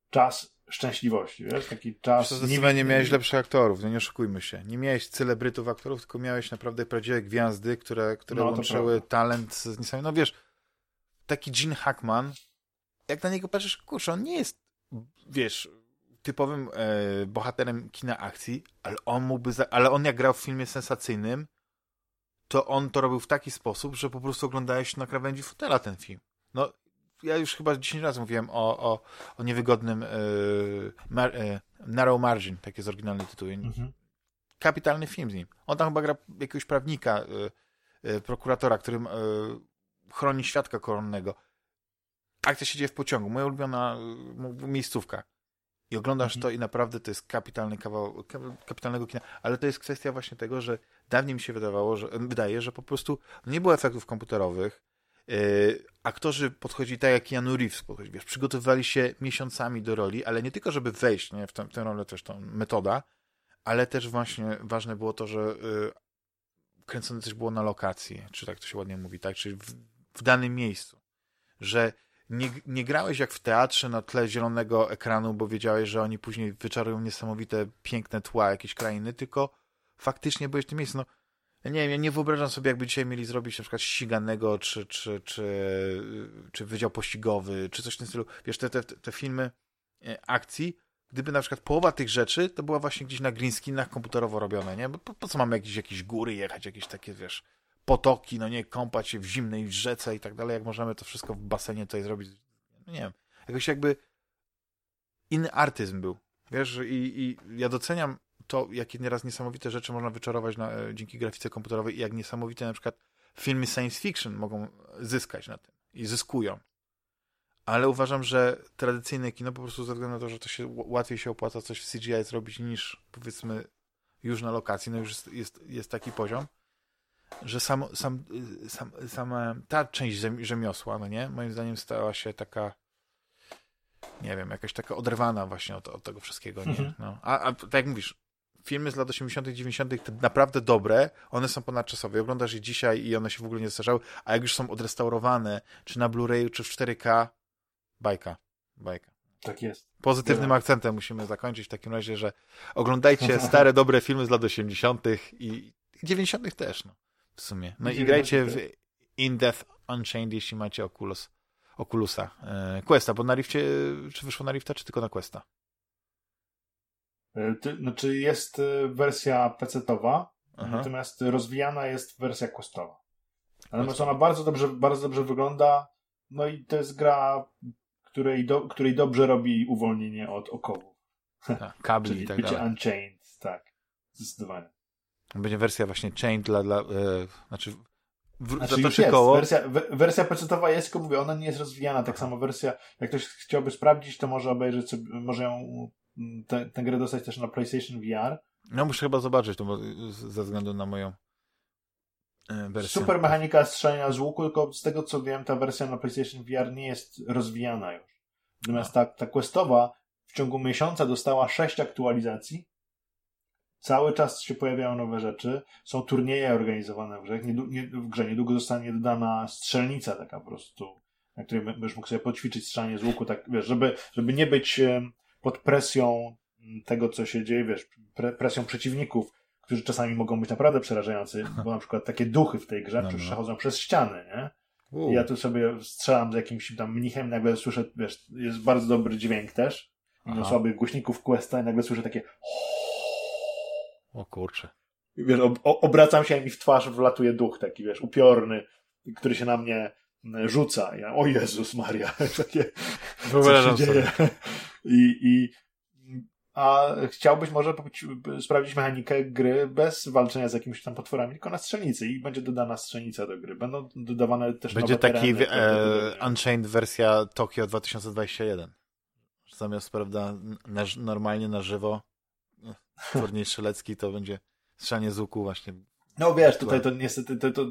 czas szczęśliwości, wiesz, taki czas... Zdecydowanie nie miałeś lepszych aktorów, no nie oszukujmy się. Nie miałeś celebrytów aktorów, tylko miałeś naprawdę prawdziwe gwiazdy, które, które no, łączyły talent z niesamowitym... No wiesz, taki Gene Hackman, jak na niego patrzysz, kurczę, on nie jest, wiesz, typowym e, bohaterem kina akcji, ale on mógłby, za, ale on jak grał w filmie sensacyjnym, to on to robił w taki sposób, że po prostu oglądałeś na krawędzi fotela ten film. No, ja już chyba 10 razy mówiłem o, o, o niewygodnym e, mar, e, Narrow Margin, tak jest oryginalny tytuł. Mhm. Kapitalny film z nim. On tam chyba gra jakiegoś prawnika, e, e, prokuratora, którym e, chroni świadka koronnego. Akcja się dzieje w pociągu. Moja ulubiona miejscówka. I oglądasz mhm. to i naprawdę to jest kapitalny kawał, kapitalnego kina. Ale to jest kwestia właśnie tego, że dawniej mi się wydawało, że wydaje, że po prostu nie było efektów komputerowych. Yy, aktorzy podchodzili tak jak Keanu Reeves, podchodzi, wiesz, przygotowywali się miesiącami do roli, ale nie tylko, żeby wejść nie, w tę, tę rolę, też tą metoda, ale też właśnie ważne było to, że yy, kręcone też było na lokacji, czy tak to się ładnie mówi, tak, czyli w, w danym miejscu. Że nie, nie grałeś jak w teatrze na tle zielonego ekranu, bo wiedziałeś, że oni później wyczarują niesamowite, piękne tła jakieś krainy, tylko faktycznie byłeś w tym miejscu. No, nie wiem, ja nie wyobrażam sobie, jakby dzisiaj mieli zrobić na przykład ściganego, czy, czy, czy, czy wydział pościgowy, czy coś w tym stylu. Wiesz, te, te, te filmy e, akcji, gdyby na przykład połowa tych rzeczy to była właśnie gdzieś na green screenach komputerowo robione, nie? Bo po, po co mamy jakieś, jakieś góry jechać, jakieś takie, wiesz, potoki, no nie, kąpać się w zimnej rzece i tak dalej, jak możemy to wszystko w basenie tutaj zrobić, no nie wiem, jakoś jakby inny artyzm był, wiesz, i, i ja doceniam to, jakie nieraz niesamowite rzeczy można wyczarować na, e, dzięki grafice komputerowej i jak niesamowite na przykład filmy science fiction mogą zyskać na tym i zyskują. Ale uważam, że tradycyjne kino po prostu ze względu na to, że to się łatwiej się opłaca coś w CGI zrobić niż powiedzmy już na lokacji, no już jest, jest, jest taki poziom, że sam, sam, sam, sama ta część rzemiosła, no nie, moim zdaniem stała się taka nie wiem, jakaś taka oderwana właśnie od, od tego wszystkiego, nie? Mhm. No. A, a tak jak mówisz, filmy z lat 80., 90., te naprawdę dobre, one są ponadczasowe. Oglądasz je dzisiaj i one się w ogóle nie zastarzały, a jak już są odrestaurowane, czy na Blu-rayu, czy w 4K, bajka. Bajka. Tak jest. Pozytywnym ja. akcentem musimy zakończyć w takim razie, że oglądajcie stare, dobre filmy z lat 80. i 90. też, no. W sumie. No i, grajcie w In Death Unchained, jeśli macie Oculus. Oculusa. E, Questa, bo na Rifcie, czy wyszło na Rifta, czy tylko na Questa? E, ty, znaczy jest e, wersja PC-towa, natomiast rozwijana jest wersja Questowa. Natomiast ona bardzo dobrze, bardzo dobrze wygląda, no i to jest gra, której, do, której dobrze robi uwolnienie od okowów. Tak, kabli i tak bycie Unchained, tak, zdecydowanie. Będzie wersja właśnie Chained dla, dla e, znaczy w, znaczy już jest. Koło. Wersja, wersja PC-towa jest, tylko mówię, ona nie jest rozwijana. Tak samo wersja, jak ktoś chciałby sprawdzić, to może obejrzeć sobie, może ją tę grę dostać też na PlayStation VR. No muszę chyba zobaczyć to ze względu na moją e, wersję. Super mechanika strzelania z łuku, tylko z tego co wiem, ta wersja na PlayStation VR nie jest rozwijana już. Natomiast ta, ta questowa w ciągu miesiąca dostała sześć aktualizacji Cały czas się pojawiają nowe rzeczy. Są turnieje organizowane w grze. Nie, w grze niedługo zostanie dodana strzelnica taka po prostu, na której będziesz mógł sobie poćwiczyć strzelanie z łuku, tak wiesz, żeby, żeby nie być pod presją tego, co się dzieje, wiesz, pre, presją przeciwników, którzy czasami mogą być naprawdę przerażający, bo na przykład takie duchy w tej grze no, no. przechodzą przez ściany, nie? I ja tu sobie strzelam z jakimś tam mnichem, nagle słyszę, wiesz, jest bardzo dobry dźwięk też, mimo słabych głośników Questa i nagle słyszę takie o kurczę. Wiesz, ob obracam się i mi w twarz wlatuje duch taki, wiesz, upiorny, który się na mnie e, rzuca. Ja, o Jezus Maria, takie, co się dzieje. I, i, a chciałbyś może sprawdzić mechanikę gry bez walczenia z jakimiś tam potworami, tylko na strzelnicy i będzie dodana strzelnica do gry. Będą dodawane też Będzie nowe taki tereny, e, Unchained wersja Tokio 2021. Zamiast, prawda, na, normalnie na żywo turniej strzelecki to będzie strzelanie z łuku właśnie. No wiesz, tutaj to niestety to, to,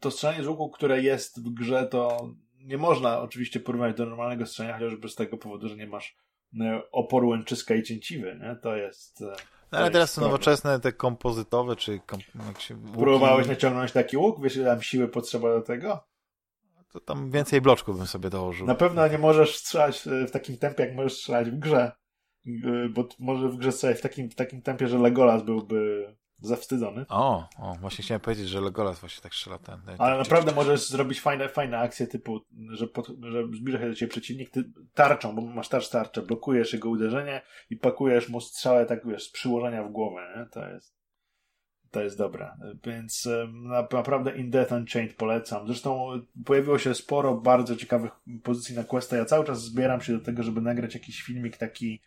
to strzelanie z łuku, które jest w grze, to nie można oczywiście porównać do normalnego strzelania, chociażby z tego powodu, że nie masz e, oporu łęczyska i cięciwy, nie? To jest... E, no, ale teraz są nowoczesne te kompozytowe, czy kom, jak się, łuki... Próbowałeś naciągnąć taki łuk? Wiesz, ile tam siły potrzeba do tego? To tam więcej bloczków bym sobie dołożył. Na pewno nie możesz strzelać e, w takim tempie, jak możesz strzelać w grze. Y, bo może w grze sobie w takim, w takim tempie, że Legolas byłby zawstydzony. O, o, właśnie chciałem powiedzieć, że Legolas właśnie tak strzela ten. ten Ale naprawdę możesz zrobić fajne, fajne akcje typu, że, pod, że zbliża się do ciebie przeciwnik ty tarczą, bo masz też tarczę, blokujesz jego uderzenie i pakujesz mu strzałę tak wiesz, z przyłożenia w głowę, nie? To jest to jest dobre. Więc naprawdę In Death Unchained polecam. Zresztą pojawiło się sporo bardzo ciekawych pozycji na Questa. Ja cały czas zbieram się do tego, żeby nagrać jakiś filmik taki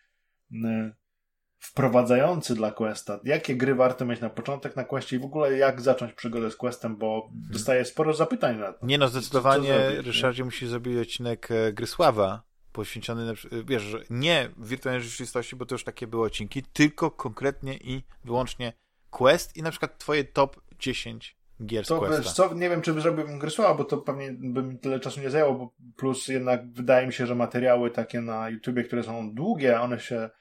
wprowadzający dla Questa. Jakie gry warto mieć na początek na Questie i w ogóle jak zacząć przygodę z Questem, bo mhm. dostaję sporo zapytań na to. Nie no, zdecydowanie Ryszardzie musi zrobić odcinek e, Gry Sława poświęcony, na, wiesz, że nie wirtualnej rzeczywistości, bo to już takie były odcinki, tylko konkretnie i wyłącznie Quest i na przykład twoje top 10 gier z to, Questa. Co, nie wiem, czy zrobiłbym gry słaba, bo to pewnie by mi tyle czasu nie zajęło, bo plus jednak wydaje mi się, że materiały takie na YouTubie, które są długie, one się Y,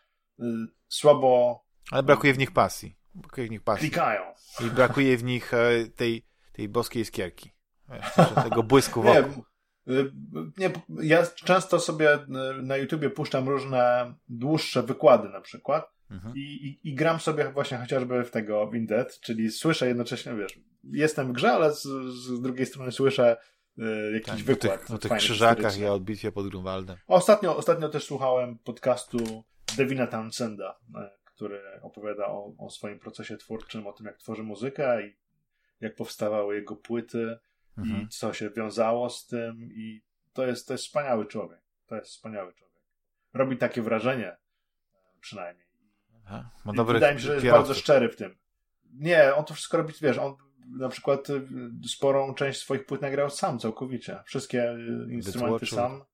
słabo. Ale brakuje w nich pasji. Brakuje w nich pasji. Klikają. I brakuje w nich e, tej, tej boskiej skierki. tego błysku wokół. Nie, y, nie, ja często sobie y, na YouTubie puszczam różne dłuższe wykłady na przykład mhm. i, i, i, gram sobie właśnie chociażby w tego w Indead, czyli słyszę jednocześnie, wiesz, jestem w grze, ale z, z drugiej strony słyszę y, jakiś tak, wykład. O tych, krzyżakach i o bitwie pod Grunwaldem. Ostatnio, ostatnio też słuchałem podcastu Devina Townsenda, e, który opowiada o, o, swoim procesie twórczym, o tym, jak tworzy muzykę i jak powstawały jego płyty mhm. i co się wiązało z tym i to jest, to jest wspaniały człowiek. To jest wspaniały człowiek. Robi takie wrażenie e, przynajmniej. Aha, wydaje mi się, że jest bardzo szczery w tym. Nie, on to wszystko robi, wiesz, on na przykład e, sporą część swoich płyt nagrał sam całkowicie. Wszystkie instrumenty sam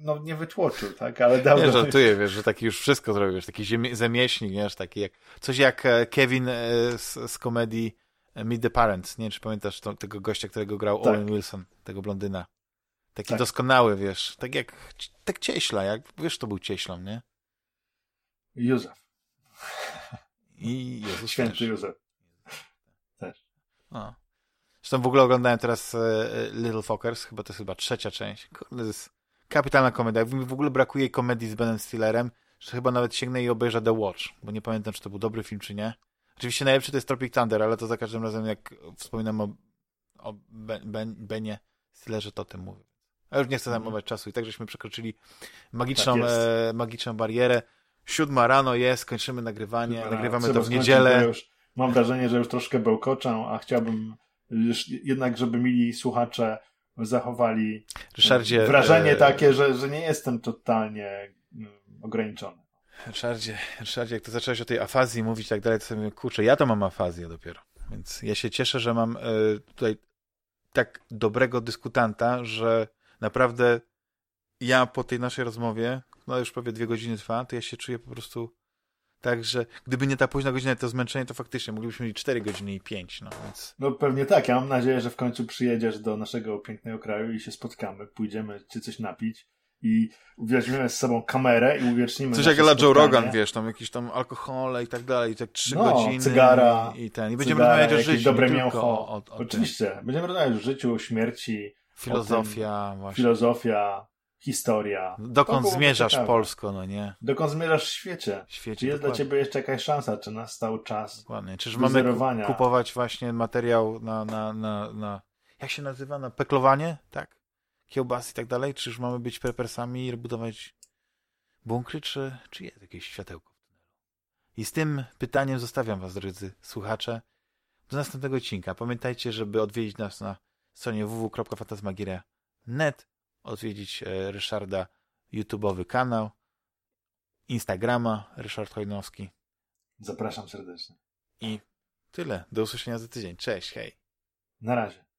no, nie wytłoczył, tak? Ale dał... Nie, żartuję, wiesz, że taki już wszystko zrobił, wiesz, taki ziemi- zamieśnik, wiesz, taki jak, coś jak e, Kevin e, z, z komedii e, Meet the Parents, nie wiem, czy pamiętasz to, tego gościa, którego grał tak. Owen Wilson, tego blondyna. Taki tak. doskonały, wiesz, tak jak, tak cieśla, jak, wiesz, to był cieślą, nie? Józef. I Jezus Święty też. Józef. Też. O. Zresztą w ogóle oglądałem teraz Little Fockers, chyba to jest chyba trzecia część. Kurde, jest kapitalna komedia. Mi w ogóle brakuje komedii z Benem Stillerem, że chyba nawet sięgnę i obejrzę The Watch, bo nie pamiętam, czy to był dobry film, czy nie. Oczywiście najlepszy to jest Tropic Thunder, ale to za każdym razem, jak wspominam o, o ben, ben, Benie Stillerze, to o tym mówię. A już nie chcę zajmować mm. czasu. I tak żeśmy przekroczyli magiczną, tak e, magiczną barierę. Siódma rano jest, kończymy nagrywanie, Siódma nagrywamy rano. to w niedzielę. Już, mam wrażenie, że już troszkę bełkoczę, a chciałbym już, jednak, żeby mieli słuchacze zachowali Ryszardzie, wrażenie e... takie, że, że nie jestem totalnie mm, ograniczony. Ryszardzie, Ryszardzie, jak to zacząłeś o tej afazji mówić i tak dalej, to sobie kurczę, ja to mam afazję dopiero. Więc ja się cieszę, że mam e, tutaj tak dobrego dyskutanta, że naprawdę ja po tej naszej rozmowie, no już prawie dwie godziny trwa, to ja się czuję po prostu Także gdyby nie ta późna godzina, to zmęczenie, to faktycznie moglibyśmy mieć 4 godziny i 5. No, więc... no pewnie tak. Ja mam nadzieję, że w końcu przyjedziesz do naszego pięknego kraju i się spotkamy. Pójdziemy ci coś napić i weźmiemy z sobą kamerę i uwiecznimy Coś jak dla Joe Rogan, wiesz, tam jakieś tam alkohole i tak dalej, tak trzy no, godziny. cygara. I, ten. I będziemy cygara, rozmawiać o życiu. dobre mięcho. O, o, Oczywiście. Tym. Będziemy rozmawiać o życiu, o śmierci. Filozofia, właśnie. Filozofia, historia. Dokąd zmierzasz ciekawe. Polsko, no nie? Dokąd zmierzasz w świecie? Świecie czy jest dokładnie. dla ciebie jeszcze jakaś szansa? Czy nastał czas Dokładnie. Czyż mamy kupować właśnie materiał na, na, na, na, jak się nazywa, na peklowanie? Tak? Kiełbasy i tak dalej? Czyż mamy być prepersami i budować bunkry, czy, czy jest jakieś światełko w tunelu? I z tym pytaniem zostawiam was, drodzy słuchacze, do następnego odcinka. Pamiętajcie, żeby odwiedzić nas na stronie www.fantasmagieria.net odwiedzić e, Ryszarda YouTube'owy kanał, Instagrama Ryszard Hojnowski. Zapraszam serdecznie. I tyle. Do usłyszenia za tydzień. Cześć, hej. Na razie.